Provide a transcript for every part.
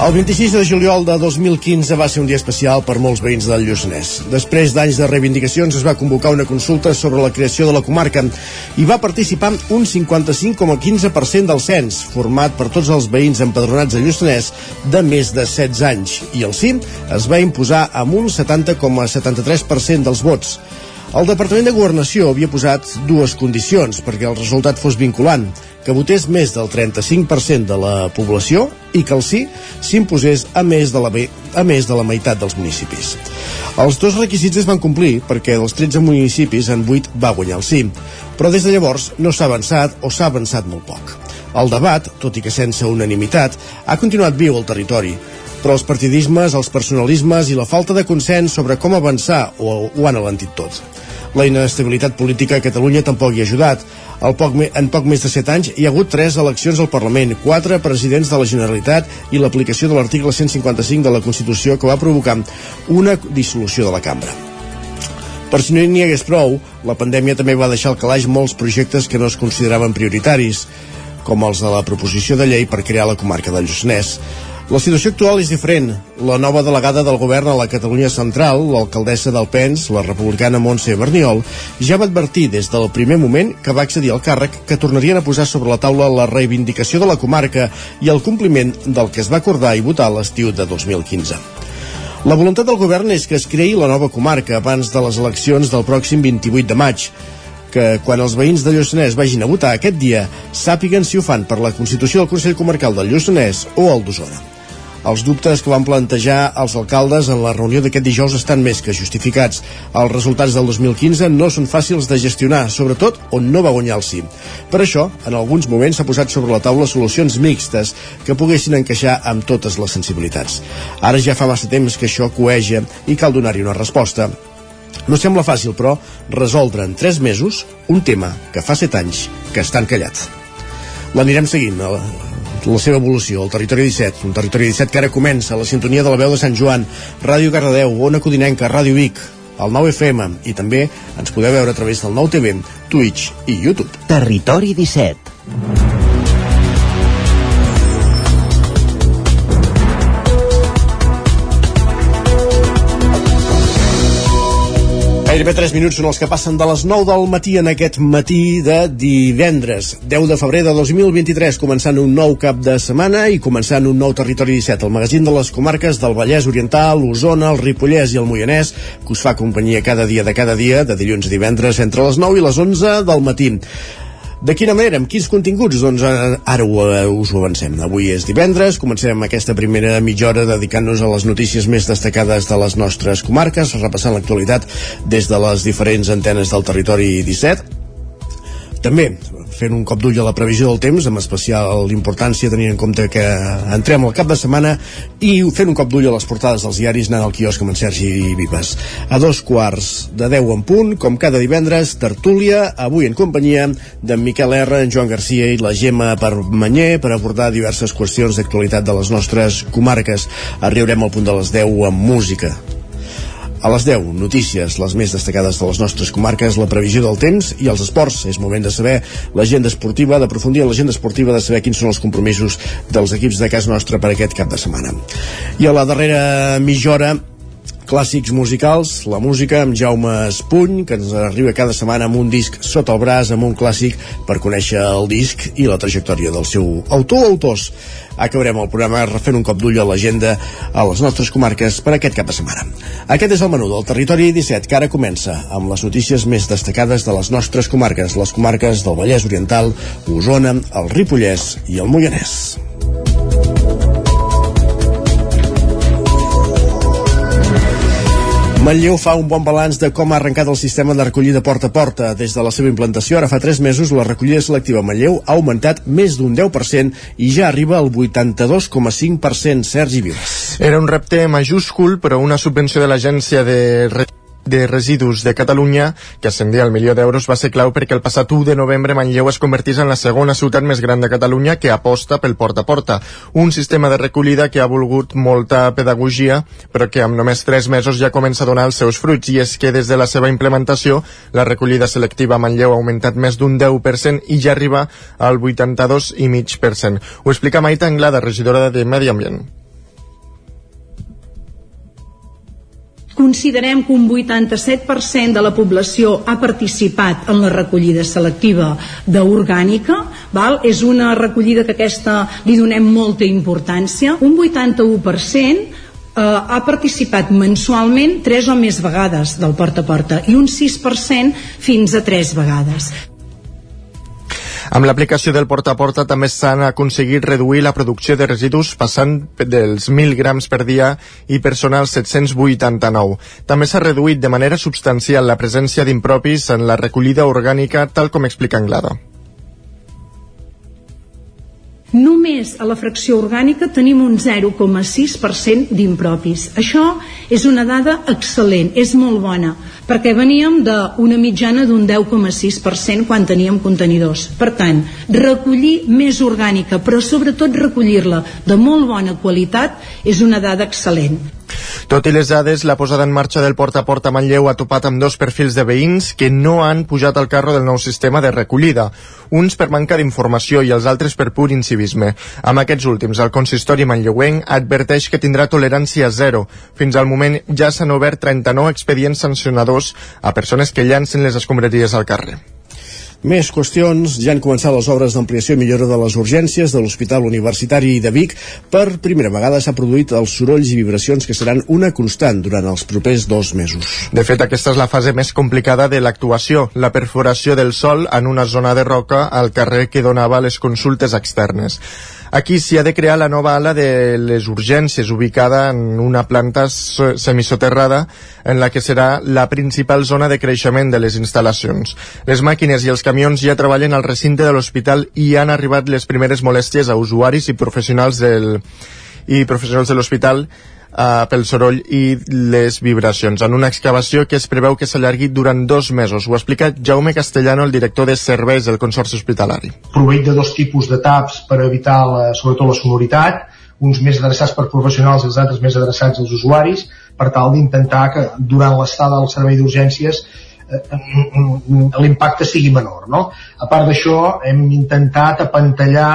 El 26 de juliol de 2015 va ser un dia especial per molts veïns del Lluçanès. Després d'anys de reivindicacions es va convocar una consulta sobre la creació de la comarca i va participar un 55,15% del cens, format per tots els veïns empadronats de Lluçanès de més de 16 anys. I el CIM es va imposar amb un 70,73% dels vots. El Departament de Governació havia posat dues condicions perquè el resultat fos vinculant que votés més del 35% de la població i que el sí s'imposés a, més de la, a més de la meitat dels municipis. Els dos requisits es van complir perquè dels 13 municipis en 8 va guanyar el sí, però des de llavors no s'ha avançat o s'ha avançat molt poc. El debat, tot i que sense unanimitat, ha continuat viu al territori, però els partidismes, els personalismes i la falta de consens sobre com avançar ho, ho han alentit tot. La inestabilitat política a Catalunya tampoc hi ha ajudat. El poc, en poc més de 7 anys hi ha hagut 3 eleccions al Parlament, 4 presidents de la Generalitat i l'aplicació de l'article 155 de la Constitució que va provocar una dissolució de la cambra. Per si no n'hi hagués prou, la pandèmia també va deixar al calaix molts projectes que no es consideraven prioritaris, com els de la proposició de llei per crear la comarca del Lluçanès. La situació actual és diferent. La nova delegada del govern a la Catalunya Central, l'alcaldessa del Pens, la republicana Montse Berniol, ja va advertir des del primer moment que va accedir al càrrec que tornarien a posar sobre la taula la reivindicació de la comarca i el compliment del que es va acordar i votar l'estiu de 2015. La voluntat del govern és que es creï la nova comarca abans de les eleccions del pròxim 28 de maig, que quan els veïns de Lluçanès vagin a votar aquest dia sàpiguen si ho fan per la Constitució del Consell Comarcal del Lluçanès o el d'Osona. Els dubtes que van plantejar els alcaldes en la reunió d'aquest dijous estan més que justificats. Els resultats del 2015 no són fàcils de gestionar, sobretot on no va guanyar el sí. Per això, en alguns moments s'ha posat sobre la taula solucions mixtes que poguessin encaixar amb totes les sensibilitats. Ara ja fa massa temps que això coeja i cal donar-hi una resposta. No sembla fàcil, però, resoldre en 3 mesos un tema que fa 7 anys que estan callat. L'anirem seguint la seva evolució, el Territori 17, un Territori 17 que ara comença, la sintonia de la veu de Sant Joan, Ràdio Cardedeu, Ona Codinenca, Ràdio Vic, el 9 FM i també ens podeu veure a través del 9 TV, Twitch i YouTube. Territori 17 Gairebé 3 minuts són els que passen de les 9 del matí en aquest matí de divendres, 10 de febrer de 2023, començant un nou cap de setmana i començant un nou Territori 17, el magazín de les comarques del Vallès Oriental, Osona, el Ripollès i el Moianès, que us fa companyia cada dia de cada dia, de dilluns a divendres, entre les 9 i les 11 del matí. De quina manera, amb quins continguts? Doncs eh, ara ho, uh, us ho avancem. Avui és divendres, comencem aquesta primera mitja hora dedicant-nos a les notícies més destacades de les nostres comarques, repassant l'actualitat des de les diferents antenes del territori 17. També fent un cop d'ull a la previsió del temps, amb especial importància tenint en compte que entrem al cap de setmana i fent un cop d'ull a les portades dels diaris anant al quiosc amb en Sergi Vives. A dos quarts de 10 en punt, com cada divendres, tertúlia, avui en companyia d'en Miquel R, en Joan Garcia i la Gemma Permanyer per abordar diverses qüestions d'actualitat de les nostres comarques. Arribarem al punt de les 10 amb música. A les 10, notícies, les més destacades de les nostres comarques, la previsió del temps i els esports. És moment de saber l'agenda esportiva, d'aprofundir en l'agenda esportiva, de saber quins són els compromisos dels equips de casa nostra per aquest cap de setmana. I a la darrera mitja hora clàssics musicals, la música amb Jaume Espuny, que ens arriba cada setmana amb un disc sota el braç, amb un clàssic per conèixer el disc i la trajectòria del seu autor o autors. Acabarem el programa refent un cop d'ull a l'agenda a les nostres comarques per aquest cap de setmana. Aquest és el menú del Territori 17, que ara comença amb les notícies més destacades de les nostres comarques, les comarques del Vallès Oriental, Osona, el Ripollès i el Moianès. Manlleu fa un bon balanç de com ha arrencat el sistema de recollida porta a porta. Des de la seva implantació, ara fa 3 mesos, la recollida selectiva a Manlleu ha augmentat més d'un 10% i ja arriba al 82,5%. Sergi Vives. Era un repte majúscul, però una subvenció de l'agència de de Residus de Catalunya, que ascendia al milió d'euros, va ser clau perquè el passat 1 de novembre Manlleu es convertís en la segona ciutat més gran de Catalunya que aposta pel porta a porta. Un sistema de recollida que ha volgut molta pedagogia, però que amb només 3 mesos ja comença a donar els seus fruits, i és que des de la seva implementació la recollida selectiva a Manlleu ha augmentat més d'un 10% i ja arriba al 82,5%. Ho explica Maita Anglada, regidora de Medi Ambient. Considerem que un 87% de la població ha participat en la recollida selectiva d'orgànica, val? és una recollida que aquesta li donem molta importància, un 81% eh, ha participat mensualment tres o més vegades del porta a porta i un 6% fins a tres vegades. Amb l'aplicació del porta a porta també s'han aconseguit reduir la producció de residus passant dels 1.000 grams per dia i personal 789. També s'ha reduït de manera substancial la presència d'impropis en la recollida orgànica, tal com explica Anglada. Només a la fracció orgànica tenim un 0,6% d'impropis. Això és una dada excel·lent, és molt bona, perquè veníem d'una mitjana d'un 10,6% quan teníem contenidors. Per tant, recollir més orgànica, però sobretot recollir-la de molt bona qualitat, és una dada excel·lent. Tot i les dades, la posada en marxa del porta a porta Manlleu ha topat amb dos perfils de veïns que no han pujat al carro del nou sistema de recollida, uns per manca d'informació i els altres per pur incivisme. Amb aquests últims, el consistori manlleuenc adverteix que tindrà tolerància zero. Fins al moment ja s'han obert 39 expedients sancionadors a persones que llancen les escombraries al carrer. Més qüestions. Ja han començat les obres d'ampliació i millora de les urgències de l'Hospital Universitari de Vic. Per primera vegada s'ha produït els sorolls i vibracions que seran una constant durant els propers dos mesos. De fet, aquesta és la fase més complicada de l'actuació, la perforació del sol en una zona de roca al carrer que donava les consultes externes. Aquí s'hi ha de crear la nova ala de les urgències, ubicada en una planta semisoterrada en la que serà la principal zona de creixement de les instal·lacions. Les màquines i els camions ja treballen al recinte de l'hospital i han arribat les primeres molèsties a usuaris i professionals del i professionals de l'hospital uh, pel soroll i les vibracions, en una excavació que es preveu que s'allargui durant dos mesos. Ho explica Jaume Castellano, el director de serveis del Consorci Hospitalari. Proveit de dos tipus de taps per evitar la, sobretot la sonoritat, uns més adreçats per professionals i els altres més adreçats als usuaris, per tal d'intentar que durant l'estada del servei d'urgències eh, l'impacte sigui menor. No? A part d'això, hem intentat apantallar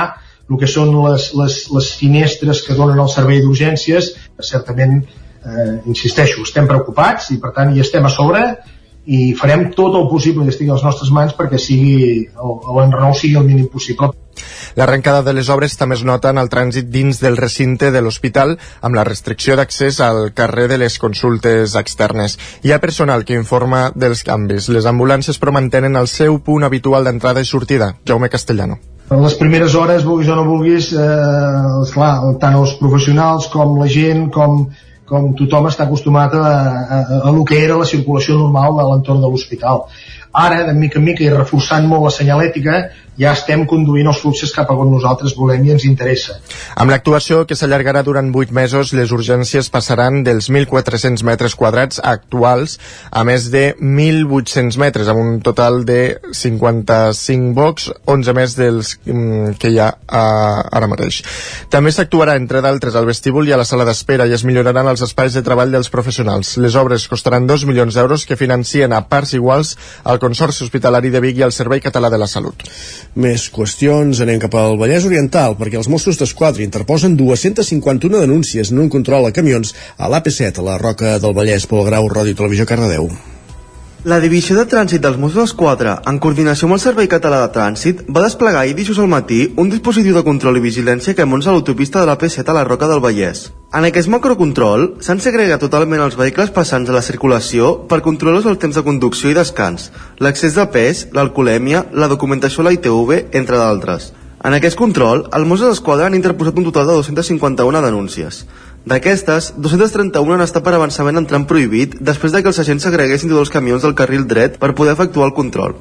el que són les, les, les finestres que donen el servei d'urgències, certament, eh, insisteixo, estem preocupats i per tant hi estem a sobre i farem tot el possible que estigui a les nostres mans perquè sigui l'enrenou sigui el mínim possible. L'arrencada de les obres també es nota en el trànsit dins del recinte de l'hospital amb la restricció d'accés al carrer de les consultes externes. Hi ha personal que informa dels canvis. Les ambulàncies però mantenen el seu punt habitual d'entrada i sortida. Jaume Castellano en les primeres hores, vulguis o no vulguis, eh, esclar, tant els professionals com la gent, com, com tothom està acostumat a, a, a, a el que era la circulació normal de l'entorn de l'hospital. Ara, de mica en mica i reforçant molt la senyalètica, ja estem conduint els fluxes cap a on nosaltres volem i ens interessa. Amb l'actuació que s'allargarà durant 8 mesos, les urgències passaran dels 1.400 metres quadrats actuals a més de 1.800 metres, amb un total de 55 box, 11 més dels mm, que hi ha ara mateix. També s'actuarà, entre d'altres, al vestíbul i a la sala d'espera i es milloraran els espais de treball dels professionals. Les obres costaran 2 milions d'euros que financien a parts iguals al Consorci Hospitalari de Vic i al Servei Català de la Salut. Més qüestions, anem cap al Vallès Oriental, perquè els Mossos d'Esquadra interposen 251 denúncies en un control a camions a l'AP7, a la Roca del Vallès, Pol Grau, Ràdio Televisió Cardedeu. La Divisió de Trànsit dels Mossos d'Esquadra, en coordinació amb el Servei Català de Trànsit, va desplegar ahir dijous al matí un dispositiu de control i vigilància que munts a l'autopista de la P7 a la Roca del Vallès. En aquest macrocontrol s'han segregat totalment els vehicles passants a la circulació per controlar el temps de conducció i descans, l'accés de pes, l'alcoholèmia, la documentació a la ITV, entre d'altres. En aquest control, els Mossos d'Esquadra han interposat un total de 251 denúncies. D'aquestes, 231 han estat per avançament en tram prohibit després de que els agents s'agreguessin tots els camions del carril dret per poder efectuar el control.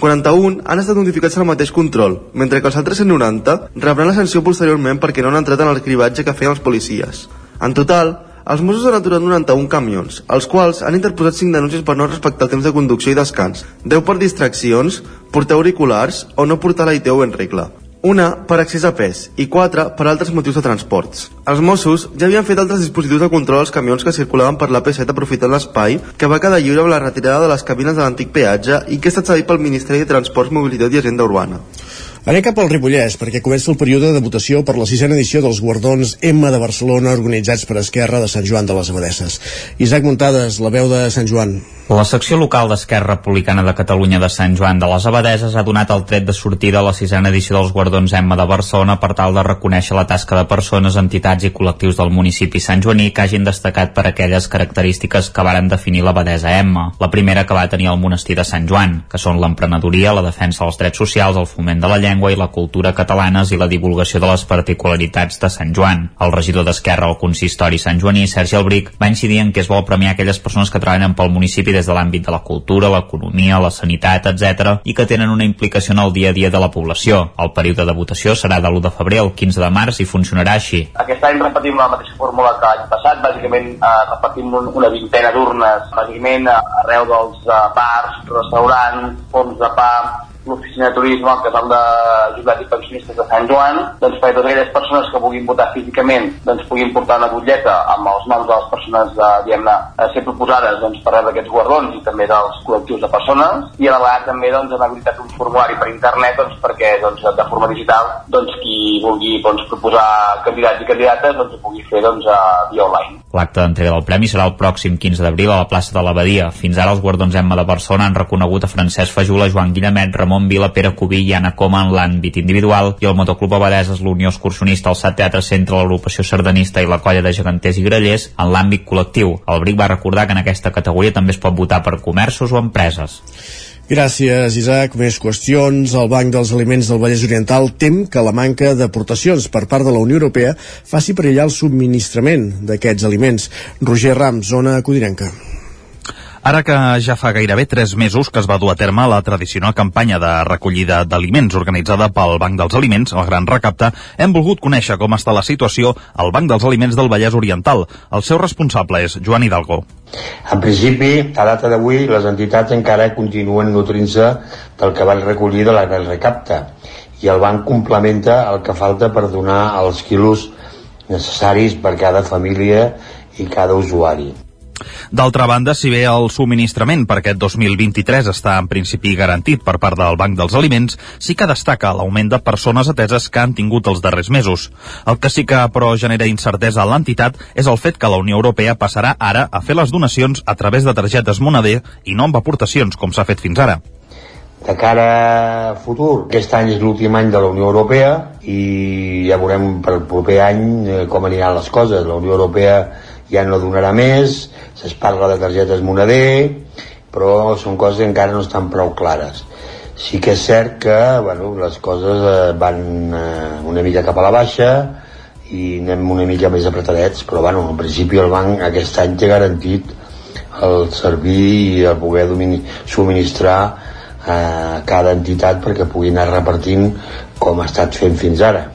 41 han estat notificats al mateix control, mentre que els altres 190 rebran la sanció posteriorment perquè no han entrat en el cribatge que feien els policies. En total, els Mossos han aturat 91 camions, els quals han interposat 5 denúncies per no respectar el temps de conducció i descans, 10 per distraccions, portar auriculars o no portar la ITU en regla una per accés a pes i quatre per altres motius de transports. Els Mossos ja havien fet altres dispositius de control als camions que circulaven per la P7 aprofitant l'espai que va quedar lliure amb la retirada de les cabines de l'antic peatge i que ha estat cedit pel Ministeri de Transports, Mobilitat i Agenda Urbana. Anem cap al Ripollès, perquè comença el període de votació per la sisena edició dels guardons M de Barcelona organitzats per Esquerra de Sant Joan de les Abadesses. Isaac Muntades, la veu de Sant Joan. La secció local d'Esquerra Republicana de Catalunya de Sant Joan de les Abadeses ha donat el tret de sortida a la sisena edició dels Guardons Emma de Barcelona per tal de reconèixer la tasca de persones, entitats i col·lectius del municipi Sant Joaní que hagin destacat per aquelles característiques que varen definir l'abadesa Emma. La primera que va tenir el monestir de Sant Joan, que són l'emprenedoria, la defensa dels drets socials, el foment de la llengua i la cultura catalanes i la divulgació de les particularitats de Sant Joan. El regidor d'Esquerra al consistori Sant Joaní, Sergi Albric, va incidir en que es vol premiar aquelles persones que treballen pel municipi des de l'àmbit de la cultura, l'economia, la sanitat, etc i que tenen una implicació en el dia a dia de la població. El període de votació serà de l'1 de febrer al 15 de març i funcionarà així. Aquest any repetim la mateixa fórmula que l'any passat, bàsicament eh, repetim un, una vintena d'urnes, bàsicament eh, arreu dels eh, bars, restaurants, forns de pa, l'oficina de turisme, el casal de jubilats i pensionistes de Sant Joan, doncs perquè totes aquelles persones que vulguin votar físicament doncs puguin portar una butlleta amb els noms de les persones eh, diguem-ne a ser proposades doncs, per rebre aquests guardons i també dels col·lectius de persones i a la vegada també doncs, han habilitat un formulari per internet doncs, perquè doncs, de forma digital doncs, qui vulgui doncs, proposar candidats i candidates doncs, ho pugui fer doncs, via online. L'acte d'entrega del premi serà el pròxim 15 d'abril a la plaça de l'Abadia. Fins ara els guardons Emma de Barcelona han reconegut a Francesc Fajula, Joan Guillemet, Ramon Vila, Pere Cubí i Anna Coma en l'àmbit individual i el Motoclub Abadeses, l'Unió Excursionista, el SAT Teatre Centre, l'agrupació sardanista i la colla de geganters i grellers en l'àmbit col·lectiu. El BRIC va recordar que en aquesta categoria també es pot votar per comerços o empreses. Gràcies, Isaac. Més qüestions. El Banc dels Aliments del Vallès Oriental tem que la manca d'aportacions per part de la Unió Europea faci perillar el subministrament d'aquests aliments. Roger Rams, zona codirenca. Ara que ja fa gairebé tres mesos que es va dur a terme la tradicional campanya de recollida d'aliments organitzada pel Banc dels Aliments, el Gran Recapte, hem volgut conèixer com està la situació al Banc dels Aliments del Vallès Oriental. El seu responsable és Joan Hidalgo. En principi, a data d'avui, les entitats encara continuen nutrint-se del que van recollir de la Gran Recapte i el banc complementa el que falta per donar els quilos necessaris per cada família i cada usuari. D'altra banda, si bé el subministrament per aquest 2023 està en principi garantit per part del Banc dels Aliments, sí que destaca l'augment de persones ateses que han tingut els darrers mesos. El que sí que, però, genera incertesa a l'entitat és el fet que la Unió Europea passarà ara a fer les donacions a través de targetes moneder i no amb aportacions, com s'ha fet fins ara. De cara a futur, aquest any és l'últim any de la Unió Europea i ja veurem per el proper any eh, com aniran les coses. La Unió Europea ja no donarà més, es parla de targetes moneder, però són coses que encara no estan prou clares. Sí que és cert que bueno, les coses eh, van eh, una mica cap a la baixa i anem una mica més apretadets, però bueno, en principi el banc aquest any té garantit el servir i el poder subministrar a eh, cada entitat perquè pugui anar repartint com ha estat fent fins ara.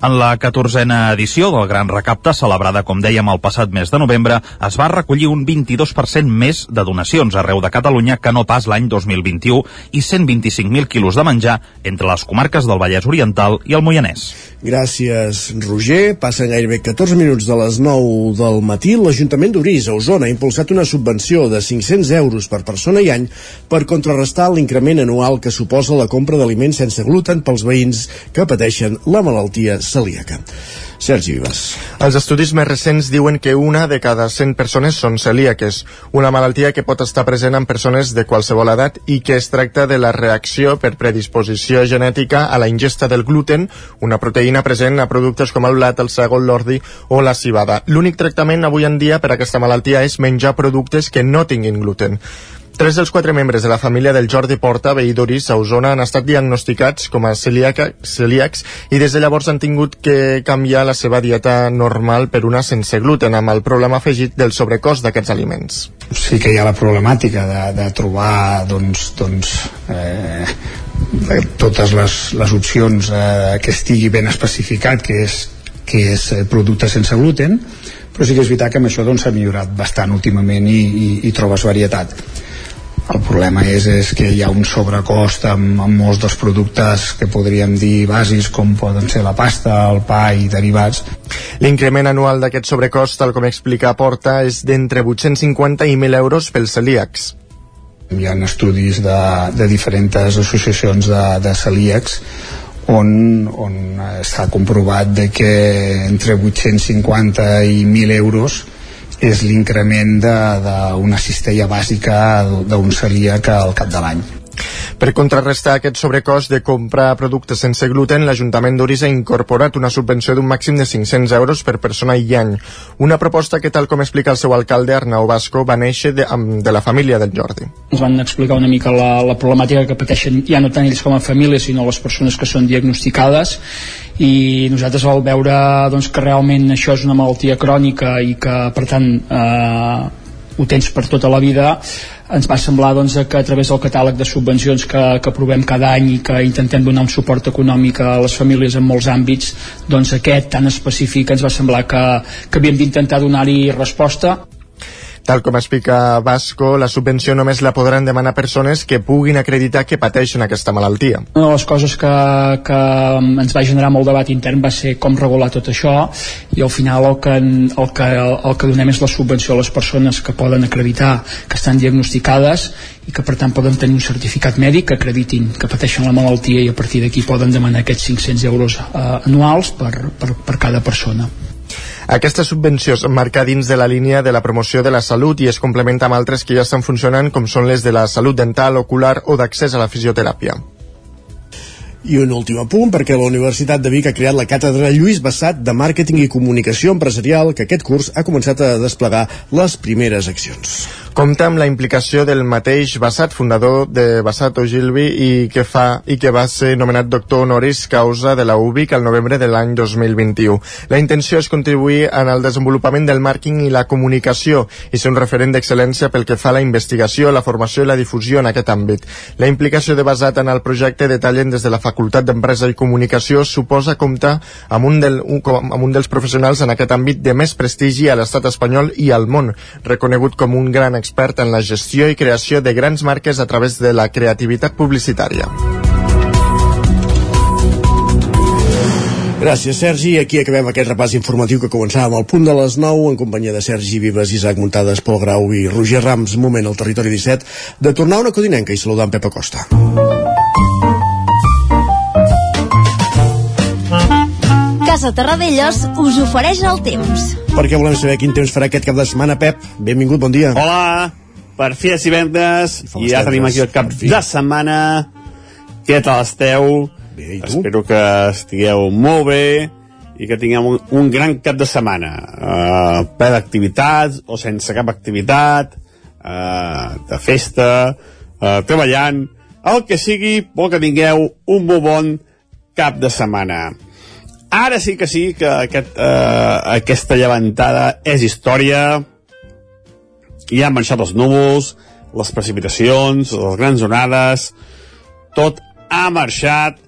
En la 14a edició del Gran Recapte, celebrada, com dèiem, el passat mes de novembre, es va recollir un 22% més de donacions arreu de Catalunya que no pas l'any 2021 i 125.000 quilos de menjar entre les comarques del Vallès Oriental i el Moianès. Gràcies, Roger. Passen gairebé 14 minuts de les 9 del matí. L'Ajuntament d'Uris, a Osona, ha impulsat una subvenció de 500 euros per persona i any per contrarrestar l'increment anual que suposa la compra d'aliments sense gluten pels veïns que pateixen la malaltia celíaca. Sergi Vivas. Els estudis més recents diuen que una de cada 100 persones són celíaques, una malaltia que pot estar present en persones de qualsevol edat i que es tracta de la reacció per predisposició genètica a la ingesta del gluten, una proteïna present a productes com el blat, el sègol, l'ordi o la cibada. L'únic tractament avui en dia per a aquesta malaltia és menjar productes que no tinguin gluten. Tres dels quatre membres de la família del Jordi Porta, veí d'Oris, a Osona, han estat diagnosticats com a celíaca, celíacs i des de llavors han tingut que canviar la seva dieta normal per una sense gluten, amb el problema afegit del sobrecost d'aquests aliments. Sí que hi ha la problemàtica de, de trobar doncs, doncs, eh, totes les, les opcions eh, que estigui ben especificat, que és que és eh, producte sense gluten però sí que és veritat que amb això doncs, s'ha doncs, millorat bastant últimament i, i, i trobes varietat el problema és, és que hi ha un sobrecost amb, amb molts dels productes que podríem dir bàsics com poden ser la pasta, el pa i derivats. L'increment anual d'aquest sobrecost, tal com explica Porta, és d'entre 850 i 1.000 euros pels celíacs. Hi ha estudis de, de diferents associacions de, de celíacs on, on està comprovat de que entre 850 i 1.000 euros és l'increment d'una cistella bàsica d'un celíac al cap de l'any. Per contrarrestar aquest sobrecost de comprar productes sense gluten, l'Ajuntament d'Uris ha incorporat una subvenció d'un màxim de 500 euros per persona i any. Una proposta que, tal com explica el seu alcalde, Arnau Vasco, va néixer de, de la família del Jordi. Ens van explicar una mica la, la problemàtica que pateixen ja no tant ells com a família, sinó les persones que són diagnosticades i nosaltres al veure doncs, que realment això és una malaltia crònica i que per tant eh, ho tens per tota la vida ens va semblar doncs, que a través del catàleg de subvencions que, que aprovem cada any i que intentem donar un suport econòmic a les famílies en molts àmbits doncs aquest tan específic ens va semblar que, que havíem d'intentar donar-hi resposta Tal com explica Vasco, la subvenció només la podran demanar persones que puguin acreditar que pateixen aquesta malaltia. Una de les coses que, que ens va generar molt debat intern va ser com regular tot això i al final el que, el que, el que donem és la subvenció a les persones que poden acreditar que estan diagnosticades i que per tant poden tenir un certificat mèdic que acreditin que pateixen la malaltia i a partir d'aquí poden demanar aquests 500 euros eh, anuals per, per, per cada persona. Aquesta subvenció es marca dins de la línia de la promoció de la salut i es complementa amb altres que ja estan funcionant com són les de la salut dental, ocular o d'accés a la fisioteràpia. I un últim apunt, perquè la Universitat de Vic ha creat la càtedra Lluís Bassat de Màrqueting i Comunicació Empresarial, que aquest curs ha començat a desplegar les primeres accions. Compta amb la implicació del mateix Bassat, fundador de Bassat Ogilvy i que, fa, i que va ser nomenat doctor honoris causa de la UBIC al novembre de l'any 2021. La intenció és contribuir en el desenvolupament del màrqueting i la comunicació i ser un referent d'excel·lència pel que fa a la investigació, la formació i la difusió en aquest àmbit. La implicació de Bassat en el projecte detallen des de la Facultat d'Empresa i Comunicació suposa comptar amb un, del, un, amb un dels professionals en aquest àmbit de més prestigi a l'estat espanyol i al món, reconegut com un gran expert en la gestió i creació de grans marques a través de la creativitat publicitària. Gràcies, Sergi. Aquí acabem aquest repàs informatiu que començàvem al punt de les 9 en companyia de Sergi Vives, Isaac Muntades, Pol Grau i Roger Rams. Moment al territori 17 de tornar a una codinenca i saludar en Pepa Costa. Casa Terradellos us ofereix el temps perquè volem saber quin temps farà aquest cap de setmana. Pep, benvingut, bon dia. Hola, per fi és divendres i ja tenim aquí el cap de setmana. Què tal esteu? Bé, i tu? Espero que estigueu molt bé i que tinguem un, un gran cap de setmana. Uh, ple d'activitats o sense cap activitat, uh, de festa, uh, treballant, el que sigui, vol que tingueu un molt bon cap de setmana. Ara sí que sí que aquest, eh, aquesta llevantada és història. Ja han marxat els núvols, les precipitacions, les grans onades, tot ha marxat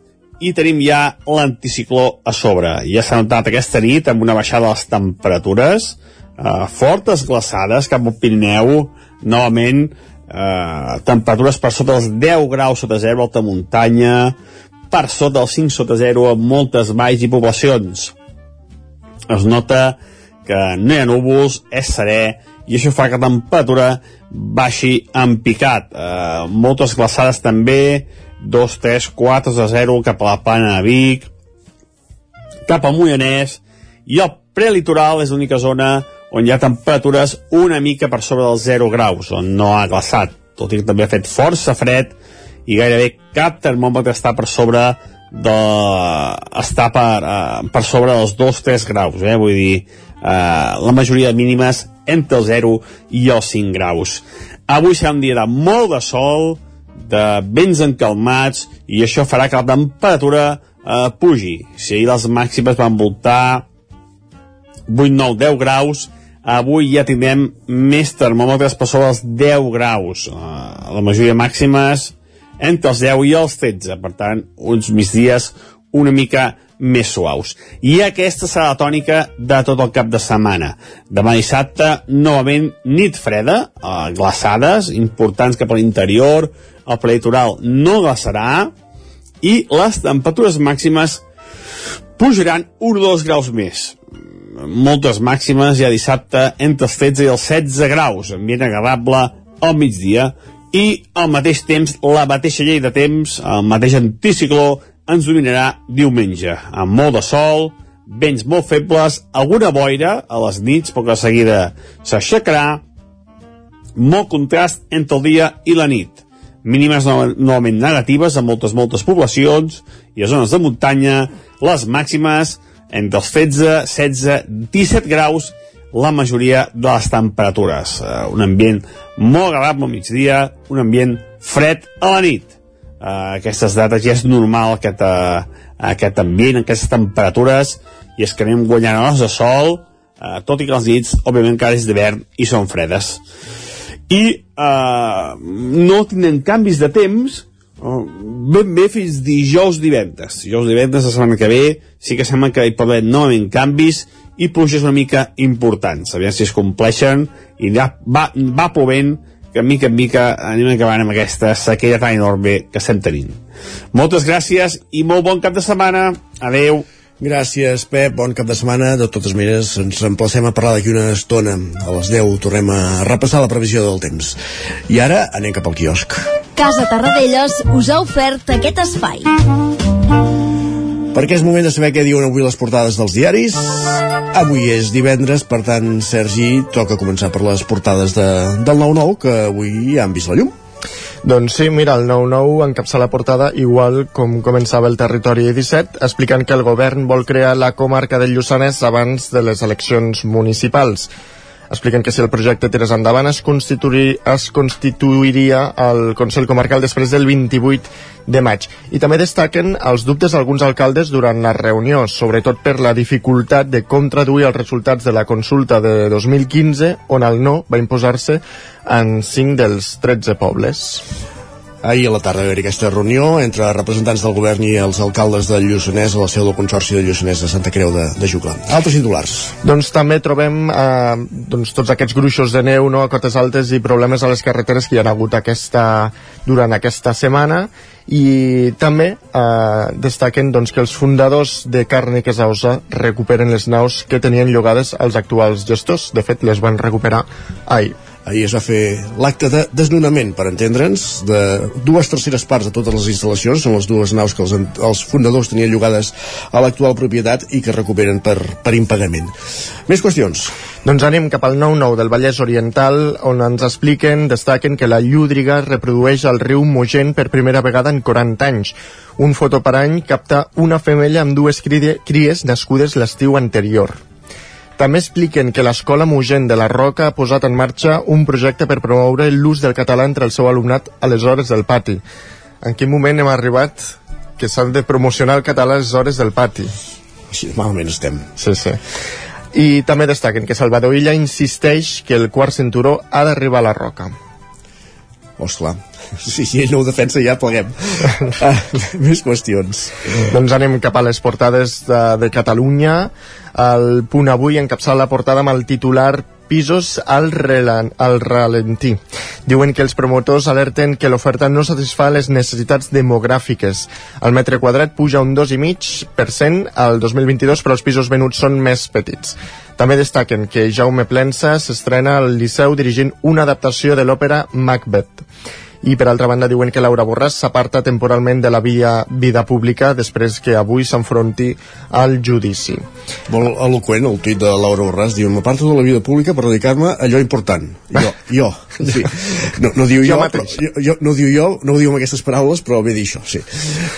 i tenim ja l'anticicló a sobre. Ja s'ha notat aquesta nit amb una baixada de les temperatures, eh, fortes glaçades cap al Pirineu, novament eh, temperatures per sota dels 10 graus sota zero alta muntanya, per sota del 5 sota 0 en moltes valls i poblacions. Es nota que no hi ha núvols, és serè, i això fa que la temperatura baixi en picat. Eh, moltes glaçades també, 2, 3, 4 de 0 cap a la plana de Vic, cap a Moianès, i el prelitoral és l'única zona on hi ha temperatures una mica per sobre dels 0 graus, on no ha glaçat, tot i que també ha fet força fred, i gairebé cap termòmetre està per sobre de, està per, uh, per sobre dels 2-3 graus, eh? vull dir, uh, la majoria de mínimes entre el 0 i els 5 graus. Avui serà un dia de molt de sol, de vents encalmats, i això farà que la temperatura uh, pugi. Si ahir les màximes van voltar 8, 9, 10 graus, avui ja tindrem més termòmetres per sobre els 10 graus. Uh, la majoria màximes entre els 10 i els 13, per tant, uns migdies una mica més suaus. I aquesta serà la tònica de tot el cap de setmana. Demà dissabte, novament, nit freda, eh, glaçades, importants cap a l'interior, el prelitoral no glaçarà, i les temperatures màximes pujaran 1 o 2 graus més. Moltes màximes ja dissabte entre els 13 i els 16 graus, ambient agradable al migdia, i al mateix temps, la mateixa llei de temps, el mateix anticicló, ens dominarà diumenge, amb molt de sol, vents molt febles, alguna boira a les nits, però que seguida s'aixecarà, molt contrast entre el dia i la nit. Mínimes no, novament negatives a moltes, moltes poblacions i a zones de muntanya, les màximes entre els 13, 16, 17 graus la majoria de les temperatures. Uh, un ambient molt agradable al migdia, un ambient fred a la nit. Uh, aquestes dates ja és normal aquest, uh, aquest ambient, aquestes temperatures, i és que anem guanyant hores de sol, uh, tot i que les nits, òbviament, encara és d'hivern i són fredes. I uh, no tindrem canvis de temps, ben bé fins dijous divendres. Dijous divendres, la setmana que ve, sí que sembla que hi pot haver novament canvis, i pluges una mica importants. Aviam si es compleixen i ja va, va plovent que mica en mica anem acabant amb aquesta sequera tan enorme que estem tenint. Moltes gràcies i molt bon cap de setmana. Adeu. Gràcies, Pep. Bon cap de setmana. De totes maneres, ens emplacem a parlar d'aquí una estona. A les 10 tornem a repassar la previsió del temps. I ara anem cap al quiosc. Casa Tarradellas us ha ofert aquest espai. Perquè és moment de saber què diuen avui les portades dels diaris. Avui és divendres, per tant, Sergi, toca començar per les portades de, del 9-9, que avui ja han vist la llum. Doncs sí, mira, el 9-9 encapça la portada igual com començava el territori 17, explicant que el govern vol crear la comarca del Lluçanès abans de les eleccions municipals expliquen que si el projecte tirés endavant es, constituir, es constituiria el Consell Comarcal després del 28 de maig. I també destaquen els dubtes d'alguns alcaldes durant la reunió, sobretot per la dificultat de com traduir els resultats de la consulta de 2015, on el no va imposar-se en 5 dels 13 pobles. Ahir a la tarda va haver aquesta reunió entre representants del govern i els alcaldes del Lluçanès a la seu del Consorci de Lluçanès de Santa Creu de, de Jucla. Altres titulars. Doncs també trobem eh, doncs, tots aquests gruixos de neu no, a cotes altes i problemes a les carreteres que hi ha hagut aquesta, durant aquesta setmana i també eh, destaquen doncs, que els fundadors de Càrniques Ausa recuperen les naus que tenien llogades als actuals gestors. De fet, les van recuperar ahir ahir es va fer l'acte de desnonament, per entendre'ns, de dues terceres parts de totes les instal·lacions, són les dues naus que els, els fundadors tenien llogades a l'actual propietat i que recuperen per, per impagament. Més qüestions. Doncs anem cap al 9-9 del Vallès Oriental, on ens expliquen, destaquen que la llúdriga reprodueix el riu Mogent per primera vegada en 40 anys. Un foto per any capta una femella amb dues cries nascudes l'estiu anterior. També expliquen que l'Escola Mogent de la Roca ha posat en marxa un projecte per promoure l'ús del català entre el seu alumnat a les hores del pati. En quin moment hem arribat que s'han de promocionar el català a les hores del pati? Així malament estem. Sí, sí. I també destaquen que Salvador Illa insisteix que el quart cinturó ha d'arribar a la Roca. Ostres, si, si ell no ho defensa ja pleguem uh, més qüestions doncs anem cap a les portades de, de Catalunya el punt avui encapçala la portada amb el titular pisos al, relan, al ralentí. Diuen que els promotors alerten que l'oferta no satisfà les necessitats demogràfiques. El metre quadrat puja un 2,5% al 2022, però els pisos venuts són més petits. També destaquen que Jaume Plensa s'estrena al Liceu dirigint una adaptació de l'òpera Macbeth i per altra banda diuen que Laura Borràs s'aparta temporalment de la via vida pública després que avui s'enfronti al judici. Molt eloquent el tuit de Laura Borràs, diu m'aparto de la vida pública per dedicar-me a allò important. Jo, jo, sí. No, no diu jo, jo, però, jo, jo, no diu jo, no ho diu amb aquestes paraules, però bé dir això, sí.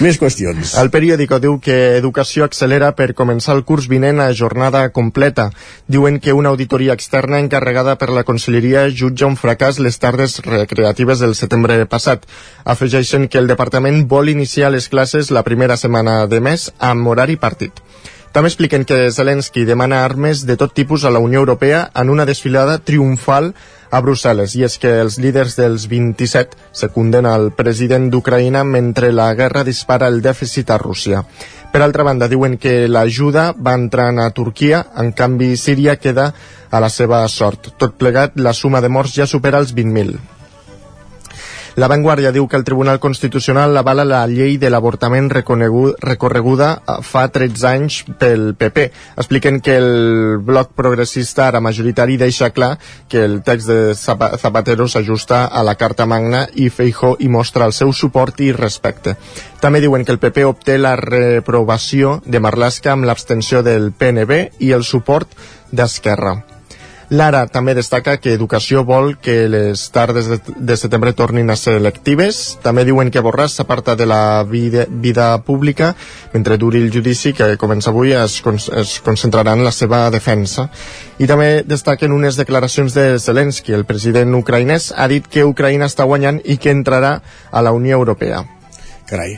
Més qüestions. El periòdico diu que Educació accelera per començar el curs vinent a jornada completa. Diuen que una auditoria externa encarregada per la Conselleria jutja un fracàs les tardes recreatives del setembre passat. Afegeixen que el departament vol iniciar les classes la primera setmana de mes amb horari partit. També expliquen que Zelensky demana armes de tot tipus a la Unió Europea en una desfilada triomfal a Brussel·les, i és que els líders dels 27 secunden al president d'Ucraïna mentre la guerra dispara el dèficit a Rússia. Per altra banda, diuen que l'ajuda va entrant a Turquia, en canvi Síria queda a la seva sort. Tot plegat, la suma de morts ja supera els 20.000. La Vanguardia diu que el Tribunal Constitucional avala la llei de l'avortament recorreguda eh, fa 13 anys pel PP. Expliquen que el bloc progressista ara majoritari deixa clar que el text de Zapatero s'ajusta a la Carta Magna i Feijó hi mostra el seu suport i respecte. També diuen que el PP obté la reprovació de Marlaska amb l'abstenció del PNB i el suport d'Esquerra. Lara també destaca que Educació vol que les tardes de, de setembre tornin a ser electives. També diuen que Borràs s'aparta de la vida, vida pública mentre duri el judici que comença avui es, es concentrarà en la seva defensa. I també destaquen unes declaracions de Zelensky. El president ucraïnès ha dit que Ucraïna està guanyant i que entrarà a la Unió Europea. Carai,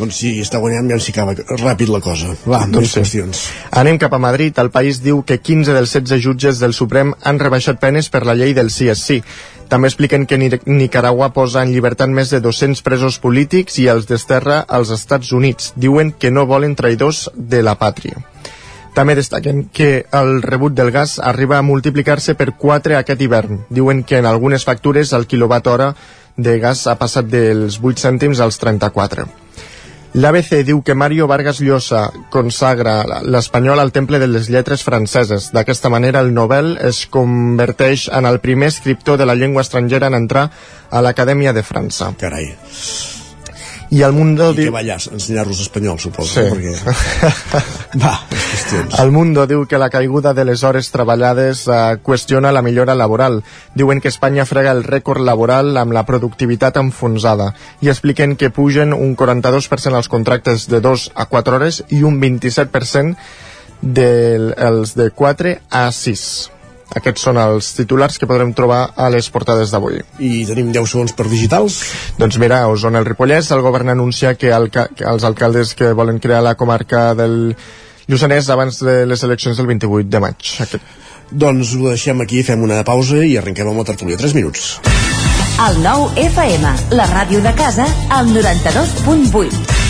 doncs sí, està guanyant, ja s'hi acaba ràpid la cosa. Va, doncs sí. qüestions. Anem cap a Madrid. El país diu que 15 dels 16 jutges del Suprem han rebaixat penes per la llei del sí és sí. També expliquen que Nicaragua posa en llibertat més de 200 presos polítics i els desterra als Estats Units. Diuen que no volen traïdors de la pàtria. També destaquen que el rebut del gas arriba a multiplicar-se per 4 aquest hivern. Diuen que en algunes factures el quilowatt hora de gas ha passat dels 8 cèntims als 34. L'ABC diu que Mario Vargas Llosa consagra l'espanyol al temple de les lletres franceses. D'aquesta manera, el Nobel es converteix en el primer escriptor de la llengua estrangera en entrar a l'Acadèmia de França. Carai. I el Mundo I diu... que va allà, ensenyar-los espanyol, suposo. Sí. Perquè... va, qüestions. El Mundo diu que la caiguda de les hores treballades eh, qüestiona la millora laboral. Diuen que Espanya frega el rècord laboral amb la productivitat enfonsada i expliquen que pugen un 42% els contractes de 2 a 4 hores i un 27% dels de 4 a 6. Aquests són els titulars que podrem trobar a les portades d'avui. I tenim 10 segons per digitals? Doncs mira, a Osona el Ripollès, el govern anuncia que, el, que els alcaldes que volen crear la comarca del Lluçanès abans de les eleccions del 28 de maig. Aquest. Doncs ho deixem aquí, fem una pausa i arrenquem amb la tertúlia. 3 minuts. El nou FM, la ràdio de casa, al 92.8.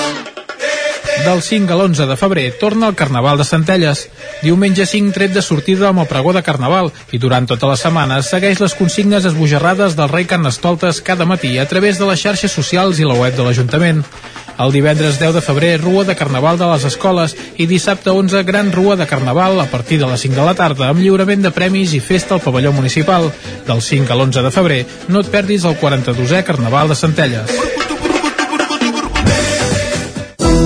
Del 5 a l'11 de febrer torna el Carnaval de Centelles. Diumenge 5 tret de sortida amb el pregó de Carnaval i durant tota la setmana segueix les consignes esbojarrades del rei Carnestoltes cada matí a través de les xarxes socials i la web de l'Ajuntament. El divendres 10 de febrer, rua de Carnaval de les escoles i dissabte 11, gran rua de Carnaval a partir de les 5 de la tarda amb lliurament de premis i festa al pavelló municipal. Del 5 a l'11 de febrer, no et perdis el 42è Carnaval de Centelles.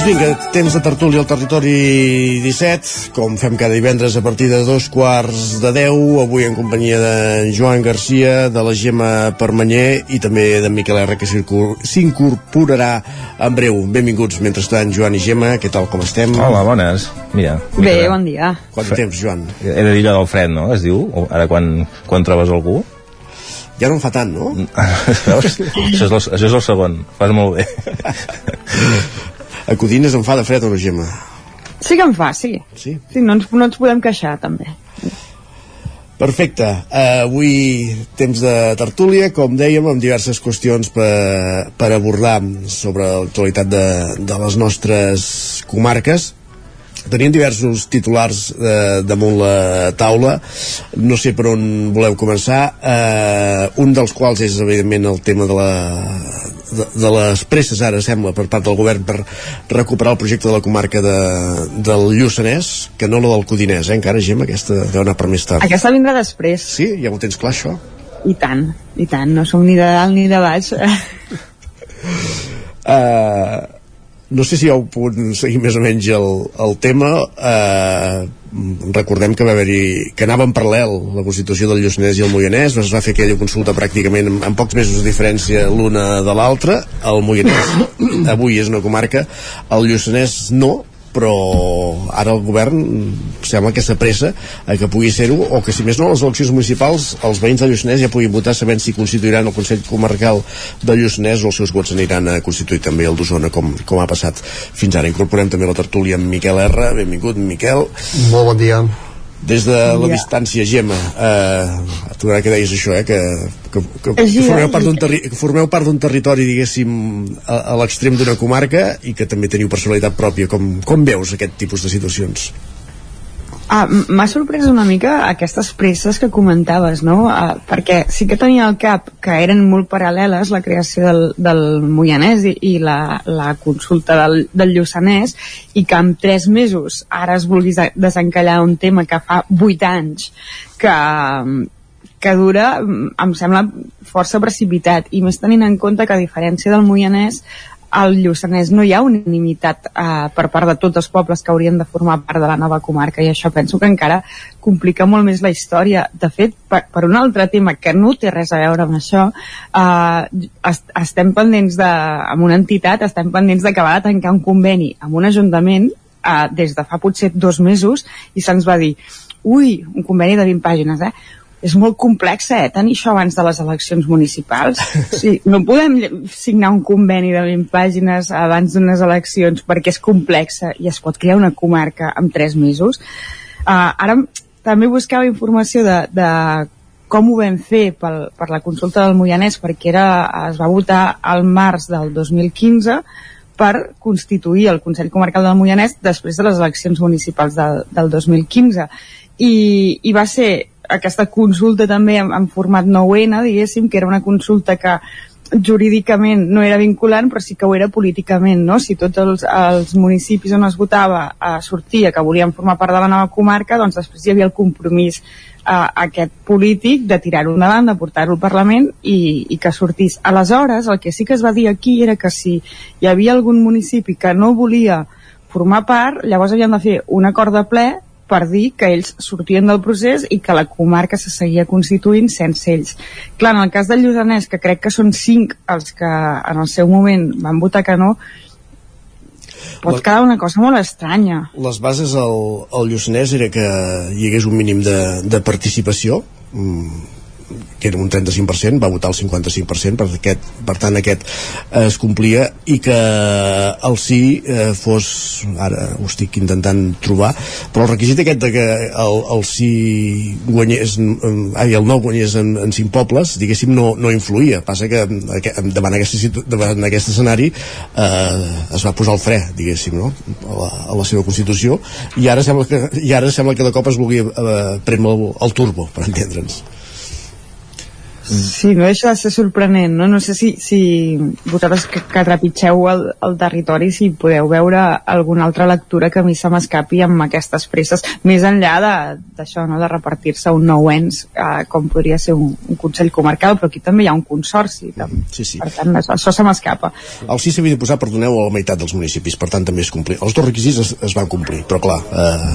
Doncs vinga, temps de tertúlia al territori 17, com fem cada divendres a partir de dos quarts de 10, avui en companyia de Joan Garcia, de la Gemma Permanyer i també de Miquel R, que circul- s'incorporarà en breu. Benvinguts, mentrestant, Joan i Gemma, què tal, com estem? Hola, bones. Mira. Bé, bon dia. Quant temps, Joan? He de dir allò del fred, no? Es diu? Ara quan, quan trobes algú? Ja no en fa tant, no? Veus? això, és el, això és el segon. Fas molt bé. A Codines en fa de fred o no, Gemma? Sí que em fa, sí. Sí? Sí, no ens, no ens podem queixar, també. Perfecte. Uh, avui temps de tertúlia, com dèiem, amb diverses qüestions per, per abordar sobre l'actualitat de, de les nostres comarques. Tenim diversos titulars eh, damunt la taula. No sé per on voleu començar. Eh, un dels quals és, evidentment, el tema de, la, de, de les presses, ara sembla, per part del govern per recuperar el projecte de la comarca de, del Lluçanès, que no la del Codinès, eh? encara, Gemma, aquesta deu anar per més tard. Aquesta vindrà després. Sí? Ja ho tens clar, això? I tant, i tant. No som ni de dalt ni de baix. Uh, no sé si heu pogut seguir més o menys el, el tema. Uh, recordem que va haver-hi que anava en paral·lel la Constitució del Lluçanès i el Moianès. Es va fer aquella consulta pràcticament en, en pocs mesos de diferència l'una de l'altra. El Moianès avui és una comarca. El Lluçanès no però ara el govern sembla que s'apressa a que pugui ser-ho o que si més no les eleccions municipals els veïns del Lluçanès ja puguin votar sabent si constituiran el Consell Comarcal del Lluçanès o els seus vots aniran a constituir també el d'Osona com, com ha passat fins ara. Incorporem també la tertúlia amb Miquel R. Benvingut, Miquel. Molt bon dia. Des de la Ja. distància, Gemma, eh, tu ara que deies això, eh, que, que, que, que Sí, formeu eh? part d'un terri que formeu part d'un territori, diguéssim, a, a l'extrem d'una comarca i que també teniu personalitat pròpia. Com, com veus aquest tipus de situacions? Ah, M'ha sorprès una mica aquestes presses que comentaves, no? Ah, perquè sí que tenia al cap que eren molt paral·leles la creació del, del Moianès i, i la, la consulta del, del Lluçanès i que en tres mesos ara es vulguis de- desencallar un tema que fa vuit anys que, que dura, em sembla força precipitat i més tenint en compte que a diferència del Moianès al Lluçanès no hi ha unanimitat eh, per part de tots els pobles que haurien de formar part de la nova comarca i això penso que encara complica molt més la història. De fet, per, per un altre tema que no té res a veure amb això, eh, est estem pendents de, amb una entitat, estem pendents d'acabar de tancar un conveni amb un ajuntament eh, des de fa potser dos mesos i se'ns va dir ui, un conveni de 20 pàgines, eh? És molt complex, eh, tenir això abans de les eleccions municipals. Sí, no podem signar un conveni de 20 pàgines abans d'unes eleccions perquè és complexa i es pot crear una comarca en 3 mesos. Uh, ara també buscava informació de, de com ho vam fer pel, per la consulta del Moianès perquè era, es va votar al març del 2015 per constituir el Consell Comarcal del Moianès després de les eleccions municipals del, del 2015 i, i va ser aquesta consulta també en, en format 9N, diguéssim, que era una consulta que jurídicament no era vinculant, però sí que ho era políticament, no? Si tots els, els municipis on es votava eh, sortia que volien formar part de la nova comarca, doncs després hi havia el compromís eh, aquest polític de tirar-ho endavant, de portar-ho al Parlament i, i que sortís. Aleshores, el que sí que es va dir aquí era que si hi havia algun municipi que no volia formar part, llavors havien de fer un acord de ple per dir que ells sortien del procés i que la comarca se seguia constituint sense ells. Clar, en el cas del Lluçanès, que crec que són cinc els que en el seu moment van votar que no, pot La- quedar una cosa molt estranya. les bases al, al Lluçanès era que hi hagués un mínim de, de participació mm, que era un 35%, va votar el 55%, per, aquest, per tant aquest eh, es complia i que el sí eh, fos, ara ho estic intentant trobar, però el requisit aquest de que el, el sí guanyés, eh, ai, el no guanyés en, en cinc pobles, diguéssim, no, no influïa. Passa que davant, aquesta, situ- davant aquest escenari eh, es va posar el fre, diguéssim, no? a, la, a la seva Constitució, i ara sembla que, i ara sembla que de cop es vulgui eh, prendre el, el turbo, per entendre'ns. Sí, no deixa de ser sorprenent, no? No sé si, si vosaltres que, que trepitgeu el, el territori, si podeu veure alguna altra lectura que a mi se m'escapi amb aquestes presses, més enllà de- d'això, no? de repartir-se un nou ens, eh, com podria ser un, un Consell Comarcal, però aquí també hi ha un consorci. tam- Sí, sí. Per tant, això, això se m'escapa. El sí s'havia de posar, perdoneu, a la meitat dels municipis, per tant també es complir. Els dos requisits es, es van complir, però clar, eh,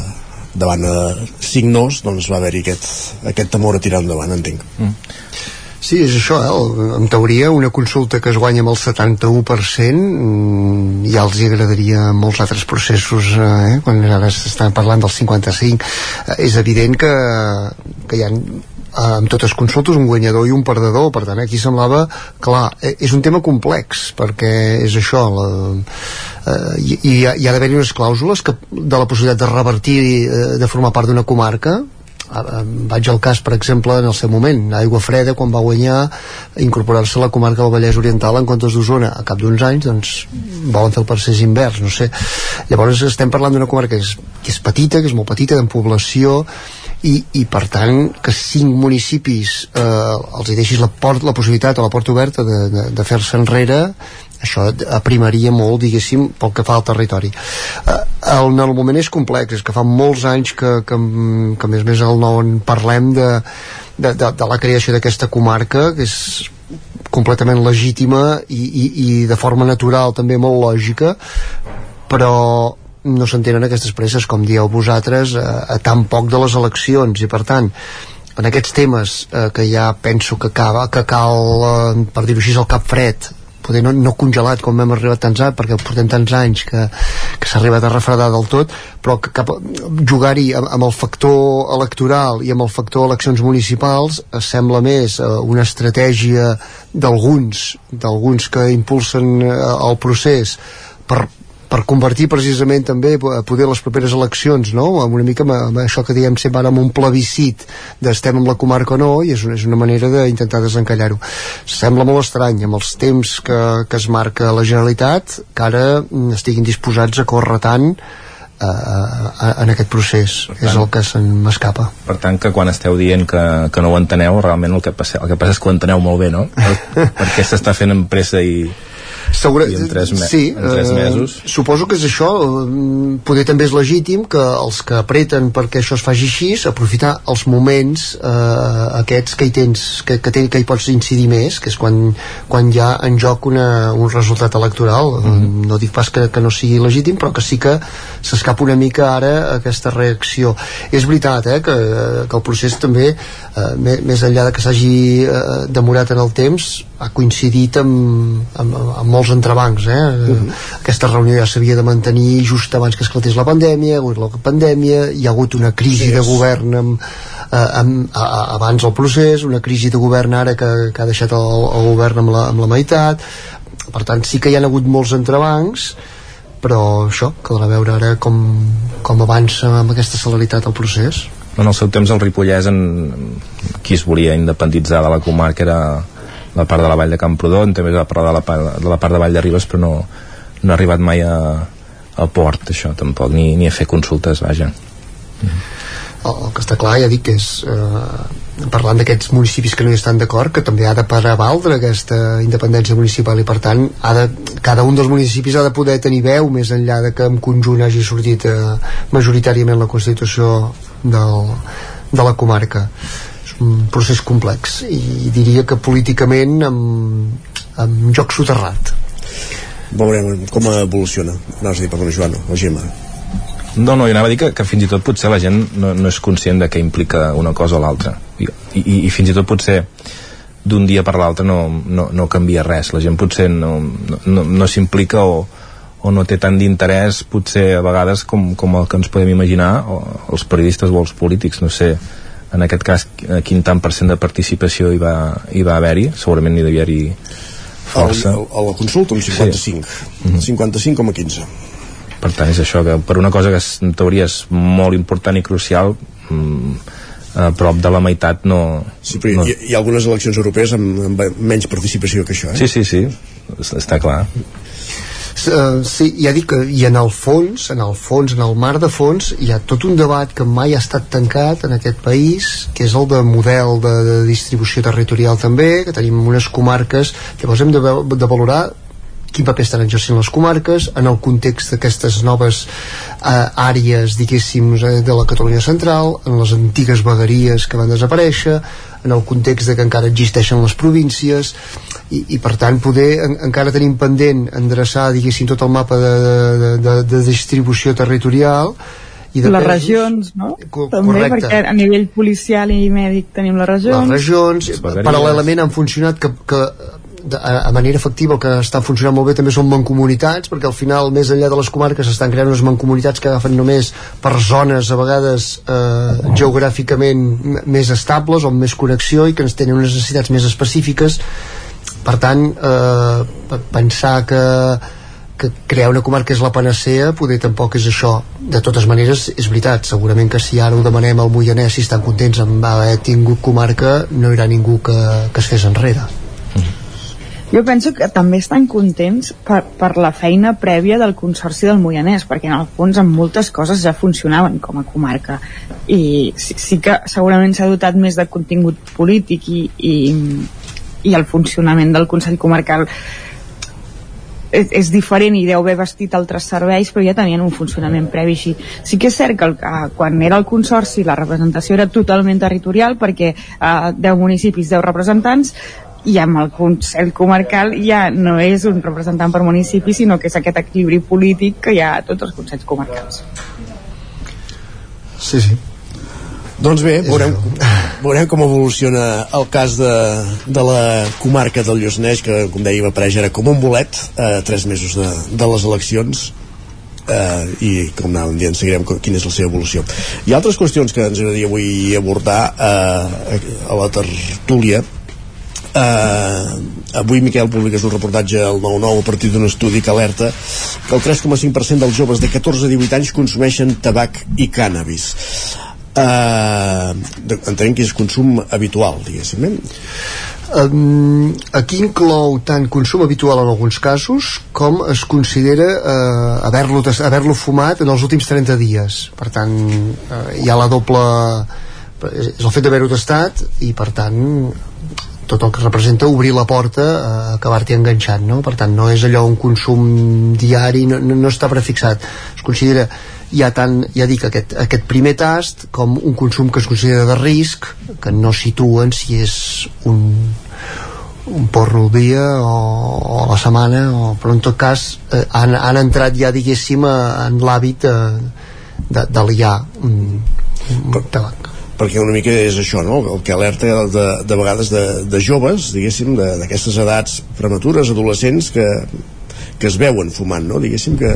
davant eh, cinc nos, doncs va haver-hi aquest, aquest temor a tirar endavant, entenc. Mm. Sí, és això, eh? En teoria una consulta que es guanya amb el 71% mm, ja els hi agradaria molts altres processos eh? quan ara s'estan parlant del 55 eh, és evident que, que hi ha amb totes consultes un guanyador i un perdedor per tant aquí semblava, clar, eh, és un tema complex perquè és això la, eh, i, i hi ha, ha d'haver-hi unes clàusules que, de la possibilitat de revertir eh, de formar part d'una comarca vaig al cas, per exemple, en el seu moment Aigua Freda, quan va guanyar incorporar-se a la comarca del Vallès Oriental en comptes d'Osona, a cap d'uns anys doncs volen fer el procés invers, no sé. Llavors estem parlant d'una comarca que és, que és petita, que és molt petita, en població i, i per tant que cinc municipis eh, els hi deixis la, port, la possibilitat o la porta oberta de, de, de fer-se enrere això aprimaria molt, diguéssim, pel que fa al territori. Eh, el, el moment és complex, és que fa molts anys que, que, que a més a més el nou en parlem de, de, de, de la creació d'aquesta comarca, que és completament legítima i, i, i de forma natural també molt lògica, però no s'entenen aquestes presses, com dieu vosaltres, a, a tan poc de les eleccions, i per tant, en aquests temes eh, que ja penso que, acaba, que cal, eh, per dir-ho així, el cap fred, poder no, no congelat com hem arribat tants anys perquè portem tants anys que, que s'ha arribat a refredar del tot però que jugar-hi amb, amb el factor electoral i amb el factor eleccions municipals eh, sembla més eh, una estratègia d'alguns d'alguns que impulsen eh, el procés per, per convertir precisament també a poder les properes eleccions no? amb una mica amb, amb això que diem sempre ara amb un plebiscit d'estem amb la comarca o no i és una, és una manera d'intentar desencallar-ho sembla molt estrany amb els temps que, que es marca la Generalitat que ara mm, estiguin disposats a córrer tant eh, eh, en aquest procés és el que se'n m'escapa Per tant, que quan esteu dient que, que no ho enteneu, realment el que, passa, el que passa és que ho enteneu molt bé, no? Per, perquè s'està fent amb pressa i, Segura, i en tres, me sí, en tres eh, mesos. suposo que és això eh, poder també és legítim que els que apreten perquè això es faci així aprofitar els moments eh, aquests que hi tens que, que, ten, que hi pots incidir més que és quan, quan hi ha en joc una, un resultat electoral mm -hmm. no dic pas que, que no sigui legítim però que sí que s'escapa una mica ara aquesta reacció és veritat eh, que, que el procés també eh, més enllà de que s'hagi eh, demorat en el temps ha coincidit amb, amb, amb molts entrebancs eh? Uh -huh. aquesta reunió ja s'havia de mantenir just abans que esclatés la pandèmia hi ha hagut la pandèmia, hi ha hagut una crisi de govern amb, eh, amb, a, a, abans del procés, una crisi de govern ara que, que ha deixat el, el govern amb la, amb la meitat per tant sí que hi ha hagut molts entrebancs però això, caldrà veure ara com, com avança amb aquesta celeritat el procés En el seu temps el Ripollès en, qui es volia independitzar de la comarca era la part de la vall de Camprodon també va parlar de la, part, de la part de Vall de Ribes però no, no ha arribat mai a, a port això tampoc, ni, ni a fer consultes vaja. El, el que està clar, ja dic que és eh, parlant d'aquests municipis que no hi estan d'acord que també ha de prevaldre aquesta independència municipal i per tant ha de, cada un dels municipis ha de poder tenir veu més enllà de que en conjunt hagi sortit eh, majoritàriament la Constitució del, de la comarca un procés complex i diria que políticament amb, amb joc soterrat. Veurem com evoluciona. Anaves a dir, perdona Joan, o Gemma. No, no, jo anava a dir que, que fins i tot potser la gent no, no és conscient de què implica una cosa o l'altra. I, i, i fins i tot potser d'un dia per l'altre no, no, no canvia res. La gent potser no, no, no s'implica o, o no té tant d'interès potser a vegades com, com el que ens podem imaginar o els periodistes o els polítics. No sé, en aquest cas quin tant per cent de participació hi va, hi va haver-hi? Segurament n'hi devia haver-hi força. A la consulta un 55 sí. 55,15 per tant és això que per una cosa que en teoria és molt important i crucial mm, a prop de la meitat no... Sí, però no... Hi, hi ha algunes eleccions europees amb, amb menys participació que això, eh? Sí, sí, sí, està clar. Uh, sí, ja dic que i en el fons, en el fons, en el mar de fons hi ha tot un debat que mai ha estat tancat en aquest país, que és el de model de, de distribució territorial també, que tenim unes comarques, llavors hem de, de valorar quin paper estan exercint les comarques en el context d'aquestes noves eh, àrees, diguéssim, eh, de la Catalunya central, en les antigues vegueries que van desaparèixer, en el context de que encara existeixen les províncies i, i per tant poder en, encara tenim pendent endreçar diguéssim tot el mapa de, de, de, de distribució territorial i de les pesos. regions, no? Co També, correcte. perquè a nivell policial i mèdic tenim les regions. Les regions, paral·lelament han funcionat que, que de, a, manera efectiva el que està funcionant molt bé també són mancomunitats perquè al final més enllà de les comarques s'estan creant unes mancomunitats que agafen només per zones a vegades eh, geogràficament més estables o amb més connexió i que ens tenen unes necessitats més específiques. Per tant eh, pensar que que crear una comarca és la panacea poder tampoc és això. De totes maneres és veritat, segurament que si ara ho demanem al Moianès si estan contents amb haver tingut comarca no hi haurà ningú que, que es fes enrere jo penso que també estan contents per, per la feina prèvia del Consorci del Moianès, perquè en el fons en moltes coses ja funcionaven com a comarca i sí, sí que segurament s'ha dotat més de contingut polític i, i, i el funcionament del Consell Comarcal és, és diferent i deu haver vestit altres serveis però ja tenien un funcionament previ així. Sí que és cert que el, eh, quan era el Consorci la representació era totalment territorial perquè eh, 10 municipis, 10 representants i amb el Consell Comarcal ja no és un representant per municipi sinó que és aquest equilibri polític que hi ha a tots els Consells Comarcals. Sí, sí. Doncs bé, veurem, veurem com evoluciona el cas de, de la comarca del Lluçanès, que com deia va aparèixer com un bolet a eh, tres mesos de, de les eleccions eh, i com anàvem dient seguirem quina és la seva evolució. Hi ha altres qüestions que ens agradaria avui abordar eh, a la tertúlia eh, avui Miquel publiques un reportatge al 9-9 a partir d'un estudi que alerta que el 3,5% dels joves de 14 a 18 anys consumeixen tabac i cànnabis eh, entenem que és consum habitual diguéssim eh? Um, aquí inclou tant consum habitual en alguns casos com es considera uh, haver-lo haver fumat en els últims 30 dies per tant uh, hi ha la doble és el fet d'haver-ho tastat i per tant tot el que representa obrir la porta a acabar-t'hi enganxant no? per tant no és allò un consum diari no, no, està prefixat es considera ja, tant, ja dic aquest, aquest primer tast com un consum que es considera de risc que no situen si és un, un porro al dia o, o a la setmana o, però en tot cas eh, han, han entrat ja diguéssim en l'hàbit de, de, de liar un, un tabac perquè una mica és això, no? el que alerta de, de vegades de, de joves, diguéssim, d'aquestes edats prematures, adolescents, que, que es veuen fumant, no? diguéssim que...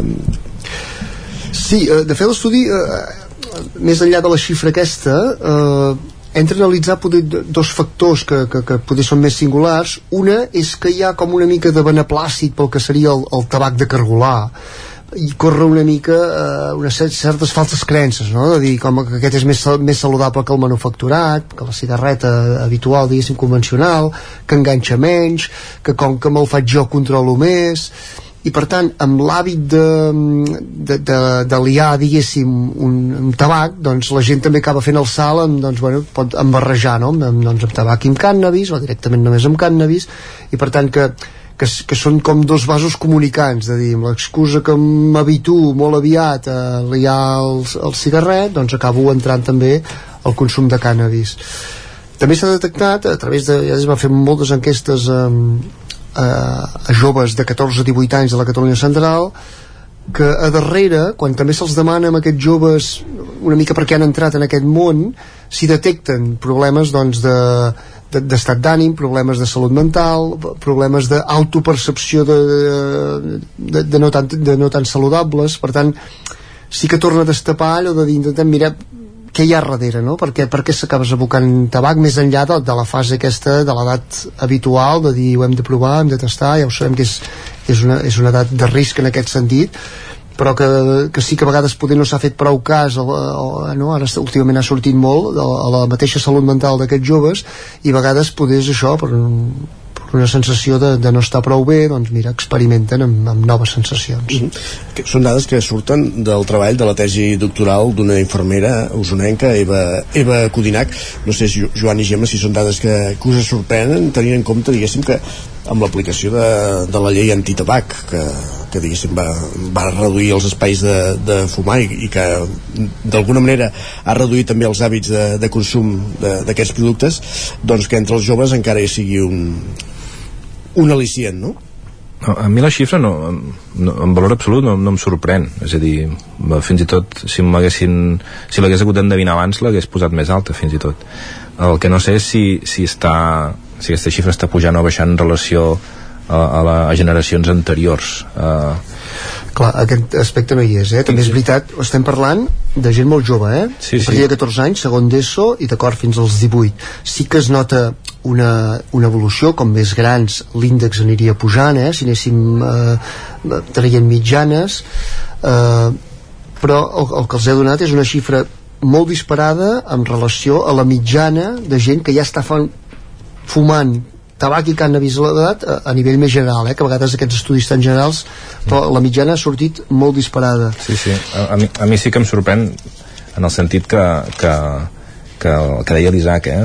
Sí, eh, de fet l'estudi, eh, més enllà de la xifra aquesta, eh, entra a analitzar poder, dos factors que, que, que poder són més singulars. Una és que hi ha com una mica de beneplàcid pel que seria el, el tabac de cargolar, i corre una mica eh, unes certes falses creences no? de dir com que aquest és més, més saludable que el manufacturat que la cigarreta habitual diguéssim convencional que enganxa menys que com que me'l faig jo controlo més i per tant amb l'hàbit de, de, de, de liar diguéssim un, un tabac doncs la gent també acaba fent el salt amb, doncs, bueno, pot embarrejar no? amb, doncs, amb tabac i amb cànnabis o directament només amb cànnabis i per tant que, que, que són com dos vasos comunicants de dir, amb l'excusa que m'habituo molt aviat a liar el, el cigarret doncs acabo entrant també al consum de cànnabis. També s'ha detectat a través de, ja es va fer moltes enquestes eh, a, a joves de 14 a 18 anys de la Catalunya Central que a darrere, quan també se'ls demana a aquests joves una mica perquè han entrat en aquest món, s'hi detecten problemes doncs, de, d'estat de, d'ànim, problemes de salut mental, problemes d'autopercepció de, de, de, no tan, de no tan saludables, per tant, sí que torna a destapar allò de intentem mirar què hi ha darrere, no? Per què, per què s'acabes abocant tabac més enllà de, de la fase aquesta de l'edat habitual, de dir ho hem de provar, hem de tastar, ja ho sabem que és, és, una, és una edat de risc en aquest sentit, però que, que sí que a vegades poder no s'ha fet prou cas o, o, no? ara últimament ha sortit molt a, a la mateixa salut mental d'aquests joves i a vegades poder això per, una sensació de, de no estar prou bé doncs mira, experimenten amb, amb noves sensacions mm -hmm. Són dades que surten del treball de la tesi doctoral d'una infermera usonenca, Eva, Eva Codinac no sé, Joan i Gemma, si són dades que, que us sorprenen, tenint en compte diguéssim que amb l'aplicació de, de la llei antitabac que, que diguéssim va, va reduir els espais de, de fumar i, i que d'alguna manera ha reduït també els hàbits de, de consum d'aquests productes doncs que entre els joves encara hi sigui un, un al·licient, no? A mi la xifra no, no, en valor absolut no, no em sorprèn és a dir, fins i tot si m'haguessin si l'hagués hagut d'endevinar abans l'hagués posat més alta fins i tot el que no sé és si, si està si aquesta xifra està pujant o baixant en relació a, a, la, a generacions anteriors uh, Clar, aquest aspecte no hi és, eh? També és veritat, estem parlant de gent molt jove, eh? Sí, sí. A partir de 14 anys, segon d'ESO i d'acord fins als 18. Sí que es nota una, una evolució, com més grans l'índex aniria pujant, eh? Si anéssim eh, traient mitjanes, eh, però el, el que els he donat és una xifra molt disparada en relació a la mitjana de gent que ja està fan, fumant tabac i cannabis a l'edat a, a nivell més general, eh, que a vegades aquests estudis tan generals, però la mitjana ha sortit molt disparada. Sí, sí, a, a, mi, a mi sí que em sorprèn en el sentit que, que, que, que deia l'Isaac, eh?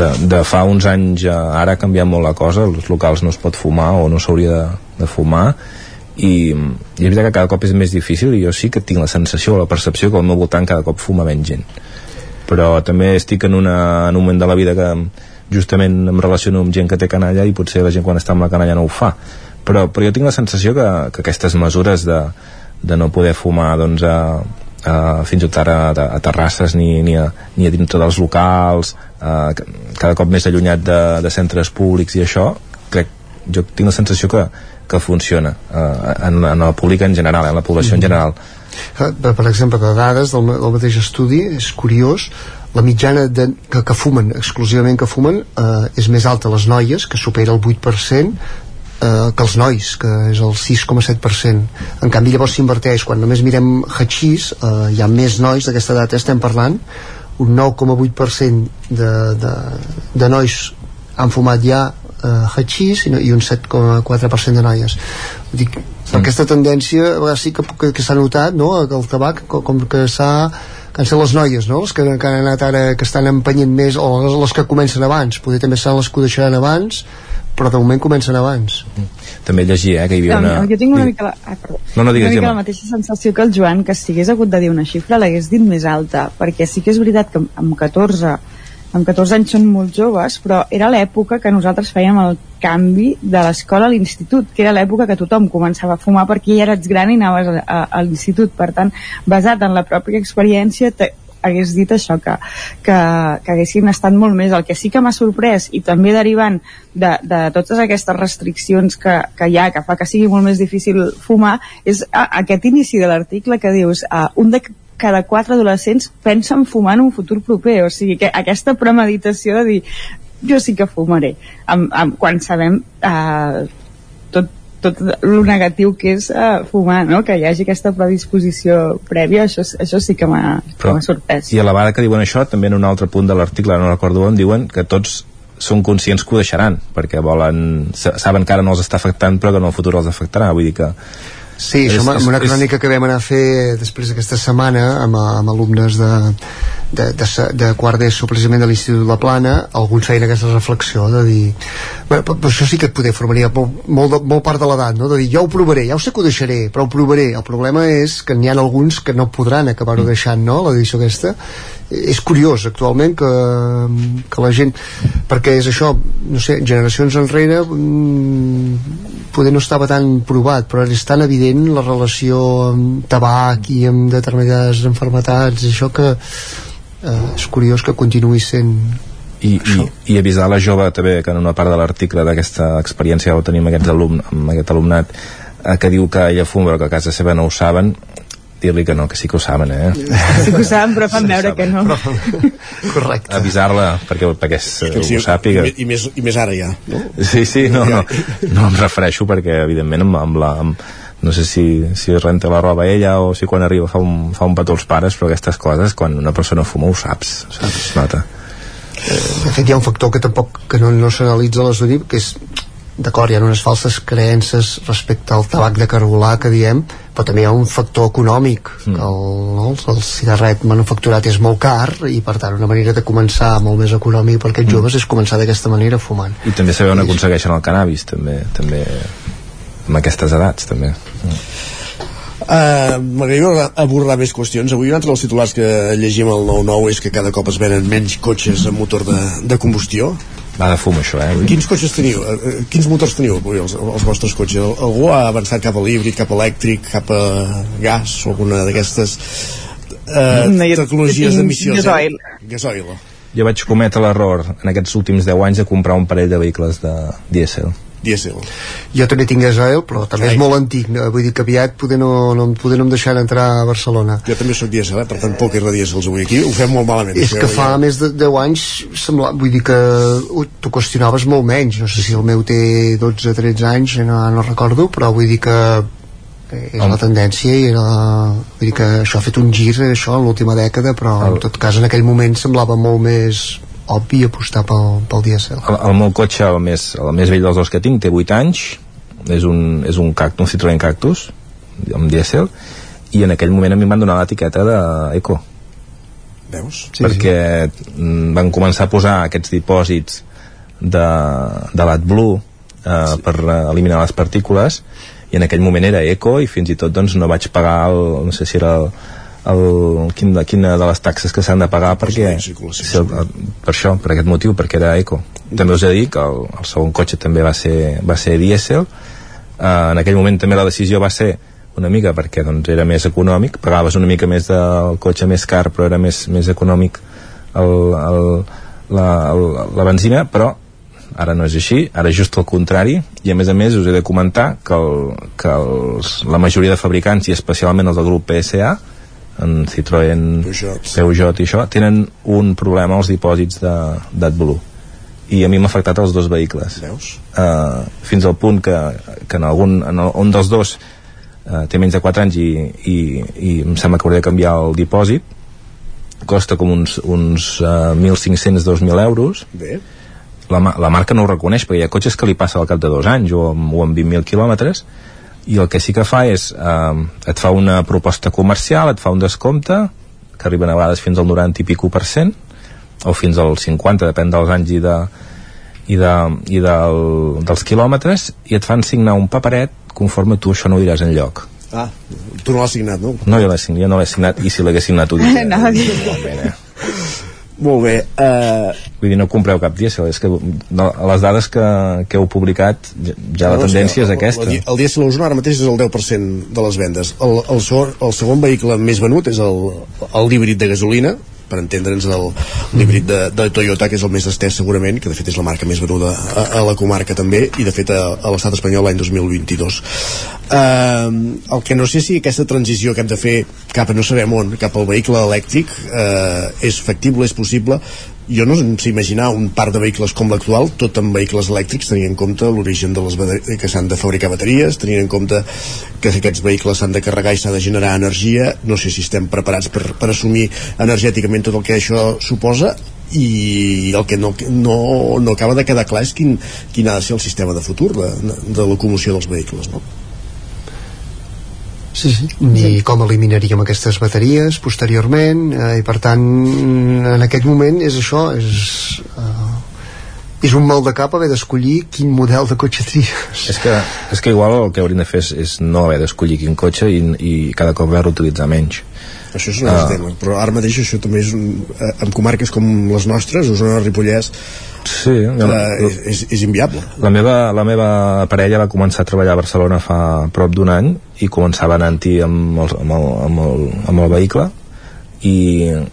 de, de fa uns anys ara ha canviat molt la cosa, els locals no es pot fumar o no s'hauria de, de fumar, i, i és veritat que cada cop és més difícil i jo sí que tinc la sensació o la percepció que al meu voltant cada cop fuma menys gent però també estic en, una, en un moment de la vida que justament em relaciono amb gent que té canalla i potser la gent quan està amb la canalla no ho fa però, però jo tinc la sensació que, que aquestes mesures de, de no poder fumar doncs, a, a, fins i tot ara a, a terrasses ni, ni, a, ni a dintre dels locals a, cada cop més allunyat de, de centres públics i això crec, jo tinc la sensació que, que funciona eh, en, en el públic en general, en la població mm. en general per exemple, de dades del, del mateix estudi és curiós la mitjana de, que, que fumen, exclusivament que fumen, eh, és més alta a les noies, que supera el 8%, eh, que els nois, que és el 6,7%. En canvi, llavors s'inverteix. Quan només mirem hachís, eh, hi ha més nois d'aquesta edat, estem parlant, un 9,8% de, de, de nois han fumat ja eh, hachís i, i un 7,4% de noies. Dic, mm. aquesta tendència a vegades sí que, que, que s'ha notat no? que el tabac com, com que s'ha que han les noies, no? Les que, que han anat ara, que estan empenyent més, o les, les que comencen abans. Poder també seran les que ho deixaran abans, però de moment comencen abans. També llegia, eh, que hi havia una... No, jo tinc una mica, la... ah, perdó. no, no, digues, una mica la mateixa sensació que el Joan, que si hagués hagut de dir una xifra l'hagués dit més alta, perquè sí que és veritat que amb 14 amb 14 anys són molt joves, però era l'època que nosaltres fèiem el canvi de l'escola a l'institut, que era l'època que tothom començava a fumar perquè ja eres gran i anaves a, a, a l'institut. Per tant, basat en la pròpia experiència, hagués dit això, que, que, que haguessin estat molt més. El que sí que m'ha sorprès, i també derivant de, de totes aquestes restriccions que, que hi ha, que fa que sigui molt més difícil fumar, és a, aquest inici de l'article que dius, uh, un de cada quatre adolescents pensen fumar en un futur proper, o sigui que aquesta premeditació de dir jo sí que fumaré, amb, amb, quan sabem eh, tot, tot el negatiu que és uh, fumar, no? que hi hagi aquesta predisposició prèvia, això, això sí que m'ha sorprès. I a la vegada que diuen això, també en un altre punt de l'article, no recordo on, diuen que tots són conscients que ho deixaran perquè volen, sa- saben que ara no els està afectant però que en el futur els afectarà vull dir que Sí, És- això és- una és- crònica que vam anar a fer després d'aquesta setmana amb, amb alumnes de, de, de, de quart d'ESO precisament de l'Institut La Plana alguns feien aquesta reflexió de dir bueno, però, però això sí que et poder formaria molt, molt, de, molt part de l'edat no? de dir ja ho provaré, ja ho sé que ho deixaré però ho provaré, el problema és que n'hi ha alguns que no podran acabar-ho deixant no? l'edició aquesta és curiós actualment que, que la gent perquè és això, no sé, generacions enrere mm, poder no estava tan provat però és tan evident la relació amb tabac i amb determinades enfermetats això que eh, és curiós que continuï sent i, i, i avisar la jove també que en una part de l'article d'aquesta experiència que ho tenim amb, aquests alumn, amb aquest alumnat eh, que diu que ella fuma però que a casa seva no ho saben dir-li que no, que sí que ho saben eh? Sí que ho saben, però fan veure que no. correcte. avisar-la perquè, perquè es, Sí, ho sàpiga. I, i, més, I més ara ja, no? Sí, sí, no, no, no em refereixo perquè evidentment amb, amb la amb, no sé si, si renta la roba ella o si quan arriba fa un, fa un petó als pares però aquestes coses quan una persona fuma ho saps, saps? Es nota de fet hi ha un factor que tampoc que no, no s'analitza a l'estudi que és d'acord, hi ha unes falses creences respecte al tabac de cargolà que diem però també hi ha un factor econòmic mm. que el, no, el cigarret manufacturat és molt car i per tant una manera de començar molt més econòmic per aquests mm. joves és començar d'aquesta manera fumant i també saber on aconsegueixen el cannabis també, també amb aquestes edats també Uh, M'agradaria abordar més qüestions. Avui un altre dels titulars que llegim al 9-9 és que cada cop es venen menys cotxes amb motor de, de combustió. Va de fum, això, eh? Avui. Quins cotxes teniu? Eh, Quins motors teniu avui, els, els vostres cotxes? Al- Algú ha avançat cap a l'híbrid, cap a elèctric, cap a gas o alguna d'aquestes eh, No, jo tecnologies d'emissió gasoil. Gasoil. jo vaig cometre l'error en aquests últims 10 anys de comprar un parell de vehicles de dièsel dièsel jo també tinc gasoil però també és molt antic no? vull dir que aviat poder no, no, poder no em deixaran entrar a Barcelona Jo també sóc dièsel, eh? per tant poc és de dièsels avui aquí. Ho fem molt malament. és que ja. fa més de 10 anys sembla, vull dir que t'ho qüestionaves molt menys no sé si el meu té 12-13 anys no, no recordo però vull dir que eh, és la tendència i era, vull dir que això ha fet un gir això en l'última dècada però en tot cas en aquell moment semblava molt més obvi apostar pel, pel dièsel el, el meu cotxe, el més, el més vell dels dos que tinc, té 8 anys és un, és un, cactus, un Citroën Cactus amb dièsel i en aquell moment a mi em van donar l'etiqueta d'Eco Veus? sí, perquè sí. van començar a posar aquests dipòsits de, de l'AdBlue eh, sí. per eh, eliminar les partícules i en aquell moment era eco i fins i tot doncs, no vaig pagar el, no sé si era el, el, quin, de, quina de les taxes que s'han de pagar perquè, si el, per això, per aquest motiu, perquè era eco. També us he dir que el, el segon cotxe també va ser, va ser dièsel. Eh, en aquell moment també la decisió va ser una mica perquè doncs, era més econòmic pagaves una mica més del cotxe més car però era més, més econòmic el, el, la, el, la benzina però ara no és així, ara és just el contrari i a més a més us he de comentar que, el, que els, la majoria de fabricants i especialment els del grup PSA en Citroën, Peugeot, Peugeot i això, tenen un problema als dipòsits d'AdBlue. I a mi m'ha afectat els dos vehicles. Veus? Uh, fins al punt que, que en, algun, en el, un dels dos uh, té menys de 4 anys i, i, i em sembla que hauré de canviar el dipòsit. Costa com uns, uns uh, 1.500-2.000 euros. Bé. la, la marca no ho reconeix perquè hi ha cotxes que li passa al cap de dos anys o amb, o amb 20.000 quilòmetres i el que sí que fa és eh, et fa una proposta comercial, et fa un descompte que arriben a vegades fins al 90 i pico per cent o fins al 50, depèn dels anys i, de, i, de, i del, dels quilòmetres i et fan signar un paperet conforme tu això no ho diràs en lloc Ah, tu no l'has signat, no? no, jo, l'he signat, jo no l'he signat i si l'hagués signat ho diria Anava a dir. igualment, eh? Molt bé. Uh, Vull dir, no compreu cap dièsel, és que no, a les dades que, que heu publicat ja, ja la No, tendència és el- aquesta. El, el dièsel a Osona ara mateix és el 10% de les vendes. El, el, segon, el segon vehicle més venut és el, el híbrid de gasolina, per entendre'ns el l'híbrid de, de Toyota, que és el més estès segurament, que de fet és la marca més venuda a, a la comarca també, i de fet a, a l'estat espanyol l'any 2022. Uh, el que no sé si aquesta transició que hem de fer cap a no sabem on, cap al vehicle elèctric, uh, és factible, és possible, jo no sé imaginar un parc de vehicles com l'actual, tot amb vehicles elèctrics, tenint en compte l'origen de les bate- que s'han de fabricar bateries, tenint en compte que aquests vehicles s'han de carregar i s'ha de generar energia, no sé si estem preparats per, per assumir energèticament tot el que això suposa i el que no, no, no acaba de quedar clar és quin, quin ha de ser el sistema de futur de, de locomoció dels vehicles no? Sí, sí. Ni com eliminaríem aquestes bateries posteriorment eh, i per tant en aquest moment és això és, eh, és un mal de cap haver d'escollir quin model de cotxe tries. És que, és que igual el que hauríem de fer és, és no haver d'escollir quin cotxe i, i cada cop haver d'utilitzar menys. Això és un altre uh, tema, però ara mateix això també és un, eh, en comarques com les nostres, Osona, Ripollès sí, uh, és, és, és inviable. la meva, la meva parella va començar a treballar a Barcelona fa prop d'un any i començava amb, el, amb, el, amb, el, amb el vehicle i,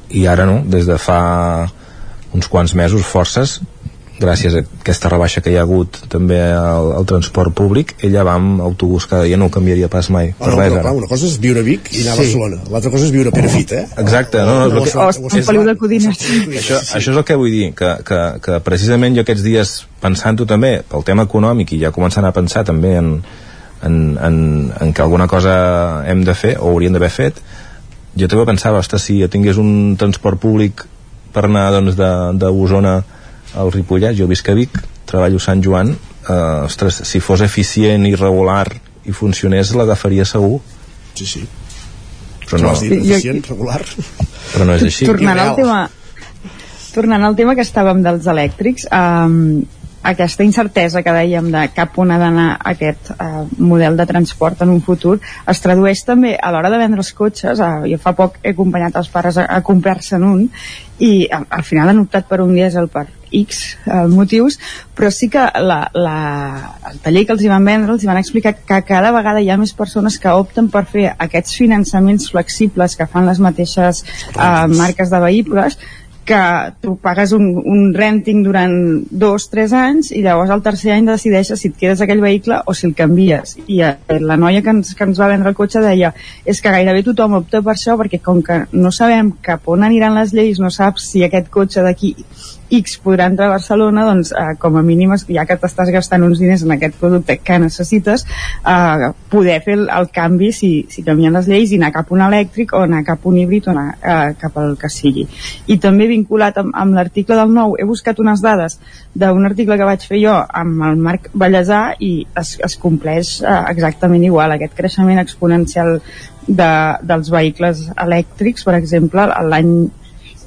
i ara no, des de fa uns quants mesos forces gràcies a aquesta rebaixa que hi ha hagut també al, al transport públic ella va amb autobús cada dia no ho canviaria pas mai oh, no, res, clar, una cosa és viure a Vic i anar sí. a Barcelona l'altra cosa és viure a Perafit eh? exacte no, no, no, o, Feliu de Codines això, això és el que vull dir que, que, que precisament jo aquests dies pensant-ho també pel tema econòmic i ja començant a pensar també en, en, en, en que alguna cosa hem de fer o hauríem d'haver fet jo també pensava, ostres, si jo tingués un transport públic per anar doncs, d'Osona de, al Ripollès, jo visc a Vic, treballo a Sant Joan, eh, ostres, si fos eficient i regular i funcionés, l'agafaria segur. Sí, sí. Però no, dir, eficient, regular. Però no és així. Tornant al tema, tornant al tema que estàvem dels elèctrics, um, aquesta incertesa que dèiem de cap on ha d'anar aquest uh, model de transport en un futur es tradueix també a l'hora de vendre els cotxes. Uh, jo fa poc he acompanyat els pares a, a comprar-se'n un i uh, al final han optat per un dièsel per X uh, motius però sí que la, la, el taller que els hi van vendre els hi van explicar que cada vegada hi ha més persones que opten per fer aquests finançaments flexibles que fan les mateixes uh, marques de vehicles que tu pagues un, un renting durant dos, tres anys i llavors al tercer any decideixes si et quedes aquell vehicle o si el canvies. I eh, la noia que ens, que ens va vendre el cotxe deia és que gairebé tothom opta per això perquè com que no sabem cap on aniran les lleis no saps si aquest cotxe d'aquí X podrà entrar a Barcelona, doncs eh, com a mínim, ja que t'estàs gastant uns diners en aquest producte que necessites, eh, poder fer el, el canvi si, si canvien les lleis i anar cap a un elèctric o anar cap a un híbrid o anar eh, cap al que sigui. I també vinculat amb, amb l'article del nou, he buscat unes dades d'un article que vaig fer jo amb el Marc Ballesà i es, es compleix eh, exactament igual, aquest creixement exponencial de, dels vehicles elèctrics, per exemple, l'any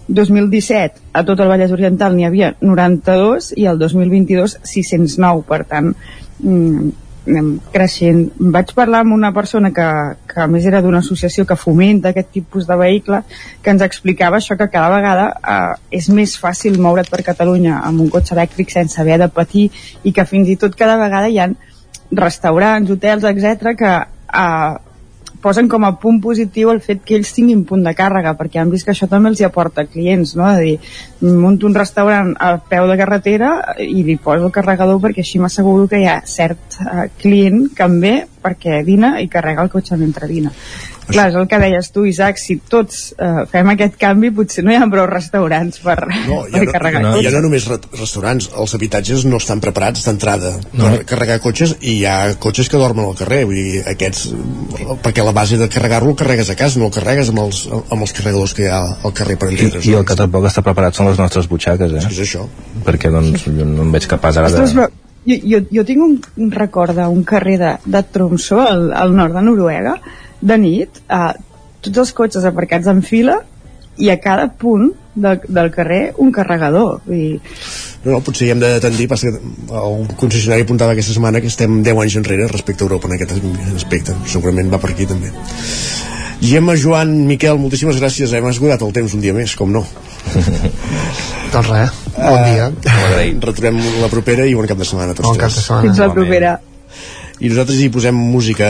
2017 a tot el Vallès Oriental n'hi havia 92 i el 2022 609 per tant mm, anem creixent. Vaig parlar amb una persona que, que a més era d'una associació que fomenta aquest tipus de vehicle que ens explicava això que cada vegada eh, és més fàcil moure't per Catalunya amb un cotxe elèctric sense haver de patir i que fins i tot cada vegada hi ha restaurants, hotels, etc que eh, posen com a punt positiu el fet que ells tinguin punt de càrrega, perquè han vist que això també els hi aporta clients, no? De dir, munto un restaurant a peu de carretera i li poso el carregador perquè així m'asseguro que hi ha cert uh, client que em ve perquè dina i carrega el cotxe mentre dina. Clar, és el que deies tu, Isaac, si tots eh, fem aquest canvi, potser no hi ha prou restaurants per, no, per no, carregar no, cotxes. Hi ha no només restaurants, els habitatges no estan preparats d'entrada no. per carregar cotxes i hi ha cotxes que dormen al carrer, vull dir, aquests, perquè la base de carregar-lo el carregues a casa, no el carregues amb els, amb els carregadors que hi ha al carrer per entendre's. I, I el que tampoc està preparat són les nostres butxaques, eh? És, és això. Perquè, doncs, jo no em veig capaç ara Ostres, de... Jo, jo, jo tinc un, un record d'un carrer de, de Tromsø, al, al nord de Noruega, de nit, eh, tots els cotxes aparcats en fila i a cada punt de, del carrer un carregador dir... no, no, potser hi hem de tendir que el concessionari apuntava aquesta setmana que estem 10 anys enrere respecte a Europa en aquest aspecte. Segurament va per aquí també. Gemma, Joan, Miquel, moltíssimes gràcies. Hem esgotat el temps un dia més, com no. Doncs res, bon dia. uh, retrobem la propera i bon cap de setmana tots bon cap de setmana fins la propera i nosaltres hi posem música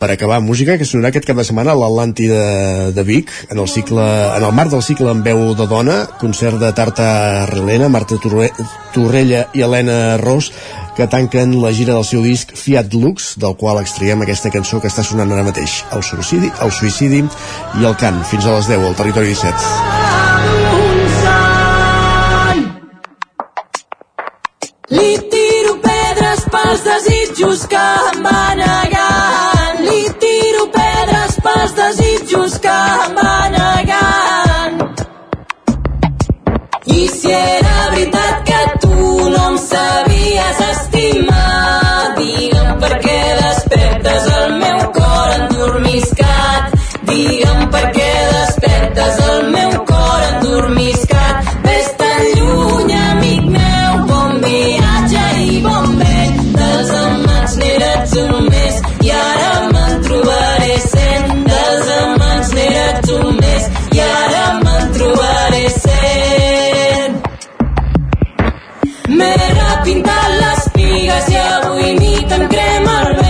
per acabar, música que sonarà aquest cap de setmana a l'Atlàntida de, de Vic en el, cicle, en el marc del cicle en veu de dona concert de Tarta Relena Marta Torrella i Helena Ros que tanquen la gira del seu disc Fiat Lux, del qual extraiem aquesta cançó que està sonant ara mateix, el suïcidi, el suïcidi i el cant, fins a les 10 al Territori 17. M'he repintat les pigues i avui nit em crema el ventre.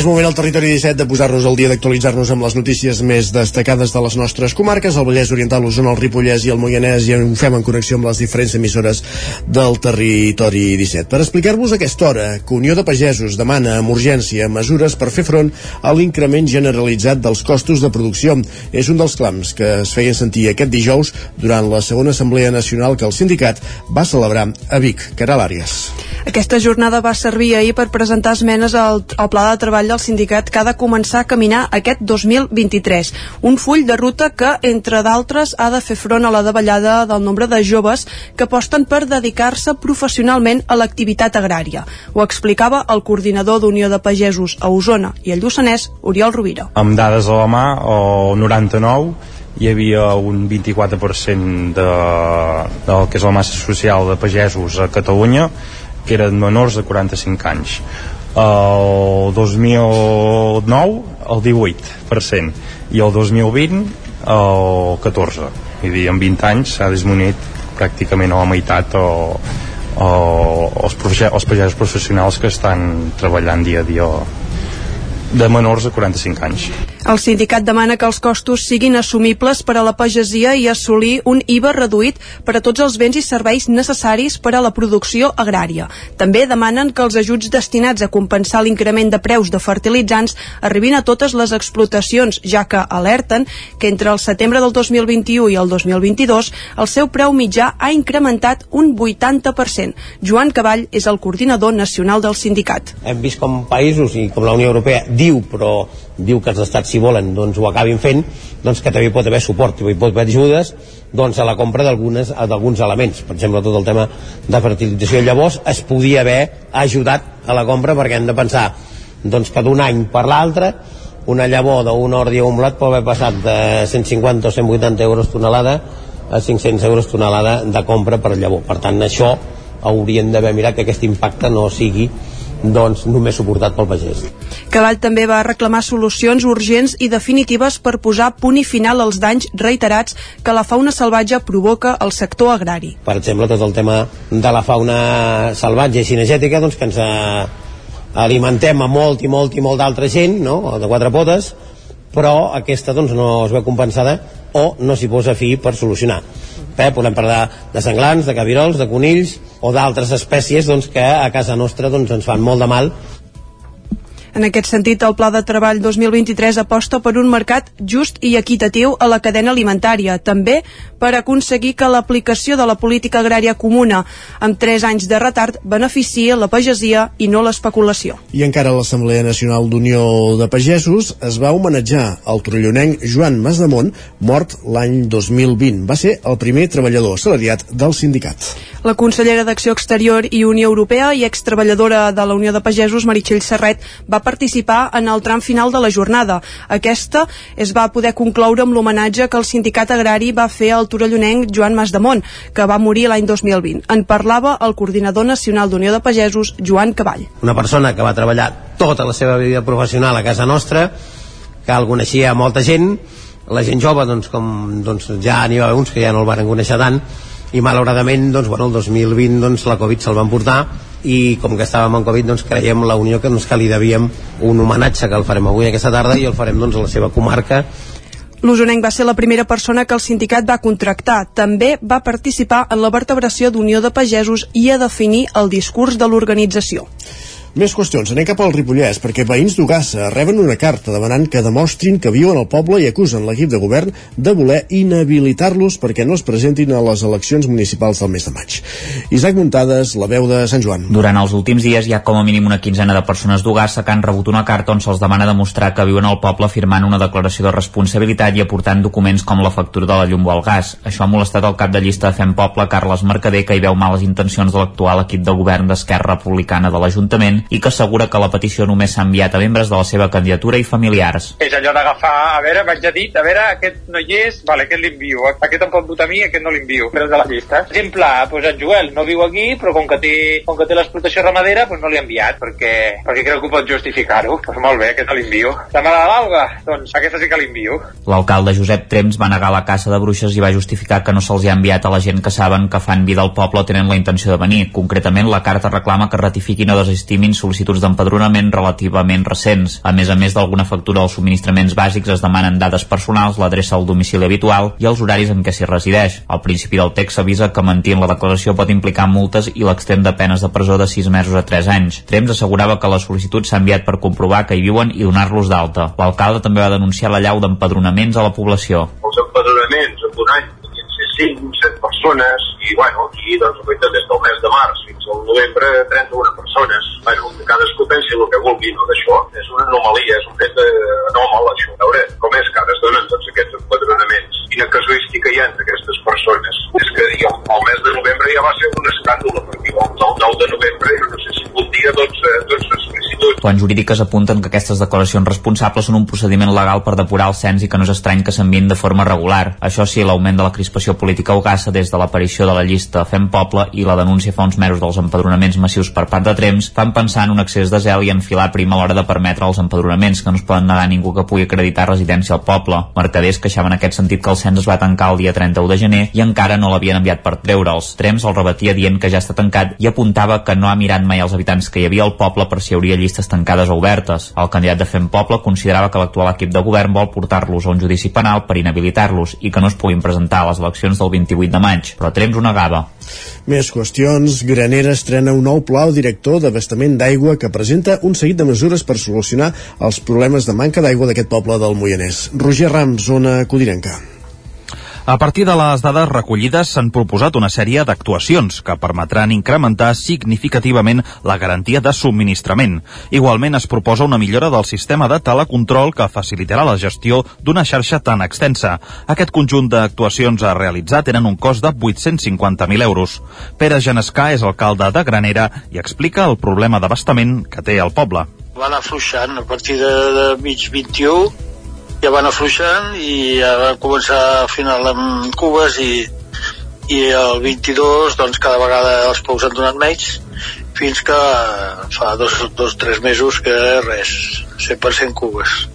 És moment al territori 17 de posar-nos al dia d'actualitzar-nos amb les notícies més destacades de les nostres comarques, el Vallès Oriental, l'Osona, el Ripollès i el Moianès, i ho fem en connexió amb les diferents emissores del territori 17. Per explicar-vos aquesta hora que Unió de Pagesos demana amb urgència mesures per fer front a l'increment generalitzat dels costos de producció. És un dels clams que es feien sentir aquest dijous durant la segona Assemblea Nacional que el sindicat va celebrar a Vic, Caral Àries. Aquesta jornada va servir ahir per presentar esmenes al, al pla de treball del sindicat que ha de començar a caminar aquest 2023. Un full de ruta que, entre d'altres, ha de fer front a la davallada del nombre de joves que aposten per dedicar-se professionalment a l'activitat agrària. Ho explicava el coordinador d'Unió de Pagesos a Osona i el Lluçanès, Oriol Rovira. amb dades a la mà, el 99 hi havia un 24% de, del que és la massa social de pagesos a Catalunya que eren menors de 45 anys el 2009 el 18% i el 2020 el 14% vull dir, en 20 anys s'ha disminuït pràcticament a la meitat o, o els, els pagesos professionals que estan treballant dia a dia de menors de 45 anys. El sindicat demana que els costos siguin assumibles per a la pagesia i assolir un IVA reduït per a tots els béns i serveis necessaris per a la producció agrària. També demanen que els ajuts destinats a compensar l'increment de preus de fertilitzants arribin a totes les explotacions, ja que alerten que entre el setembre del 2021 i el 2022 el seu preu mitjà ha incrementat un 80%. Joan Cavall és el coordinador nacional del sindicat. hem vist com països i com la Unió Europea diu, però diu que els estats si volen doncs ho acabin fent doncs que també hi pot haver suport, hi pot haver ajudes doncs a la compra d'alguns elements, per exemple tot el tema de fertilització llavors es podia haver ajudat a la compra perquè hem de pensar doncs que d'un any per l'altre una llavor d'un ordi o un blat pot haver passat de 150 o 180 euros tonelada a 500 euros tonelada de compra per llavor. Per tant, això haurien d'haver mirat que aquest impacte no sigui doncs només suportat pel pagès. Cavall també va reclamar solucions urgents i definitives per posar punt i final als danys reiterats que la fauna salvatge provoca al sector agrari. Per exemple, tot el tema de la fauna salvatge i cinegètica, doncs que ens eh, alimentem a molt i molt i molt d'altra gent, no?, de quatre potes, però aquesta doncs, no es veu compensada o no s'hi posa fi per solucionar. Eh, podem parlar de senglans, de cabirols, de conills o d'altres espècies doncs, que a casa nostra doncs, ens fan molt de mal En aquest sentit, el Pla de Treball 2023 aposta per un mercat just i equitatiu a la cadena alimentària, també per aconseguir que l'aplicació de la política agrària comuna amb 3 anys de retard beneficiï la pagesia i no l'especulació. I encara l'Assemblea Nacional d'Unió de Pagesos es va homenatjar el trollonenc Joan Masdemont, mort l'any 2020. Va ser el primer treballador assalariat del sindicat. La consellera d'Acció Exterior i Unió Europea i extreballadora de la Unió de Pagesos, Meritxell Serret, va participar en el tram final de la jornada. Aquesta es va poder concloure amb l'homenatge que el sindicat agrari va fer al torellonenc Joan Masdemont, que va morir l'any 2020. En parlava el coordinador nacional d'Unió de Pagesos, Joan Cavall. una persona que va treballar tota la seva vida professional a casa nostra, que el coneixia molta gent, la gent jove, doncs, com doncs, ja n'hi va haver uns que ja no el van conèixer tant, i malauradament doncs, bueno, el 2020 doncs, la Covid se'l van portar i com que estàvem en Covid doncs creiem la Unió que, doncs, que li devíem un homenatge que el farem avui aquesta tarda i el farem doncs, a la seva comarca L'usonenc va ser la primera persona que el sindicat va contractar. També va participar en la vertebració d'Unió de Pagesos i a definir el discurs de l'organització. Més qüestions. Anem cap al Ripollès, perquè veïns d'Ugassa reben una carta demanant que demostrin que viuen al poble i acusen l'equip de govern de voler inhabilitar-los perquè no es presentin a les eleccions municipals del mes de maig. Isaac Muntades, la veu de Sant Joan. Durant els últims dies hi ha com a mínim una quinzena de persones d'Ugassa que han rebut una carta on se'ls demana demostrar que viuen al poble firmant una declaració de responsabilitat i aportant documents com la factura de la llum o el gas. Això ha molestat el cap de llista de Fem Poble, Carles Mercader, que hi veu males intencions de l'actual equip de govern d'Esquerra Republicana de l'Ajuntament i que assegura que la petició només s'ha enviat a membres de la seva candidatura i familiars. És allò d'agafar, a veure, vaig a dir, a veure, aquest no hi és, vale, aquest l'envio, aquest em pot votar a mi, aquest no l'envio, però de la llista. Per exemple, pues en Joel no viu aquí, però com que té, com que té l'explotació ramadera, pues no l'he enviat, perquè, perquè creu que pot justificar-ho. Pues molt bé, aquest no l'envio. La mare de l'Alba, doncs aquesta sí que l'envio. L'alcalde Josep Trems va negar la caça de bruixes i va justificar que no se'ls ha enviat a la gent que saben que fan vida al poble o tenen la intenció de venir. Concretament, la carta reclama que ratifiquin o desestimin sol·licituds d'empadronament relativament recents. A més a més d'alguna factura dels subministraments bàsics es demanen dades personals, l'adreça al domicili habitual i els horaris en què s'hi resideix. Al principi del text s'avisa que mentir en la declaració pot implicar multes i l'extrem de penes de presó de 6 mesos a 3 anys. Trems assegurava que la sol·licitud s'ha enviat per comprovar que hi viuen i donar-los d'alta. L'alcalde també va denunciar la llau d'empadronaments a la població. Els empadronaments en un any 5, 7 persones i bueno, aquí doncs fet des del mes de març fins al novembre 31 persones. Bueno, cadascú pensi el que vulgui, no d'això. És una anomalia, és un fet eh, anòmal això. A veure, com és que ara es donen tots aquests empadronaments? Quina casuística hi ha entre aquestes persones? És que jo, el mes de novembre ja va ser un escàndol, perquè el 9 de novembre, no sé si un dia, doncs, eh, doncs. Fonts jurídiques apunten que aquestes declaracions responsables són un procediment legal per depurar el cens i que no és estrany que s'enviïn de forma regular. Això sí, l'augment de la crispació política a Ugassa des de l'aparició de la llista Fem Poble i la denúncia fa uns mesos dels empadronaments massius per part de Trems fan pensar en un excés de zel i enfilar prim a l'hora de permetre els empadronaments que no es poden negar a ningú que pugui acreditar residència al poble. Mercaders queixaven en aquest sentit que el cens es va tancar el dia 31 de gener i encara no l'havien enviat per treure'ls. Trems el rebatia dient que ja està tancat i apuntava que no ha mirat mai els habitants que hi havia al poble per si hi hauria llistes tancades o obertes. El candidat de Fem Poble considerava que l'actual equip de govern vol portar-los a un judici penal per inhabilitar-los i que no es puguin presentar a les eleccions del 28 de maig, però Trems ho negava. Més qüestions. Granera estrena un nou pla director d'abastament d'aigua que presenta un seguit de mesures per solucionar els problemes de manca d'aigua d'aquest poble del Moianès. Roger Rams, zona Codirenca. A partir de les dades recollides s'han proposat una sèrie d'actuacions que permetran incrementar significativament la garantia de subministrament. Igualment es proposa una millora del sistema de telecontrol que facilitarà la gestió d'una xarxa tan extensa. Aquest conjunt d'actuacions a realitzar tenen un cost de 850.000 euros. Pere Genescà és alcalde de Granera i explica el problema d'abastament que té el poble. Van afluixant a partir de, de mig 21 ja van afluixant i ja van començar a final amb cubes i, i el 22 doncs cada vegada els pous han donat menys fins que fa dos o tres mesos que res, 100% cubes.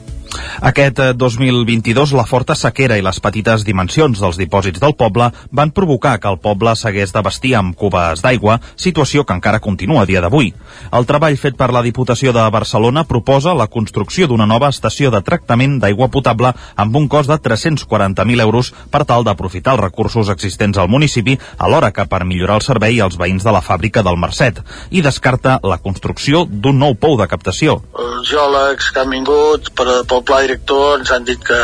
Aquest eh, 2022, la forta sequera i les petites dimensions dels dipòsits del poble van provocar que el poble s'hagués d'abastir amb cubes d'aigua, situació que encara continua a dia d'avui. El treball fet per la Diputació de Barcelona proposa la construcció d'una nova estació de tractament d'aigua potable amb un cost de 340.000 euros per tal d'aprofitar els recursos existents al municipi, alhora que per millorar el servei als veïns de la fàbrica del Mercet, i descarta la construcció d'un nou pou de captació. Els geòlegs que han vingut per, pel pla director ens han dit que,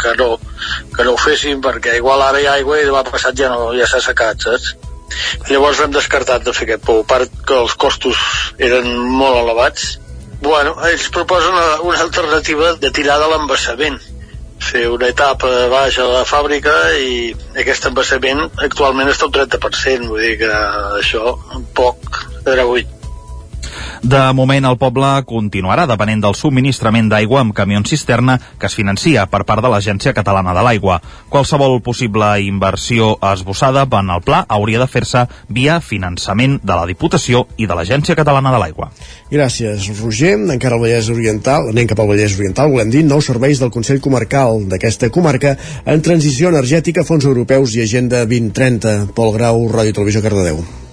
que, no, que no ho féssim perquè igual ara hi ha aigua i demà passat ja, no, ja s'ha secat, saps? Llavors hem descartat de fer aquest pou, a part que els costos eren molt elevats. Bueno, ells proposen una, una alternativa de tirar de l'embassament fer una etapa baix a la fàbrica i aquest embassament actualment està un 30%, vull dir que això poc era 8. De moment, el poble continuarà depenent del subministrament d'aigua amb camions cisterna que es financia per part de l'Agència Catalana de l'Aigua. Qualsevol possible inversió esbossada en el pla hauria de fer-se via finançament de la Diputació i de l'Agència Catalana de l'Aigua. Gràcies, Roger. Encara al Vallès Oriental, anem cap al Vallès Oriental, volem dir nous serveis del Consell Comarcal d'aquesta comarca en transició energètica, fons europeus i agenda 2030. Pol Grau, Ràdio Televisió Cardedeu.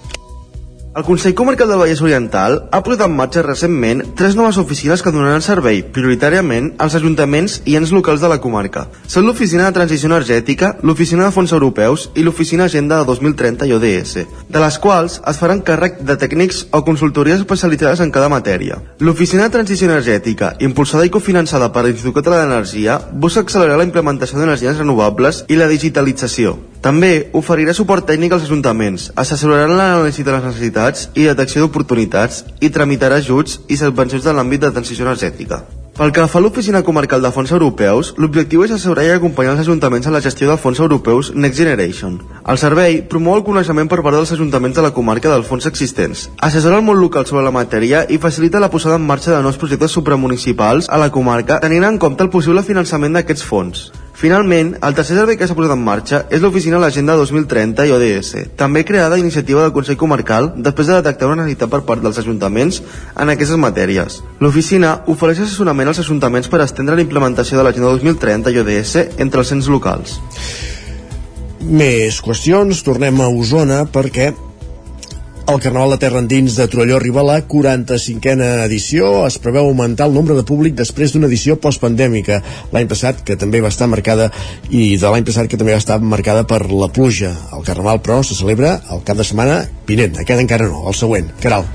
El Consell Comarcal del Vallès Oriental ha posat en marxa recentment tres noves oficines que donaran servei prioritàriament als ajuntaments i ens locals de la comarca. Són l'Oficina de Transició Energètica, l'Oficina de Fons Europeus i l'Oficina Agenda de 2030 i ODS, de les quals es faran càrrec de tècnics o consultories especialitzades en cada matèria. L'Oficina de Transició Energètica, impulsada i cofinançada per l'Institut Català d'Energia, busca accelerar la implementació d'energies renovables i la digitalització. També oferirà suport tècnic als ajuntaments, assessoraran l'anàlisi de les necessitats i detecció d'oportunitats i tramitarà ajuts i subvencions de l'àmbit de transició energètica. Pel que fa a l'Oficina Comarcal de Fons Europeus, l'objectiu és assegurar i acompanyar els ajuntaments en la gestió de fons europeus Next Generation. El servei promou el coneixement per part dels ajuntaments de la comarca dels fons existents, assessora el món local sobre la matèria i facilita la posada en marxa de nous projectes supramunicipals a la comarca tenint en compte el possible finançament d'aquests fons. Finalment, el tercer servei que s'ha posat en marxa és l'oficina l'Agenda 2030 i ODS, també creada a iniciativa del Consell Comarcal després de detectar una necessitat per part dels ajuntaments en aquestes matèries. L'oficina ofereix assessorament als ajuntaments per estendre la implementació de l'Agenda 2030 i ODS entre els ens locals. Més qüestions, tornem a Osona perquè el Carnaval de Terra Endins de Torelló arriba a la 45a edició. Es preveu augmentar el nombre de públic després d'una edició postpandèmica. L'any passat, que també va estar marcada, i de l'any passat, que també va estar marcada per la pluja. El Carnaval, però, se celebra el cap de setmana vinent. Aquest encara no, el següent. Caral.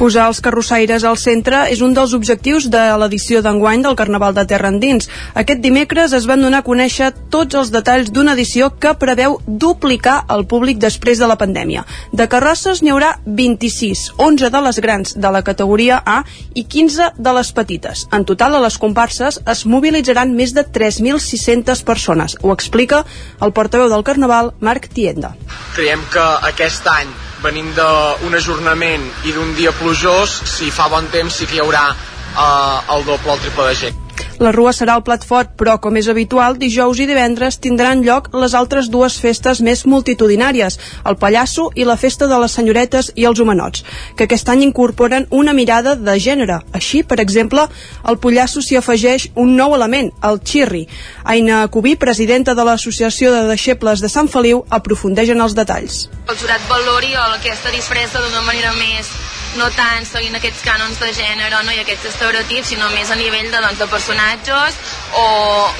Posar els carrossaires al centre és un dels objectius de l'edició d'enguany del Carnaval de Terra Endins. Aquest dimecres es van donar a conèixer tots els detalls d'una edició que preveu duplicar el públic després de la pandèmia. De carrosses n'hi haurà 26, 11 de les grans de la categoria A i 15 de les petites. En total, a les comparses es mobilitzaran més de 3.600 persones. Ho explica el portaveu del Carnaval, Marc Tienda. Creiem que aquest any venim d'un ajornament i d'un dia plujós, si fa bon temps sí que hi haurà eh, el doble o el triple de gent. La rua serà el plat fort, però, com és habitual, dijous i divendres tindran lloc les altres dues festes més multitudinàries, el Pallasso i la Festa de les Senyoretes i els Homenots, que aquest any incorporen una mirada de gènere. Així, per exemple, al Pollasso s'hi afegeix un nou element, el xirri. Aina Cubí, presidenta de l'Associació de Deixebles de Sant Feliu, aprofundeix en els detalls. el jurat valori aquesta disfressa d'una manera més no tant seguint aquests cànons de gènere no, i aquests estereotips, sinó més a nivell de, doncs, de personatges o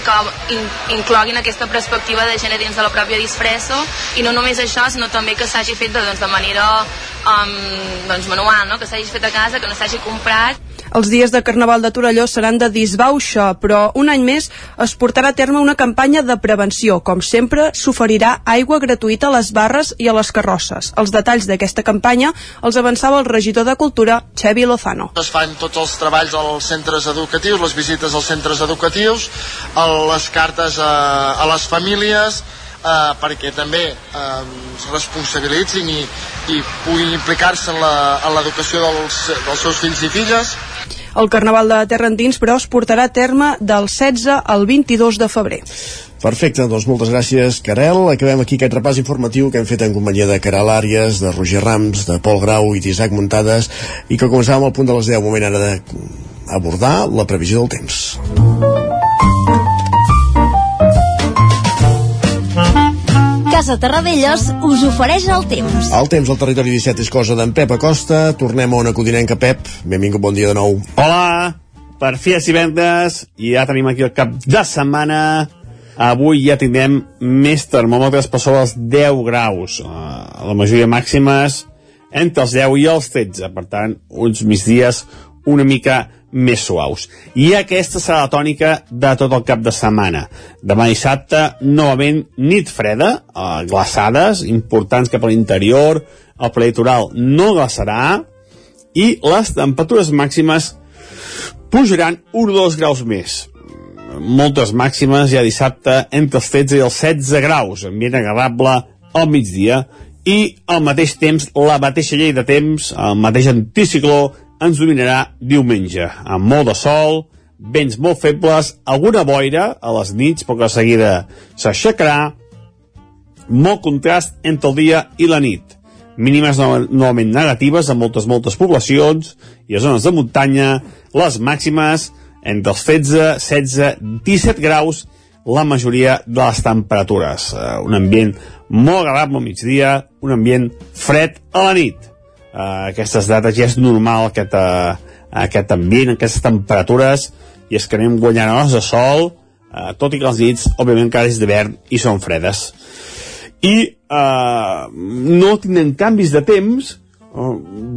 que in, incloguin aquesta perspectiva de gènere dins de la pròpia disfressa i no només això, sinó també que s'hagi fet de, doncs, de manera um, doncs, manual, no? que s'hagi fet a casa, que no s'hagi comprat Els dies de Carnaval de Torelló seran de disbauxa, però un any més es portarà a terme una campanya de prevenció. Com sempre, s'oferirà aigua gratuïta a les barres i a les carrosses. Els detalls d'aquesta campanya els avançava el regidor de Cultura, Xevi Lozano. Es fan tots els treballs als centres educatius, les visites als centres educatius, les cartes a, a les famílies, eh, perquè també eh, es responsabilitzin i, i puguin implicar-se en l'educació dels, dels seus fills i filles. El Carnaval de Terra Endins, però, es portarà a terme del 16 al 22 de febrer. Perfecte, doncs moltes gràcies, Carel. Acabem aquí aquest repàs informatiu que hem fet en companyia de Caral Àries, de Roger Rams, de Pol Grau i d'Isaac Muntades, i que començàvem al punt de les 10, moment ara d'abordar la previsió del temps. Casa Terradellos us ofereix el temps. El temps al territori 17 és cosa d'en Pep Acosta. Tornem a una codinenca, Pep. Benvingut, bon dia de nou. Hola, per fi és divendres i ja tenim aquí el cap de setmana. Avui ja tindrem més termòmetres per sobre els 10 graus. Uh, la majoria màximes entre els 10 i els 13. Per tant, uns migdies una mica més suaus. I aquesta serà la tònica de tot el cap de setmana. Demà dissabte, novament, nit freda, eh, glaçades, importants cap a l'interior, el prelitoral no glaçarà, i les temperatures màximes pujaran 1 o 2 graus més. Moltes màximes ja dissabte entre els 13 i els 16 graus, ambient agradable al migdia, i al mateix temps, la mateixa llei de temps, el mateix anticicló ens dominarà diumenge, amb molt de sol, vents molt febles, alguna boira a les nits, però que de seguida s'aixecarà, molt contrast entre el dia i la nit. Mínimes no- novament negatives a moltes, moltes poblacions i a zones de muntanya, les màximes entre els 13, 16, 17 graus la majoria de les temperatures. Uh, un ambient molt agradable al migdia, un ambient fred a la nit. Uh, aquestes dates ja és normal aquest, uh, aquest ambient, aquestes temperatures, i és que anem guanyant hores de sol, uh, tot i que les nits, òbviament, encara és d'hivern i són fredes. I uh, no tindrem canvis de temps uh,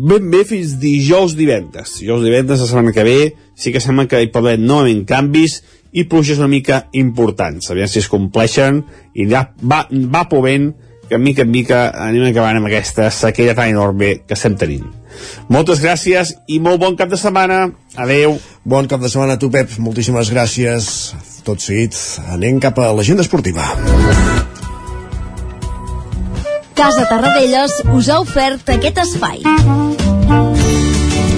ben bé fins dijous divendres. Dijous divendres, la setmana que ve, sí que sembla que hi pot haver novament canvis i pluges una mica importants. Aviam si es compleixen i ja va, va plovent que mica en mica anem acabant amb aquesta sequera tan enorme que estem tenint. Moltes gràcies i molt bon cap de setmana. Adeu. Bon cap de setmana a tu, Pep. Moltíssimes gràcies. Tot seguit anem cap a l'agenda esportiva. Casa Tarradellas us ha ofert aquest espai.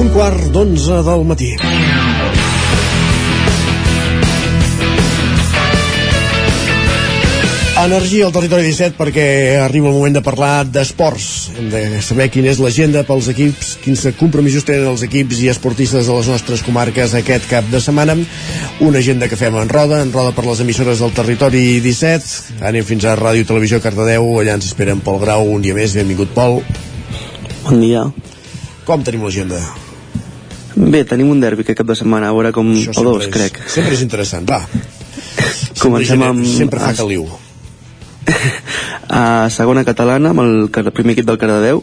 Un quart d'onze del matí. Energia al territori 17 perquè arriba el moment de parlar d'esports. Hem de saber quina és l'agenda pels equips, quins compromisos tenen els equips i esportistes de les nostres comarques aquest cap de setmana. Una agenda que fem en roda, en roda per les emissores del territori 17. Anem fins a Ràdio Televisió Cardedeu, allà ens esperen Pol Grau un dia més. Benvingut, Pol. Bon dia. Com tenim l'agenda? Bé, tenim un derbi aquest cap de setmana, a veure com... O dos, és, crec. Sempre és interessant, va. Comencem amb... Sempre fa caliu. a segona catalana amb el, primer equip del Cardedeu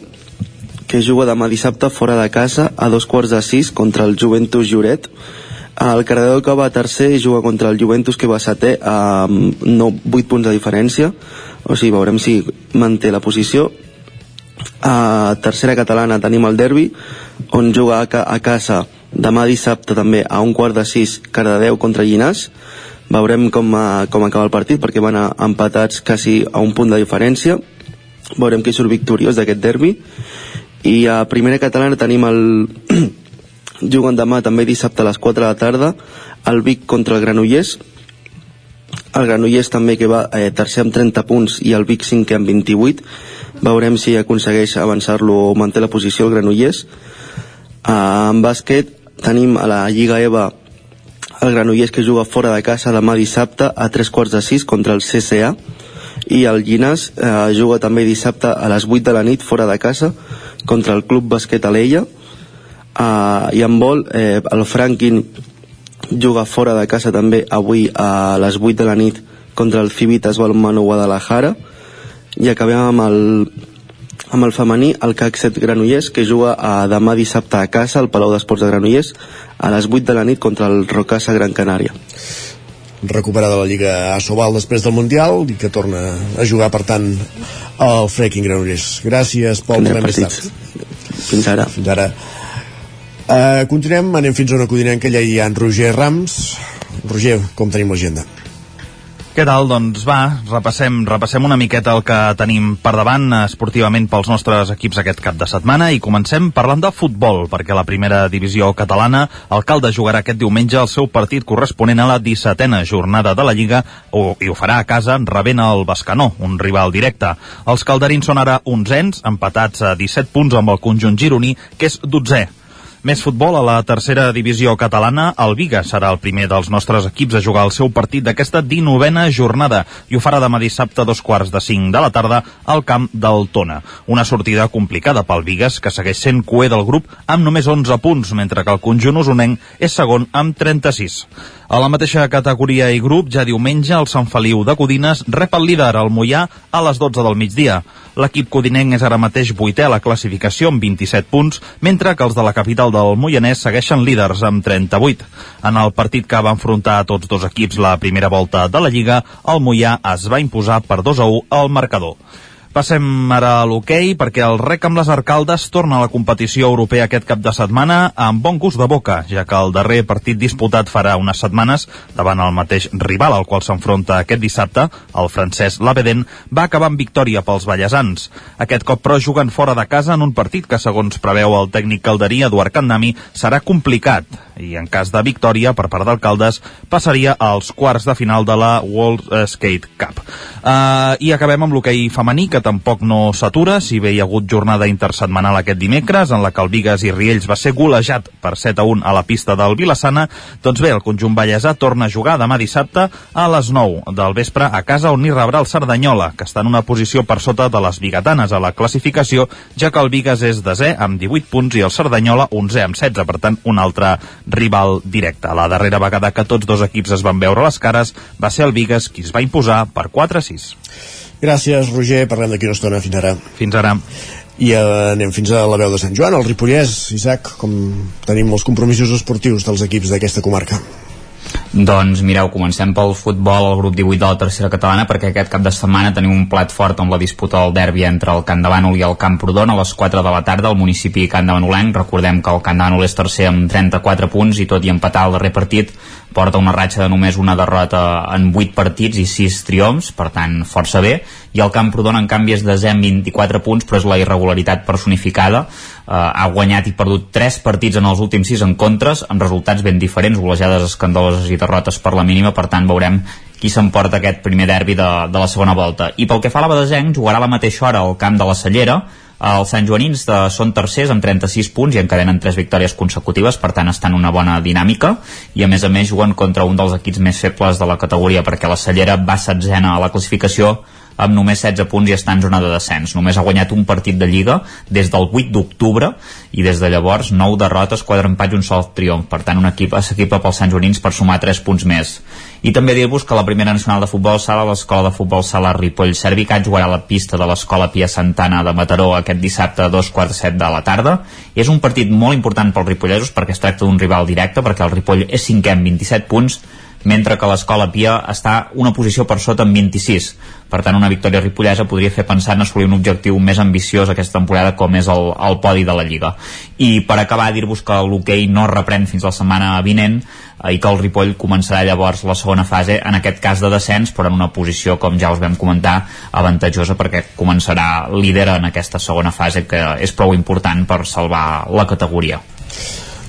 que juga demà dissabte fora de casa a dos quarts de sis contra el Juventus Lloret el Cardedeu que va tercer juga contra el Juventus que va setè amb no, 8 punts de diferència o sigui, veurem si manté la posició a tercera catalana. Tenim el derbi on juga a, ca a casa. Demà dissabte també a un quart de sis Cardedeu contra Llinàs veurem com, uh, com acaba el partit perquè van a, empatats quasi a un punt de diferència. Veurem qui surt victoriós d'aquest derbi. I a primera catalana tenim el juguen demà també dissabte a les 4 de la tarda el Vic contra el Granollers. El Granollers també que va eh, tercer amb 30 punts i el Vic 5 amb 28 veurem si aconsegueix avançar-lo o manté la posició el Granollers. Uh, en bàsquet tenim a la Lliga EVA el Granollers que juga fora de casa demà dissabte a tres quarts de sis contra el CCA i el Llinàs eh, juga també dissabte a les 8 de la nit fora de casa contra el Club Basquet Aleia uh, i en vol eh, el Franklin juga fora de casa també avui a les 8 de la nit contra el Civitas Balonmano Guadalajara i acabem amb el amb el femení, el CAC 7 Granollers, que juga a demà dissabte a casa al Palau d'Esports de Granollers a les 8 de la nit contra el Rocasa Gran Canària. recuperada la Lliga Asobal després del Mundial i que torna a jugar, per tant, al Freaking Granollers. Gràcies, Pol, tornem més tard. Fins ara. Fins ara. Uh, continuem, anem fins a una codinenca, allà hi ha en Roger Rams. Roger, com tenim l'agenda? Què tal? Doncs va, repassem, repassem una miqueta el que tenim per davant eh, esportivament pels nostres equips aquest cap de setmana i comencem parlant de futbol, perquè la primera divisió catalana, el Calde jugarà aquest diumenge el seu partit corresponent a la 17a jornada de la Lliga o, i ho farà a casa rebent el Bascanó, un rival directe. Els calderins són ara onzens, empatats a 17 punts amb el conjunt gironí, que és 12è. Més futbol a la tercera divisió catalana. El Viga serà el primer dels nostres equips a jugar el seu partit d'aquesta 19a jornada i ho farà demà dissabte a dos quarts de cinc de la tarda al camp del Tona. Una sortida complicada pel Vigues, que segueix sent cué del grup amb només 11 punts, mentre que el conjunt usonenc és segon amb 36. A la mateixa categoria i grup, ja diumenge, el Sant Feliu de Codines rep el líder, el Mollà, a les 12 del migdia. L'equip codinenc és ara mateix vuitè a la classificació amb 27 punts, mentre que els de la capital del Moianès segueixen líders amb 38. En el partit que va enfrontar a tots dos equips la primera volta de la Lliga, el Mollà es va imposar per 2 a 1 al marcador. Passem ara a l'hoquei perquè el rec amb les arcaldes torna a la competició europea aquest cap de setmana amb bon gust de boca, ja que el darrer partit disputat farà unes setmanes davant el mateix rival al qual s'enfronta aquest dissabte, el francès Labeden, va acabar amb victòria pels ballesans. Aquest cop, però, juguen fora de casa en un partit que, segons preveu el tècnic calderí Eduard Candami, serà complicat i en cas de victòria per part d'alcaldes passaria als quarts de final de la World Skate Cup. Uh, I acabem amb l'hoquei femení, que tampoc no s'atura, si bé hi ha hagut jornada intersetmanal aquest dimecres, en la que el Vigues i Riells va ser golejat per 7 a 1 a la pista del Vilassana, doncs bé, el conjunt ballesà torna a jugar demà dissabte a les 9 del vespre a casa on hi rebrà el Cerdanyola, que està en una posició per sota de les bigatanes a la classificació, ja que el Vigues és desè amb 18 punts i el Cerdanyola 11 amb 16, per tant, un altre rival directe. La darrera vegada que tots dos equips es van veure les cares va ser el Vigues qui es va imposar per 4 a 6. Gràcies, Roger. Parlem d'aquí una estona. Fins ara. Fins ara. I eh, anem fins a la veu de Sant Joan, al Ripollès. Isaac, com tenim molts compromisos esportius dels equips d'aquesta comarca. Doncs mireu, comencem pel futbol al grup 18 de la tercera catalana perquè aquest cap de setmana tenim un plat fort amb la disputa del derbi entre el Camp de Bànol i el Camp Prodon a les 4 de la tarda al municipi Camp de Banolenc. Recordem que el Camp de Bànol és tercer amb 34 punts i tot i empatar el darrer partit porta una ratxa de només una derrota en 8 partits i 6 triomfs, per tant força bé, i el Camprodon en canvi és amb 24 punts, però és la irregularitat personificada, eh, ha guanyat i perdut 3 partits en els últims 6 encontres, amb resultats ben diferents, golejades escandaloses i derrotes per la mínima, per tant veurem qui s'emporta aquest primer derbi de, de la segona volta. I pel que fa a la Badesenc, jugarà a la mateixa hora al camp de la Cellera, els Sant Joanins de, són tercers amb 36 punts i encadenen 3 victòries consecutives, per tant estan en una bona dinàmica i a més a més juguen contra un dels equips més febles de la categoria perquè la Cellera va setzena a la classificació amb només 16 punts i està en zona de descens. Només ha guanyat un partit de Lliga des del 8 d'octubre i des de llavors 9 derrotes, 4 empats i un sol triomf. Per tant, un equip s'equipa pels Sant Joanins per sumar 3 punts més. I també dir-vos que la primera nacional de futbol sala, l'escola de futbol sala Ripoll Servicat, jugarà a la pista de l'escola Pia Santana de Mataró aquest dissabte a dos quarts de set de la tarda. I és un partit molt important pels ripollesos perquè es tracta d'un rival directe, perquè el Ripoll és cinquè amb 27 punts, mentre que l'escola Pia està una posició per sota amb 26. Per tant, una victòria ripollesa podria fer pensar en assolir un objectiu més ambiciós aquesta temporada com és el, el podi de la Lliga. I per acabar, dir-vos que l'hoquei no reprèn fins la setmana vinent eh, i que el Ripoll començarà llavors la segona fase, en aquest cas de descens, però en una posició, com ja us vam comentar, avantatjosa perquè començarà líder en aquesta segona fase que és prou important per salvar la categoria.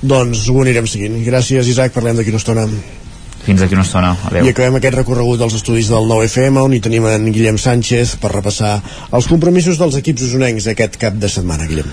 Doncs ho anirem seguint. Gràcies, Isaac. Parlem d'aquí una estona. Fins d'aquí una estona. Adéu. I acabem aquest recorregut dels estudis del 9FM on hi tenim en Guillem Sánchez per repassar els compromisos dels equips usonencs aquest cap de setmana, Guillem.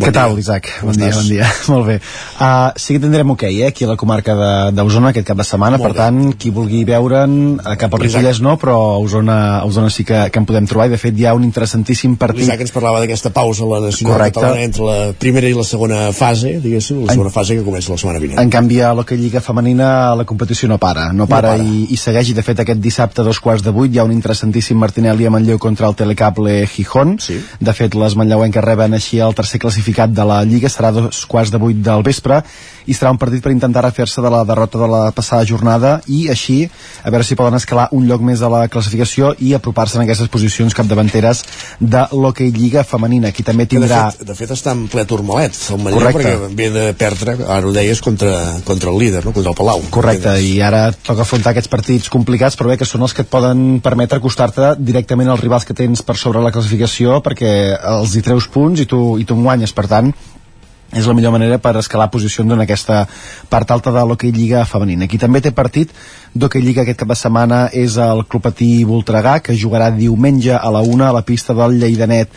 Bon Què tal, Isaac? Bon dia, bon dia. Molt bé. Uh, sí que tindrem hoquei, okay, eh, aquí a la comarca d'Osona aquest cap de setmana, Molt per bé. tant, qui vulgui veure'n, uh, cap al Ripollès no, però a Osona, a Osona sí que, que en podem trobar, i de fet hi ha un interessantíssim partit. L'Isaac ens parlava d'aquesta pausa a la Nacional Correcte. Catalana entre la primera i la segona fase, diguéssim, la segona en, fase que comença la setmana vinent. En canvi, a l'Hockey Lliga Femenina la competició no para, no para, no para. I, i segueix, i de fet aquest dissabte a dos quarts de vuit hi ha un interessantíssim Martinelli a Manlleu contra el Telecable Gijón. Sí. De fet, les manlleuenques reben així el tercer classificat de la Lliga serà dos quarts de vuit del vespre i serà un partit per intentar refer-se de la derrota de la passada jornada i així a veure si poden escalar un lloc més a la classificació i apropar-se en aquestes posicions capdavanteres de l'Hockey Lliga femenina qui també tindrà... De fet, de fet està en ple turmalet el Manlleu Correcte. perquè ve de perdre, ara ho deies, contra, contra el líder, no? contra el Palau. Correcte, i ara toca afrontar aquests partits complicats, però bé que són els que et poden permetre acostar-te directament als rivals que tens per sobre la classificació perquè els hi treus punts i tu, i tu en guanyes, per tant és la millor manera per escalar posicions en aquesta part alta de l'Hockey Lliga femenina. Qui també té partit d'Hockey aquest cap de setmana és el Club Patí Voltregà, que jugarà diumenge a la una a la pista del Lleidanet.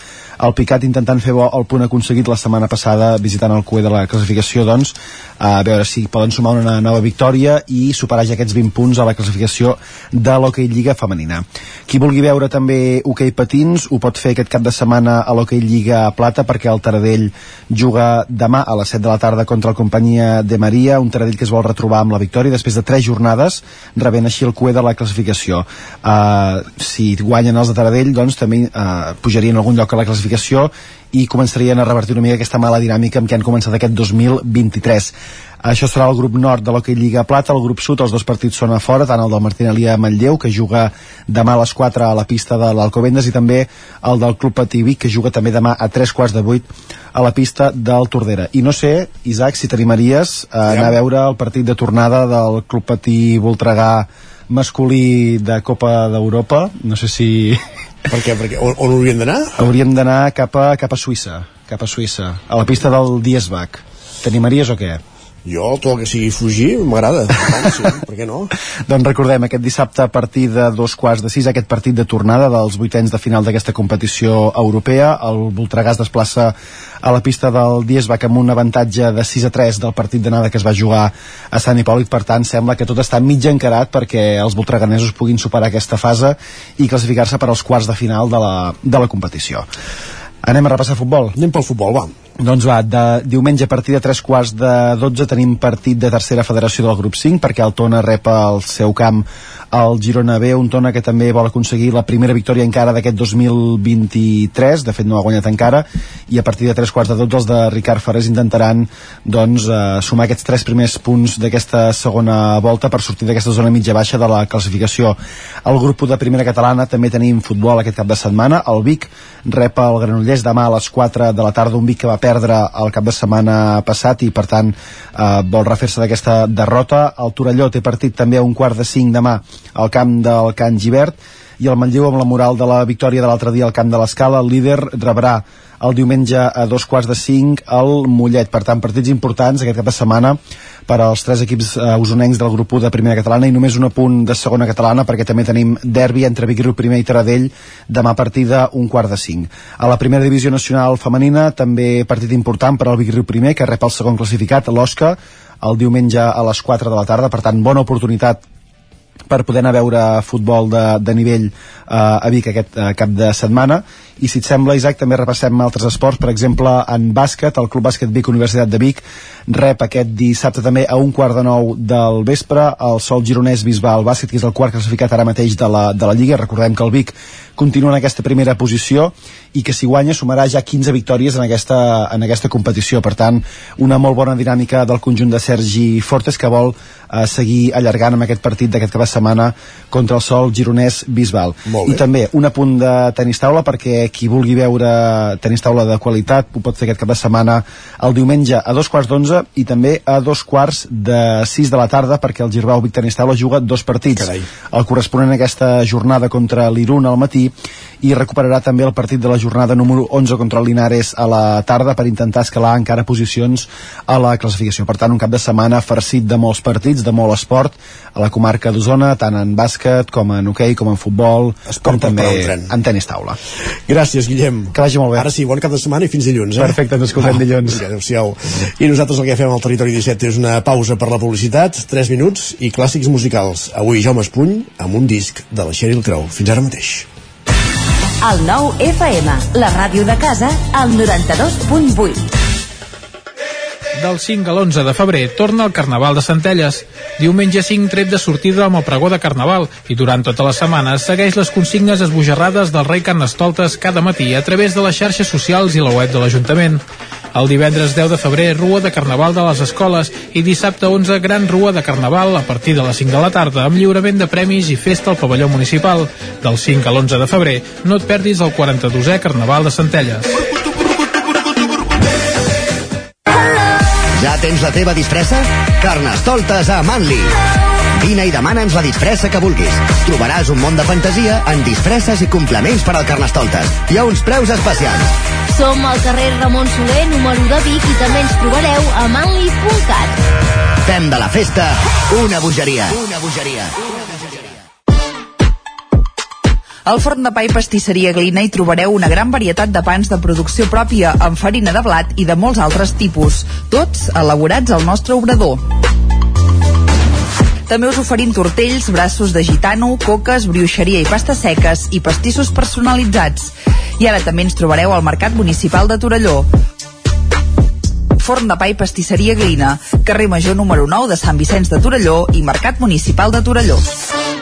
El Picat intentant fer bo el punt aconseguit la setmana passada visitant el QE de la classificació, doncs, a veure si poden sumar una nova victòria i superar ja aquests 20 punts a la classificació de l'Hockey Lliga femenina. Qui vulgui veure també hoquei patins ho pot fer aquest cap de setmana a l'Hockey Lliga Plata perquè el Taradell juga demà a les 7 de la tarda contra el companyia de Maria, un Taradell que es vol retrobar amb la victòria després de 3 jornades, rebent així el QE de la classificació. Uh, si guanyen els de Taradell, doncs també uh, pujarien algun lloc a la classificació i començarien a revertir una mica aquesta mala dinàmica amb què han començat aquest 2023. Això serà el grup nord de l'Hockey Lliga Plata, el grup sud, els dos partits són a fora, tant el del Martinelli a Manlleu, que juga demà a les 4 a la pista de l'Alcobendes, i també el del Club Patí Vic, que juga també demà a 3 quarts de 8 a la pista del Tordera. I no sé, Isaac, si t'animaries a anar a veure el partit de tornada del Club Patí Voltregà masculí de Copa d'Europa, no sé si... Per què? Perquè on, on hauríem d'anar? Hauríem d'anar cap, a, cap a Suïssa, cap a Suïssa, a la pista del Diesbach. T'animaries o què? Jo, tot el que sigui fugir, m'agrada. sí, per què no? doncs recordem, aquest dissabte a partir de dos quarts de sis, aquest partit de tornada dels vuitens de final d'aquesta competició europea. El Voltregà es desplaça a la pista del Diesbach amb un avantatge de 6 a 3 del partit d'anada que es va jugar a Sant Hipòlit. Per tant, sembla que tot està mig encarat perquè els voltreganesos puguin superar aquesta fase i classificar-se per als quarts de final de la, de la competició. Anem a repassar futbol? Anem pel futbol, va. Doncs va, de diumenge a partir de 3 quarts de 12 tenim partit de tercera federació del grup 5 perquè el Tona rep al seu camp el Girona B, un Tona que també vol aconseguir la primera victòria encara d'aquest 2023, de fet no ha guanyat encara. I a partir de 3 quarts de 12 els de Ricard Ferrés intentaran doncs, eh, sumar aquests tres primers punts d'aquesta segona volta per sortir d'aquesta zona mitja baixa de la classificació. Al grup de primera catalana també tenim futbol aquest cap de setmana, el Vic rep el Granollers demà a les 4 de la tarda, un Vic que va perdre el cap de setmana passat i per tant eh, vol refer-se d'aquesta derrota. El Torelló té partit també a un quart de 5 demà al camp del Can Givert i el Manlleu amb la moral de la victòria de l'altre dia al camp de l'Escala, el líder rebrà el diumenge a dos quarts de cinc al Mollet. Per tant, partits importants aquest cap de setmana per als tres equips eh, usonencs del grup 1 de primera catalana i només un apunt de segona catalana perquè també tenim derbi entre Vic Riu primer i Taradell demà a partir d'un quart de cinc. A la primera divisió nacional femenina també partit important per al Vic Riu primer que rep el segon classificat, l'Osca, el diumenge a les 4 de la tarda, per tant bona oportunitat per poder anar a veure futbol de, de nivell eh, a Vic aquest eh, cap de setmana. I si et sembla Isaac també repassem altres esports. Per exemple en bàsquet, el Club Bàsquet Vic Universitat de Vic rep aquest dissabte també a un quart de nou del vespre el Sol Gironès Bisbal Bàsquet que és el quart classificat ara mateix de la, de la Lliga. Recordem que el Vic continua en aquesta primera posició i que si guanya sumarà ja 15 victòries en aquesta, en aquesta competició. Per tant una molt bona dinàmica del conjunt de Sergi Fortes que vol eh, seguir allargant amb aquest partit d'aquest cap de setmana contra el Sol Gironès Bisbal. I també un apunt de tenis taula perquè qui vulgui veure tenis taula de qualitat ho pot fer aquest cap de setmana el diumenge a dos quarts d'onze i també a dos quarts de sis de la tarda perquè el Girbau Vic Tenis Taula juga dos partits. Carai. el corresponent a aquesta jornada contra l'Irun al matí i recuperarà també el partit de la jornada número 11 contra el Linares a la tarda per intentar escalar encara posicions a la classificació. Per tant, un cap de setmana farcit de molts partits, de molt esport a la comarca d'Osona, tant en bàsquet com en hoquei, com en futbol, Esport com també en tenis taula. Gràcies, Guillem. Que vagi molt bé. Ara sí, bon cap de setmana i fins dilluns, eh? Perfecte, ens escoltem dilluns. Vinga, adéu-siau. I nosaltres el que fem al Territori 17 és una pausa per la publicitat, 3 minuts i clàssics musicals. Avui Jaume Espuny amb un disc de la Sheryl Crow. Fins ara mateix. El nou FM, la ràdio de casa, al 92.8. Del 5 a l'11 de febrer torna el Carnaval de Centelles. Diumenge 5 tret de sortida amb el pregó de Carnaval i durant tota la setmana segueix les consignes esbojarrades del rei Carnestoltes cada matí a través de les xarxes socials i la web de l'Ajuntament. El divendres 10 de febrer, Rua de Carnaval de les escoles i dissabte 11, Gran Rua de Carnaval a partir de les 5 de la tarda amb lliurament de premis i festa al pavelló municipal. Del 5 a l'11 de febrer, no et perdis el 42è Carnaval de Centelles. Ja tens la teva disfressa? Carnestoltes a Manli. Vine i demana'ns la disfressa que vulguis. Trobaràs un món de fantasia en disfresses i complements per al Carnestoltes. Hi ha uns preus especials. Som al carrer Ramon Soler, número de Vic, i també ens trobareu a manli.cat. Fem de la festa una bogeria. Una bogeria. Al forn de pa i pastisseria Glina hi trobareu una gran varietat de pans de producció pròpia amb farina de blat i de molts altres tipus, tots elaborats al nostre obrador. També us oferim tortells, braços de gitano, coques, brioixeria i pastes seques i pastissos personalitzats. I ara també ens trobareu al Mercat Municipal de Torelló. Forn de pa i pastisseria Glina, carrer Major número 9 de Sant Vicenç de Torelló i Mercat Municipal de Torelló.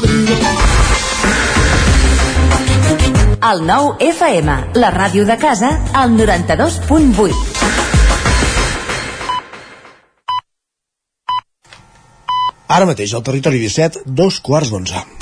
cocodrilo. El 9 FM, la ràdio de casa, al 92.8. Ara mateix al Territori 17, dos quarts d'onze.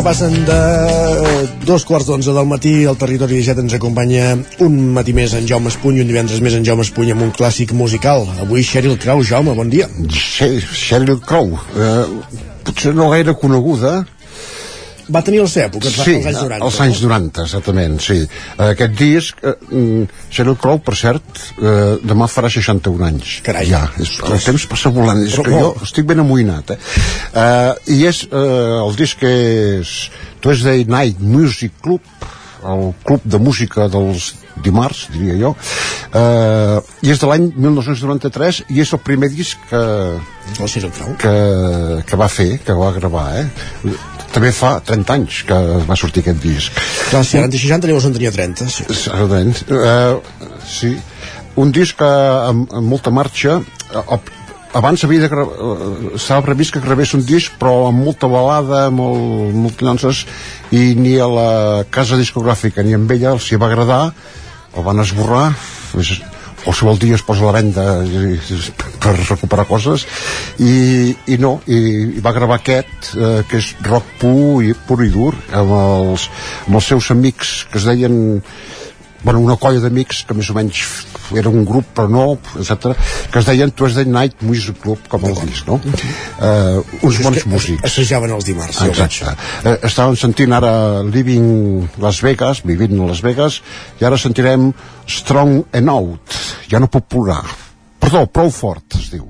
Que passen de dos quarts d'onze del matí al territori 17 ens acompanya un matí més en Jaume Espuny, un divendres més en Jaume Espuny amb un clàssic musical. Avui Sheryl Crow. Jaume, bon dia. Sheryl Crow. Eh, potser no gaire coneguda, Va tenir la seva època, els, sí, els anys 90. als anys 90, exactament, sí. Eh, Aquest disc, eh, mm, Sheryl Crow, per cert, eh, demà farà 61 anys. Carai. Ja, és, el temps passa volant, és Però que jo estic ben amoïnat, eh? eh I és, eh, el disc és Tuesday Night Music Club, el club de música dels dimarts, diria jo, eh, i és de l'any 1993 i és el primer disc que, que, que va fer, que va gravar, eh? També fa 30 anys que va sortir aquest disc. Clar, si ara en té 60, llavors en tenia 30. Sí. Exactament. Uh, sí. Un disc uh, amb, amb molta marxa. Uh, abans havia de estava previst que gravés un disc però amb molta balada molt, molt llances i ni a la casa discogràfica ni amb ella els hi va agradar el van esborrar qualsevol dia es posa a la venda per recuperar coses. I, i no, i, i va gravar aquest eh, que és rock pur i, pur i dur amb els, amb els seus amics que es deien bueno, una colla d'amics que més o menys era un grup però no, etc que es deien Tuesday Night Music Club com el disc, no? Uh, uns bons músics Assajaven els dimarts. Exacte. Eh, estàvem sentint ara Living Las Vegas, vivint a Las Vegas, i ara sentirem Strong and Out. Ja no puc plorar. Perdó, prou fort, es diu.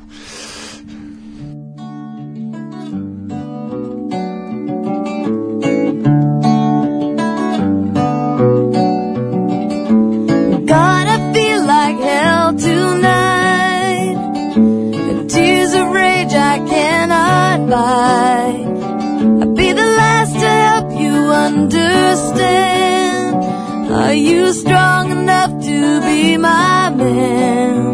Are you strong enough to be my man?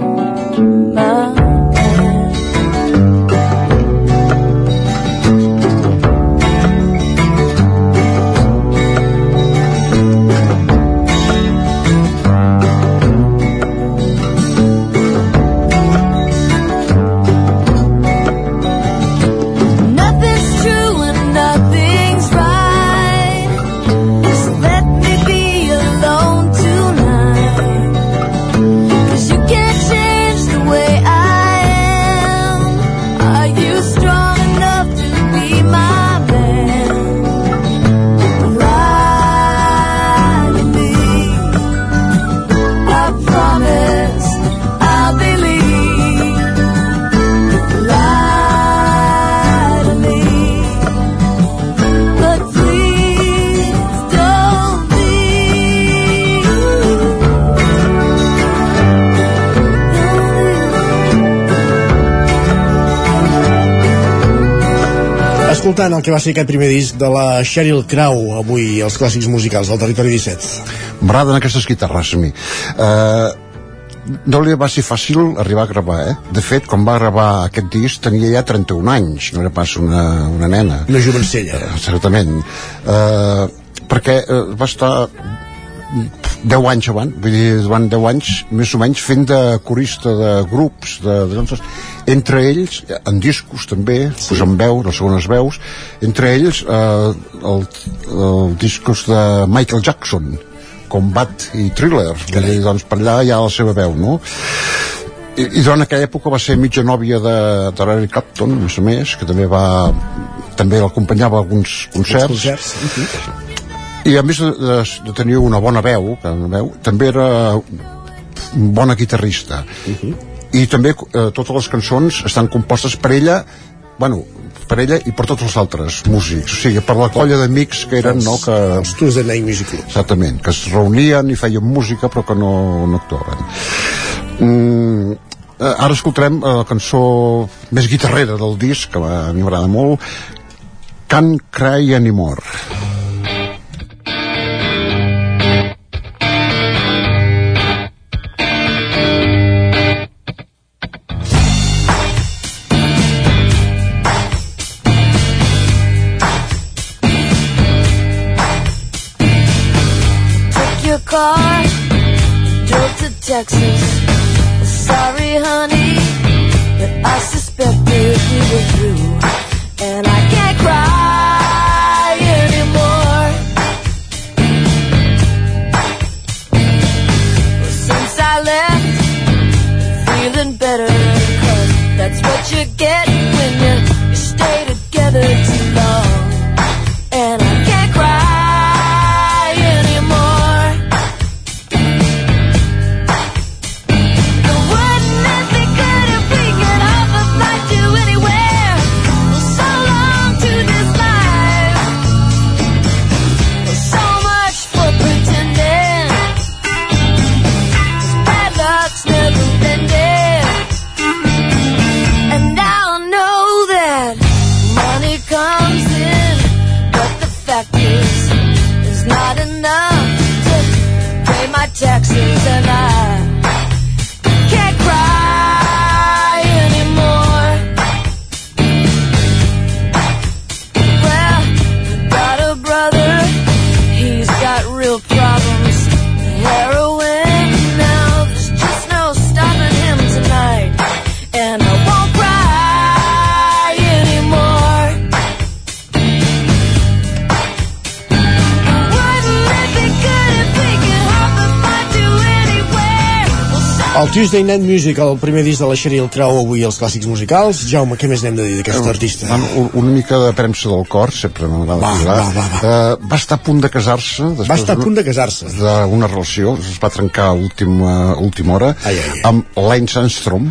Escoltant el que va ser aquest primer disc de la Sheryl Crow, avui els clàssics musicals del Territori 17. M'agraden aquestes guitarres a mi. Uh, no li va ser fàcil arribar a gravar, eh? De fet, quan va gravar aquest disc tenia ja 31 anys, no era pas una, una nena. Una jovencella. Uh, certament. Uh, perquè uh, va estar 10 anys abans, vull dir, davant 10 anys, més o menys, fent de corista de grups, de, de danses, entre ells, en discos també, sí. posant veu, les segones veus, entre ells eh, el, el discos de Michael Jackson, Combat i Thriller, vull dir, doncs per allà hi ha la seva veu, no? I, i durant aquella època va ser mitja nòvia de, de Larry Clapton, a més a més, que també va també l'acompanyava a alguns concerts. concerts, uh I a més de, de, de tenir una bona veu, que una veu, també era un bona guitarrista. I també eh, totes les cançons estan compostes per ella, bueno, per ella i per tots els altres músics, o sigui, per la colla d'amics que eren, no, que... Els Tuesday Night Music Club. Exactament, que es reunien i feien música però que no, no actuaven. Mm, eh, ara escoltarem eh, la cançó més guitarrera del disc, que a mi m'agrada molt, Can't Cry Anymore. Texas. Sorry, honey, but I suspected we were through. And I can't cry Tuesday Night Music, el primer disc de la Sheryl Crow, avui els clàssics musicals. Jaume, què més n'hem de dir d'aquest artista? Bueno, un- una mica de premsa del cor, sempre m'agrada Va, posar. va, va, Eh, va estar a punt de casar-se. Va estar a punt de casar-se. D'una relació, es va trencar a última, última hora, Ai, ai, ai. amb Lance Armstrong,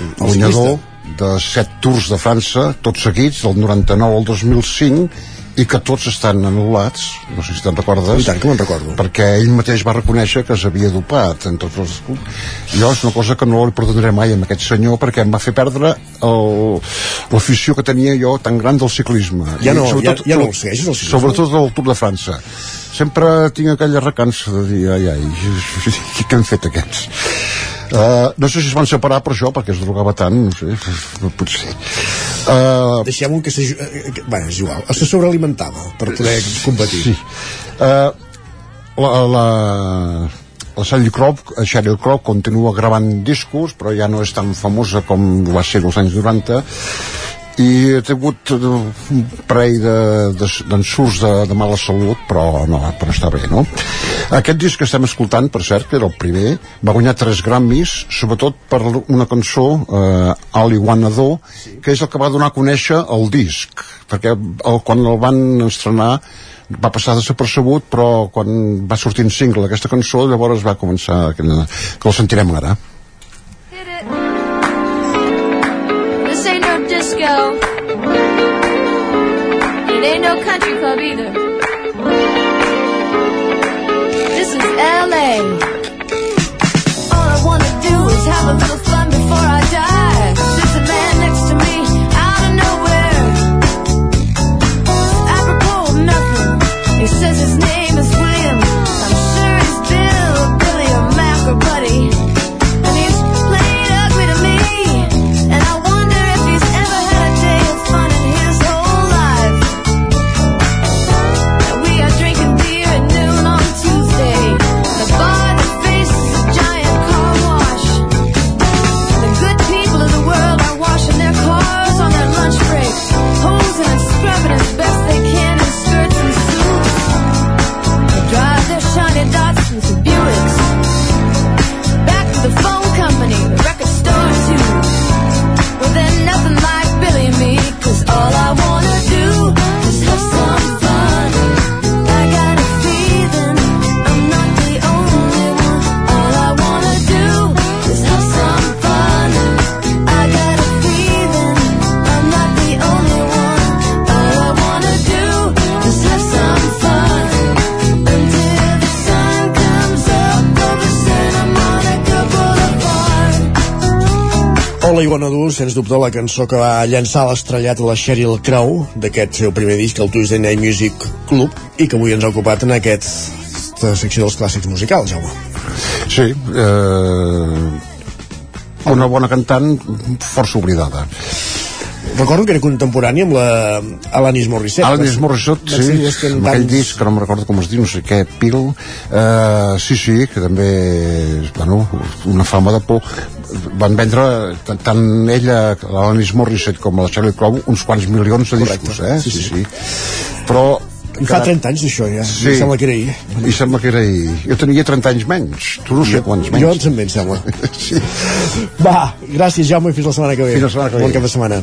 el guanyador de set tours de França, tots seguits, del 99 al 2005, i que tots estan anul·lats, no sé si te'n recordes. I tant que me'n recordo. Perquè ell mateix va reconèixer que s'havia dopat en tots els clubs. Jo és una cosa que no li perdonaré mai amb aquest senyor perquè em va fer perdre el- l'afició que tenia jo tan gran del ciclisme. Ja I no- sobretot- ja- ja no el segueixes, el ciclisme? Sobretot del Tour de França. Sempre tinc aquella recança de dir, ai, ai, què han fet aquests? Uh, no sé si es van separar per això, perquè es drogava tant, no sé, potser. Uh, Deixem-ho que... Se, eh, bueno, és igual. Se sobrealimentava per poder competir. Sí. Uh, la, la, la Sheryl Crow, Sheryl Crow continua gravant discos, però ja no és tan famosa com va ser als anys 90 i ha tingut eh, un parell de- de- d'ensurts de, de, de mala salut però no, però està bé no? aquest disc que estem escoltant per cert que era el primer va guanyar tres Grammys sobretot per una cançó eh, All I Wanna Do que és el que va donar a conèixer el disc perquè el, quan el van estrenar va passar desapercebut però quan va sortir en single aquesta cançó llavors va començar que, que el sentirem ara club either. This is LA. All I wanna do is have a little fun before I die. There's a man next to me out of nowhere. Apropos of nothing. He says his name is All I Do, sens dubte, la cançó que va llançar l'estrellat la Sheryl Crow d'aquest seu primer disc, el Tuesday Night Music Club, i que avui ens ha ocupat en aquesta secció dels clàssics musicals, Jaume. Sí, eh, una bona cantant força oblidada. Recordo que era contemporani amb la Alanis Morissette. Alanis Morissette, sí, dels amb cantants- aquell disc que no me'n recordo com es diu, no sé què, Pil, uh, sí, sí, que també, bueno, una fama de por. Van vendre, tant- tant ella, l'Alanis Morissette, com la Sheryl Crow, uns quants milions de discos, eh? sí, Sí, sí. sí. Però... I fa 30 anys d'això, ja. Sí. Em sembla que era ahir. I sembla que era ahir. Jo tenia 30 anys menys. Tu no sé quants menys. Jo sembla, em sembla. sí. Va, gràcies, Jaume, i fins la setmana que ve. Fins la setmana que ve. Bon cap de setmana.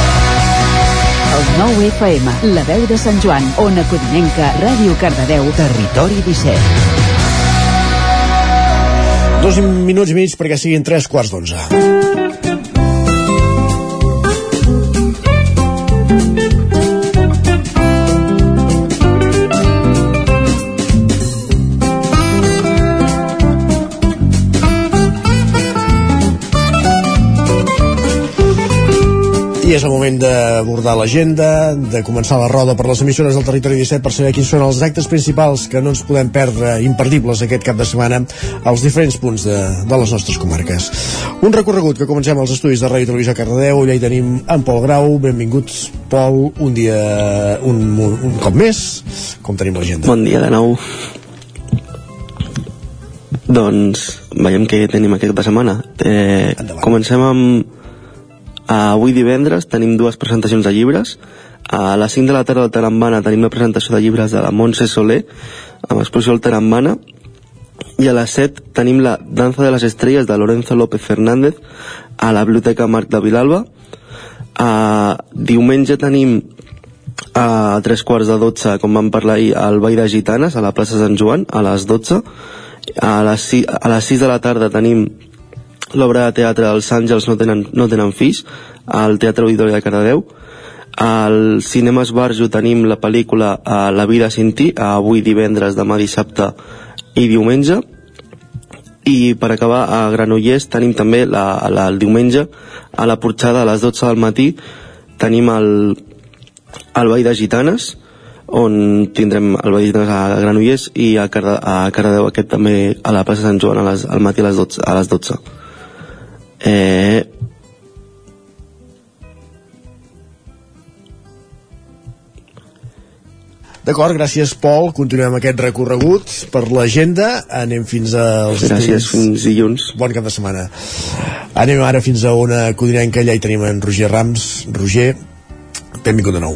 El 9 FM, la veu de Sant Joan, Ona Codinenca, Ràdio Cardedeu, Territori 17. Dos minuts i mig perquè siguin tres quarts d'onze. I és el moment d'abordar l'agenda, de començar la roda per les emissores del Territori 17 per saber quins són els actes principals que no ens podem perdre imperdibles aquest cap de setmana als diferents punts de, de les nostres comarques. Un recorregut que comencem als estudis de Ràdio Televisió Cardedeu, allà hi tenim en Pol Grau, benvinguts Pol, un dia, un, un cop més, com tenim l'agenda? Bon dia de nou. Doncs veiem què tenim aquest cap de setmana. Eh, comencem amb... Uh, avui divendres tenim dues presentacions de llibres. A les 5 de la tarda al Tarambana tenim la presentació de llibres de la Montse Soler amb exposició al Tarambana i a les 7 tenim la Danza de les Estrelles de Lorenzo López Fernández a la Biblioteca Marc de Vilalba. Uh, diumenge tenim a tres quarts de 12, com vam parlar ahir, al Ball de Gitanes, a la plaça Sant Joan, a les 12. A les 6, a les 6 de la tarda tenim l'obra de teatre Els Àngels no tenen, no tenen fills, al Teatre Auditori de Cardedeu. Al Cinema Esbarjo tenim la pel·lícula a La vida sin ti, avui divendres, demà dissabte i diumenge. I per acabar, a Granollers tenim també la, la, el diumenge a la porxada a les 12 del matí tenim el, al Ball de Gitanes on tindrem el Ball de Gitanes a Granollers i a, Carde, a Cardedeu aquest també a la plaça Sant Joan a les, al matí a les 12, a les 12. Eh, D'acord, gràcies Pol, continuem aquest recorregut per l'agenda, anem fins als Gràcies, fins dilluns. Bon cap de setmana. Anem ara fins a una codinenca, allà hi tenim en Roger Rams. Roger, benvingut de nou.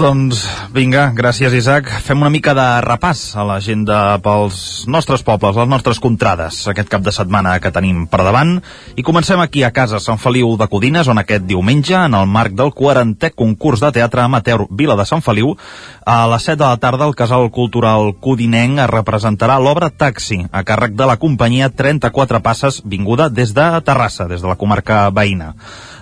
Doncs vinga, gràcies Isaac. Fem una mica de repàs a l'agenda pels nostres pobles, les nostres contrades, aquest cap de setmana que tenim per davant. I comencem aquí a casa Sant Feliu de Codines, on aquest diumenge, en el marc del 40è concurs de teatre amateur Vila de Sant Feliu, a les 7 de la tarda el Casal Cultural Codinenc representarà l'obra Taxi, a càrrec de la companyia 34 Passes, vinguda des de Terrassa, des de la comarca veïna.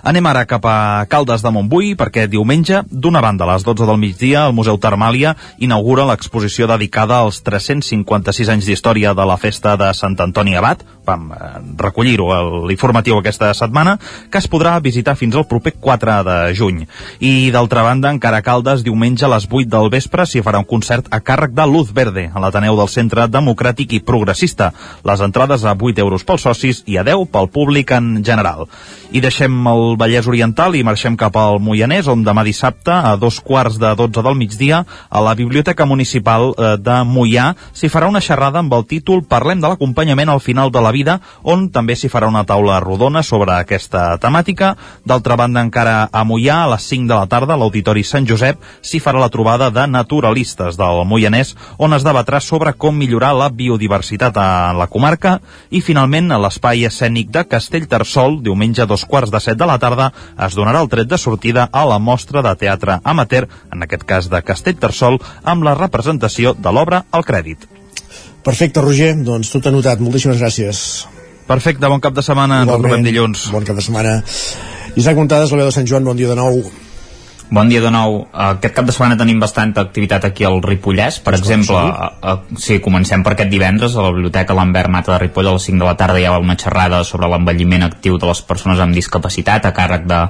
Anem ara cap a Caldes de Montbui perquè diumenge, d'una banda a les 12 del migdia, el Museu Termàlia inaugura l'exposició dedicada als 356 anys d'història de la festa de Sant Antoni Abat. Vam eh, recollir-ho a l'informatiu aquesta setmana, que es podrà visitar fins al proper 4 de juny. I d'altra banda, encara a Caldes, diumenge a les 8 del vespre s'hi farà un concert a càrrec de Luz Verde, a l'Ateneu del Centre Democràtic i Progressista. Les entrades a 8 euros pels socis i a 10 pel públic en general. I deixem el Vallès Oriental i marxem cap al Moianès, on demà dissabte, a dos quarts de 12 del migdia, a la Biblioteca Municipal eh, de Moià, s'hi farà una xerrada amb el títol Parlem de l'acompanyament al final de la vida, on també s'hi farà una taula rodona sobre aquesta temàtica. D'altra banda, encara a Moià, a les 5 de la tarda, a l'Auditori Sant Josep, s'hi farà la trobada de naturalistes del Moianès, on es debatrà sobre com millorar la biodiversitat a la comarca, i finalment a l'espai escènic de Castellterçol, diumenge a dos quarts de set de la tarda, es donarà el tret de sortida a la mostra de teatre amateur, en aquest cas de Castellterçol, amb la representació de l'obra al crèdit. Perfecte, Roger, doncs tot anotat, moltíssimes gràcies. Perfecte, bon cap de setmana, ens Igualment, retrobem dilluns. Bon cap de setmana. Isaac Montades, la veu de Sant Joan, bon dia de nou. Bon dia de nou. Aquest cap de setmana tenim bastanta activitat aquí al Ripollès. Per exemple, a, a, sí, comencem per aquest divendres a la Biblioteca Lambert Mata de Ripoll a les 5 de la tarda hi ha una xerrada sobre l'envelliment actiu de les persones amb discapacitat a càrrec de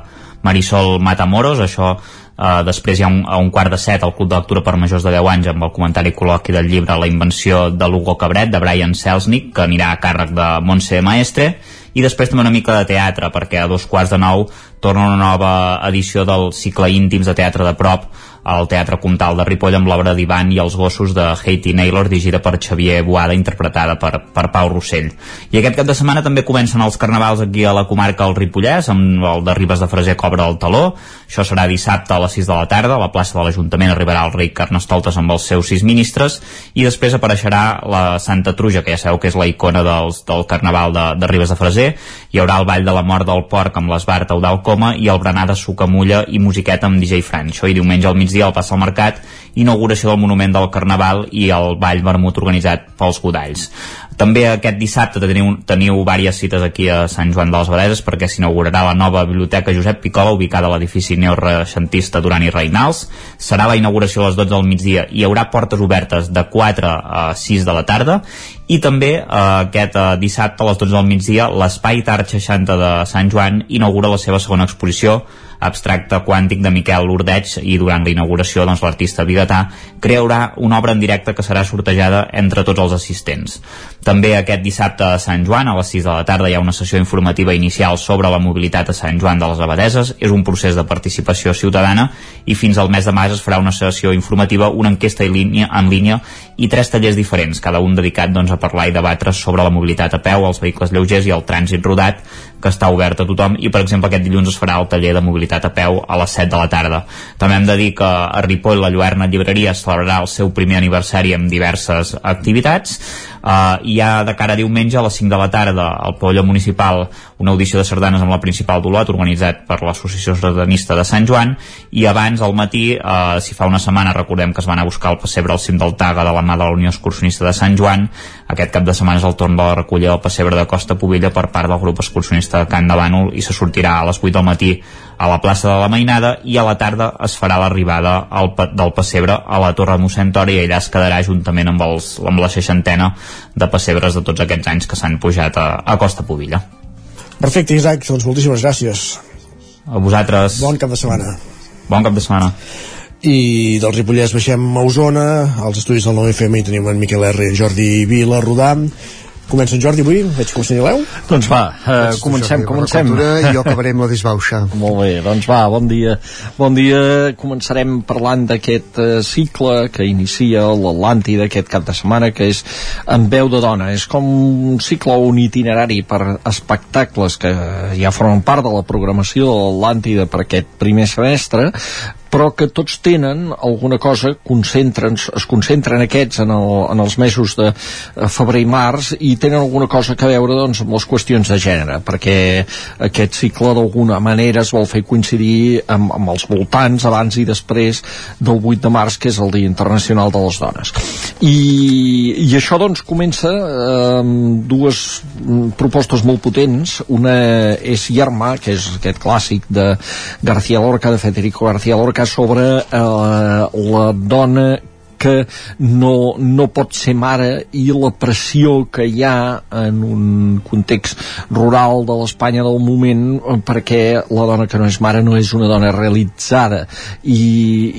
Marisol Matamoros. Això Uh, després hi ha un, a un quart de set al Club de Lectura per majors de 10 anys amb el comentari col·loqui del llibre La invenció de l'Hugo Cabret de Brian Selznick que anirà a càrrec de Montse Maestre i després també una mica de teatre perquè a dos quarts de nou torna una nova edició del cicle íntims de teatre de prop al Teatre Comtal de Ripoll amb l'obra d'Ivan i els gossos de Haiti Naylor dirigida per Xavier Boada interpretada per, per Pau Rossell. I aquest cap de setmana també comencen els carnavals aquí a la comarca del Ripollès amb el de Ribes de Freser cobra el taló. Això serà dissabte a les 6 de la tarda. A la plaça de l'Ajuntament arribarà el rei Carnestoltes amb els seus sis ministres i després apareixerà la Santa Truja que ja sabeu que és la icona dels, del carnaval de, de Ribes de Freser. Hi haurà el ball de la mort del porc amb l'Esbart Eudal Coma i el berenar de sucamulla i musiqueta amb DJ Fran això i diumenge al migdia al Passa al Mercat inauguració del Monument del Carnaval i el Ball Vermut organitzat pels Godalls També aquest dissabte teniu, teniu diverses cites aquí a Sant Joan de les Abadeses perquè s'inaugurarà la nova biblioteca Josep Picola ubicada a l'edifici neoreixentista Duran i Reinals. Serà la inauguració a les 12 del migdia i hi haurà portes obertes de 4 a 6 de la tarda i també eh, aquest eh, dissabte a les 12 del migdia l'Espai Tart 60 de Sant Joan inaugura la seva segona exposició abstracte quàntic de Miquel Lourdeig i durant la inauguració doncs, l'artista biguetà crearà una obra en directe que serà sortejada entre tots els assistents. També aquest dissabte a Sant Joan, a les 6 de la tarda, hi ha una sessió informativa inicial sobre la mobilitat a Sant Joan de les Abadeses. És un procés de participació ciutadana i fins al mes de maig es farà una sessió informativa, una enquesta en línia, en línia i tres tallers diferents, cada un dedicat doncs, a parlar i debatre sobre la mobilitat a peu, els vehicles lleugers i el trànsit rodat, que està obert a tothom i per exemple aquest dilluns es farà el taller de mobilitat a peu a les 7 de la tarda. També hem de dir que a Ripoll la Lluerna Llibreria celebrarà el seu primer aniversari amb diverses activitats Uh, hi ha de cara a diumenge a les 5 de la tarda al pavelló municipal una audició de sardanes amb la principal d'Olot organitzat per l'Associació Sardanista de Sant Joan i abans al matí, uh, si fa una setmana recordem que es van a buscar el pessebre al cim del Taga de la mà de la Unió Excursionista de Sant Joan. Aquest cap de setmana és el torn de la recollida del pessebre de Costa Pobilla per part del grup excursionista de Can de Bànol i se sortirà a les 8 del matí a la plaça de la Mainada i a la tarda es farà l'arribada del pessebre a la Torre Mossèn Tori i allà es quedarà juntament amb, els, amb la seixantena de pessebres de tots aquests anys que s'han pujat a, a Costa Pobilla. Perfecte, Isaac, doncs moltíssimes gràcies. A vosaltres. Bon cap de setmana. Bon cap de setmana. I del Ripollès baixem a Osona, als estudis del 9FM hi tenim en Miquel R, Jordi Vila, Rodam, Comença en Jordi avui, veig que ho assenyaleu. Doncs va, uh, comencem, comencem. I jo acabaré amb la disbauxa. Molt bé, doncs va, bon dia. Bon dia, començarem parlant d'aquest uh, cicle que inicia l'Atlàntida aquest cap de setmana, que és en veu de dona. És com un cicle o un itinerari per espectacles que ja formen part de la programació de l'Atlàntida per aquest primer semestre, però que tots tenen alguna cosa, concentren, es concentren aquests en, el, en els mesos de eh, febrer i març i tenen alguna cosa que veure doncs, amb les qüestions de gènere, perquè aquest cicle d'alguna manera es vol fer coincidir amb, amb els voltants abans i després del 8 de març, que és el Dia Internacional de les Dones. I, i això doncs comença eh, amb dues mm, propostes molt potents. Una és Yerma, que és aquest clàssic de García Lorca, de Federico García Lorca, sobre eh, la dona que no, no pot ser mare i la pressió que hi ha en un context rural de l'Espanya del moment eh, perquè la dona que no és mare no és una dona realitzada. I,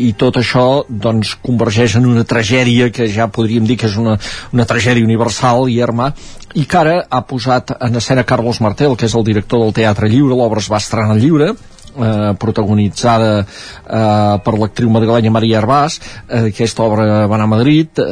i tot això doncs convergeix en una tragèdia que ja podríem dir que és una, una tragèdia universal i herma i que ara ha posat en escena Carlos Martel, que és el director del Teatre Lliure, l'obra es va estrenar lliure, eh, protagonitzada eh, per l'actriu madrilenya Maria Herbàs. Eh, aquesta obra va anar a Madrid eh,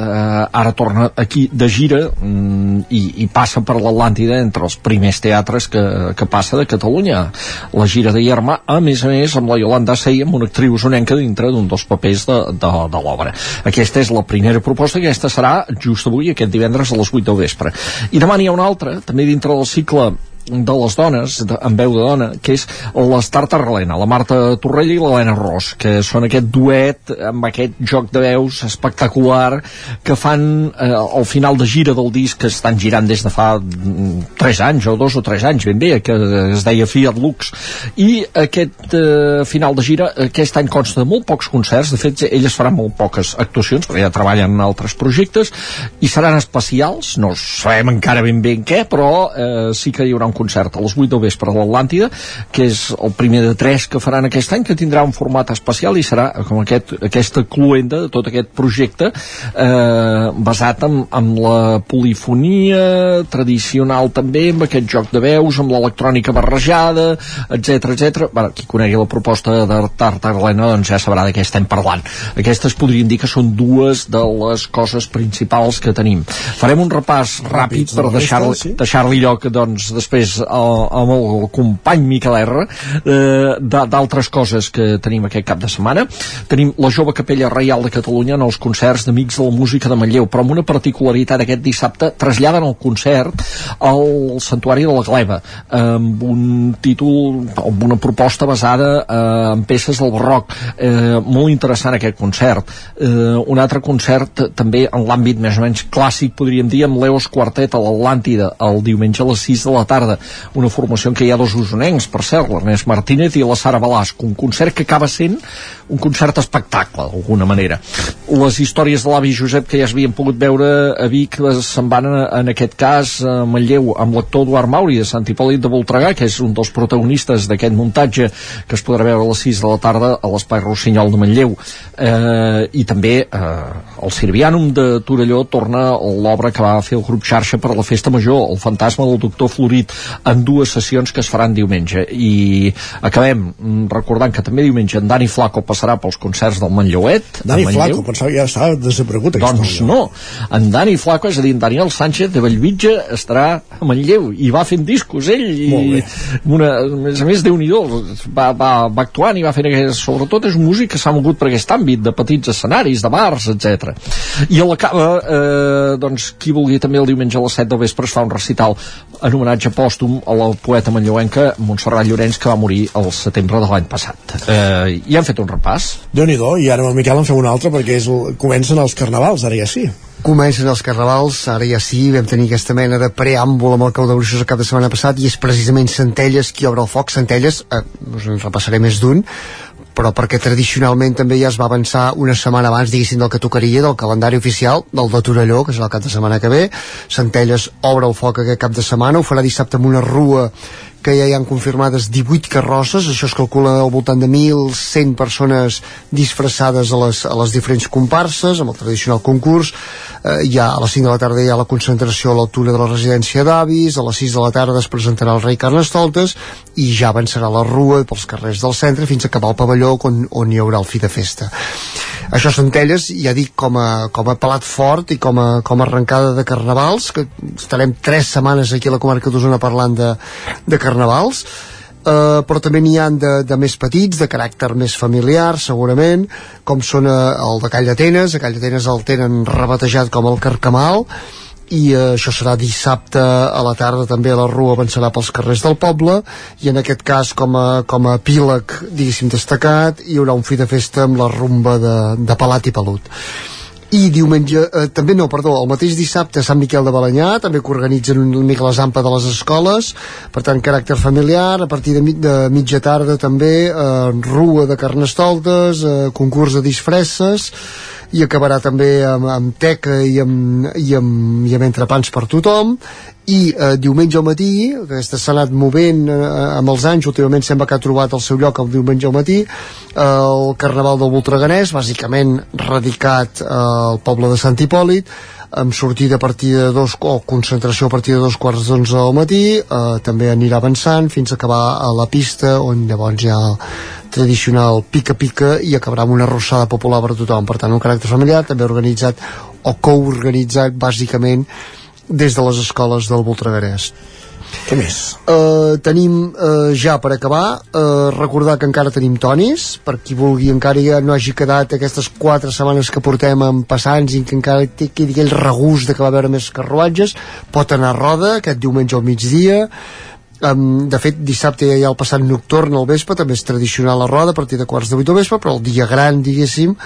ara torna aquí de gira mm, i, i passa per l'Atlàntida entre els primers teatres que, que passa de Catalunya. La gira de Ierma a més a més amb la Yolanda Sey amb una actriu usonenca dintre d'un dels papers de, de, de l'obra. Aquesta és la primera proposta aquesta serà just avui, aquest divendres a les 8 del vespre. I demà n'hi ha una altra també dintre del cicle de les dones, de, en veu de dona, que és l'Estar Tarralena, la Marta Torrella i l'Helena Ros, que són aquest duet amb aquest joc de veus espectacular que fan eh, al final de gira del disc que estan girant des de fa 3 anys o 2 o 3 anys ben bé, que es deia Fiat Lux. I aquest eh, final de gira aquest any consta de molt pocs concerts de fet elles faran molt poques actuacions perquè ja treballen en altres projectes i seran especials, no sabem encara ben bé en què, però eh, sí que hi haurà un concert a les 8 del vespre a l'Atlàntida, que és el primer de tres que faran aquest any, que tindrà un format especial i serà com aquest, aquesta cluenda de tot aquest projecte eh, basat en, en la polifonia tradicional també, amb aquest joc de veus, amb l'electrònica barrejada, etc etc. Bueno, qui conegui la proposta d'Art Arlena doncs ja sabrà de què estem parlant. Aquestes podríem dir que són dues de les coses principals que tenim. Farem un repàs ràpid per deixar-li sí. deixar lloc doncs, després més el, amb el company Miquel R eh, d'altres coses que tenim aquest cap de setmana. Tenim la jove capella reial de Catalunya en els concerts d'Amics de la Música de Manlleu però amb una particularitat aquest dissabte traslladen el concert al Santuari de la Gleva amb un títol amb una proposta basada eh, en peces del barroc. Eh, molt interessant aquest concert. Eh, un altre concert també en l'àmbit més o menys clàssic podríem dir amb l'Eos Quartet a l'Atlàntida el diumenge a les 6 de la tarda una formació en què hi ha dos usonencs per cert, l'Ernest Martínez i la Sara Balasco un concert que acaba sent un concert espectacle d'alguna manera. Les històries de l'avi Josep que ja es havien pogut veure a Vic se'n van en aquest cas a Manlleu amb l'actor Eduard Mauri de Sant Hipòlit de Voltregà que és un dels protagonistes d'aquest muntatge que es podrà veure a les 6 de la tarda a l'Espai Rossinyol de Manlleu. Eh, i també eh, el Sirvianum de Torelló torna l'obra que va fer el grup xarxa per a la festa major el fantasma del doctor Florit en dues sessions que es faran diumenge i acabem mm, recordant que també diumenge en Dani Flaco passarà pels concerts del Manlleuet Dani Manlleu. Flaco, pensava que ja estava desaparegut Doncs hora. no, en Dani Flaco, és a dir, en Daniel Sánchez de Bellvitge estarà a Manlleu i va fent discos ell i una, a més a més déu nhi va, va, va actuant i va fent sobretot és un músic que s'ha mogut per aquest àmbit de petits escenaris, de bars, etc. I a la cava eh, doncs qui vulgui també el diumenge a les 7 del vespre es fa un recital en homenatge pòstum a la poeta manlleuenca Montserrat Llorenç que va morir al setembre de l'any passat. Eh, i han fet un repàs. Déu nhi i ara amb el Miquel en fem un altre perquè és el, comencen els carnavals, ara ja sí. Comencen els carnavals, ara ja sí, vam tenir aquesta mena de preàmbul amb el cau de bruixes el cap de setmana passat i és precisament Centelles qui obre el foc. Centelles, eh, us en repassaré més d'un, però perquè tradicionalment també ja es va avançar una setmana abans, diguéssim, del que tocaria, del calendari oficial, del de Torelló, que serà el cap de setmana que ve. Centelles obre el foc aquest cap de setmana, ho farà dissabte amb una rua que ja hi han confirmades 18 carrosses, això es calcula al voltant de 1.100 persones disfressades a les, a les diferents comparses, amb el tradicional concurs, eh, ja a les 5 de la tarda hi ha la concentració a l'altura de la residència d'avis, a les 6 de la tarda es presentarà el rei Carnestoltes i ja avançarà la rua pels carrers del centre fins a acabar el pavelló on, on hi haurà el fi de festa. Això Centelles, ja dic, com a, com a pelat fort i com a, com a arrencada de carnavals, que estarem tres setmanes aquí a la comarca d'Osona parlant de, de carnavals, Uh, però també n'hi han de, de més petits, de caràcter més familiar, segurament, com són uh, el de Call d'Atenes, a Call d'Atenes el tenen rebatejat com el Carcamal, i uh, això serà dissabte a la tarda. També la rua avançarà pels carrers del poble i en aquest cas com a, com a epíleg diguéssim destacat hi haurà un fi de festa amb la rumba de, de Palat i Pelut i diumenge, eh, també no, perdó, el mateix dissabte a Sant Miquel de Balanyà, també que organitzen una mica la zampa de les escoles, per tant, caràcter familiar, a partir de, mi- de mitja tarda també, eh, rua de carnestoltes, eh, concurs de disfresses, i acabarà també amb, amb teca i amb, i, amb, i amb entrepans per tothom. I eh, diumenge al matí que s'ha anat movent eh, amb els anys últimament sembla que ha trobat el seu lloc el diumenge al matí eh, el Carnaval del Voltreganès bàsicament radicat eh, al poble de Sant Hipòlit amb sortida a partir de dos o concentració a partir de dos quarts d'onze al matí eh, també anirà avançant fins a acabar a la pista on llavors el tradicional pica-pica i acabarà amb una arrossada popular per tothom. Per tant un caràcter familiar també organitzat o coorganitzat bàsicament des de les escoles del Voltregarès Què més? Uh, tenim uh, ja per acabar uh, recordar que encara tenim tonis per qui vulgui encara ja no hagi quedat aquestes quatre setmanes que portem amb passants i que encara quedi aquell regust de que va haver més carruatges pot anar a roda aquest diumenge al migdia Um, de fet, dissabte ja hi ha el passat nocturn al vespre, també és tradicional la roda a partir de quarts de vuit del vespre, però el dia gran, diguéssim,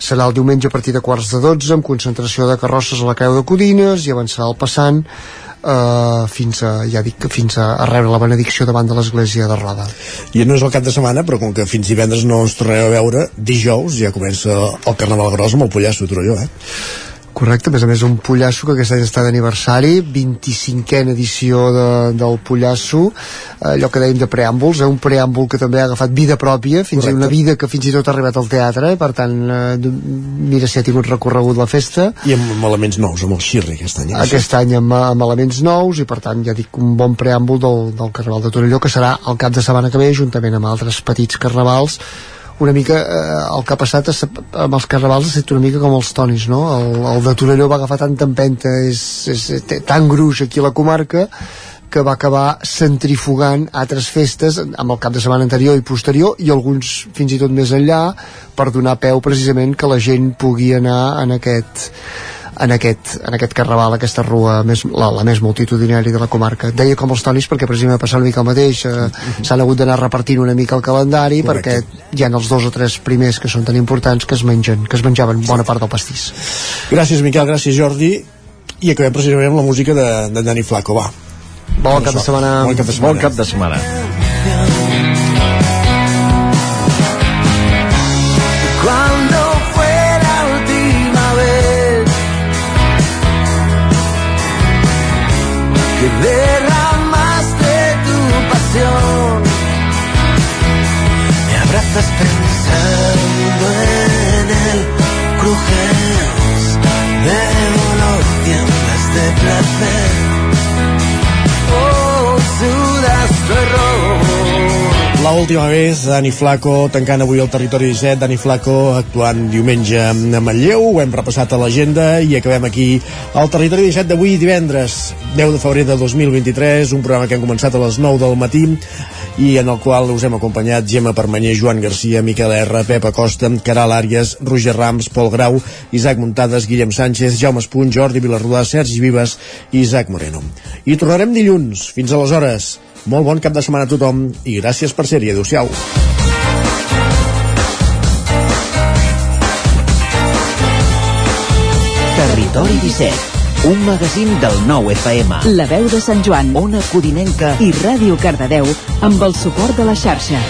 serà el diumenge a partir de quarts de 12 amb concentració de carrosses a la Creu de Codines i avançarà el passant eh, fins a, ja dic, fins a, a rebre la benedicció davant de l'església de Roda. I no és el cap de setmana, però com que fins divendres no ens tornarem a veure, dijous ja comença el Carnaval Gros amb el Pollasso Torelló, eh? Correcte, a més a més un Pollasso que aquest any està d'aniversari 25a edició de, del Pollasso eh, allò que dèiem de preàmbuls, eh, un preàmbul que també ha agafat vida pròpia, fins Correcte. a una vida que fins i tot ha arribat al teatre, eh, per tant eh, mira si ha tingut recorregut la festa I amb, amb elements nous, amb el xirri aquest any. eh? aquest any amb, amb elements nous i per tant ja dic un bon preàmbul del, del Carnaval de Torelló que serà el cap de setmana que ve juntament amb altres petits carnavals una mica eh, el que ha passat és, amb els carnavals ha estat una mica com els tonis no? el, el de Torelló va agafar tanta empenta és, és, té tan gruix aquí a la comarca que va acabar centrifugant altres festes amb el cap de setmana anterior i posterior i alguns fins i tot més enllà per donar peu precisament que la gent pugui anar en aquest en aquest, en aquest carnaval, aquesta rua més, la, la més multitudinària de la comarca. Deia com els tonis perquè precisament va passar una mica el mateix, eh, s'han hagut d'anar repartint una mica el calendari Correcte. perquè hi ha els dos o tres primers que són tan importants que es mengen, que es menjaven bona part del pastís. Gràcies, Miquel, gràcies, Jordi. I acabem precisament amb la música de, de Dani Flaco, va. Bon cap de setmana. Bon cap de setmana. Bon cap de setmana. Abrazas pensando en el crujes de dolor, tiemblas de placer. La última vez, Dani Flaco tancant avui el territori 17, Dani Flaco actuant diumenge a Manlleu, ho hem repassat a l'agenda i acabem aquí al territori 17 d'avui divendres 10 de febrer de 2023, un programa que hem començat a les 9 del matí i en el qual us hem acompanyat Gemma Permanyer, Joan Garcia, Miquel R, Pep Acosta, Caral Àrias, Roger Rams, Pol Grau, Isaac Muntades, Guillem Sánchez, Jaume Espuny, Jordi Vilarrodà, Sergi Vives i Isaac Moreno. I tornarem dilluns. Fins aleshores. Molt bon cap de setmana a tothom i gràcies per ser-hi. Adéu-siau. Territori 17, un magazín del nou FM. La veu de Sant Joan, Ona Codinenca i Ràdio Cardedeu amb el suport de la xarxa.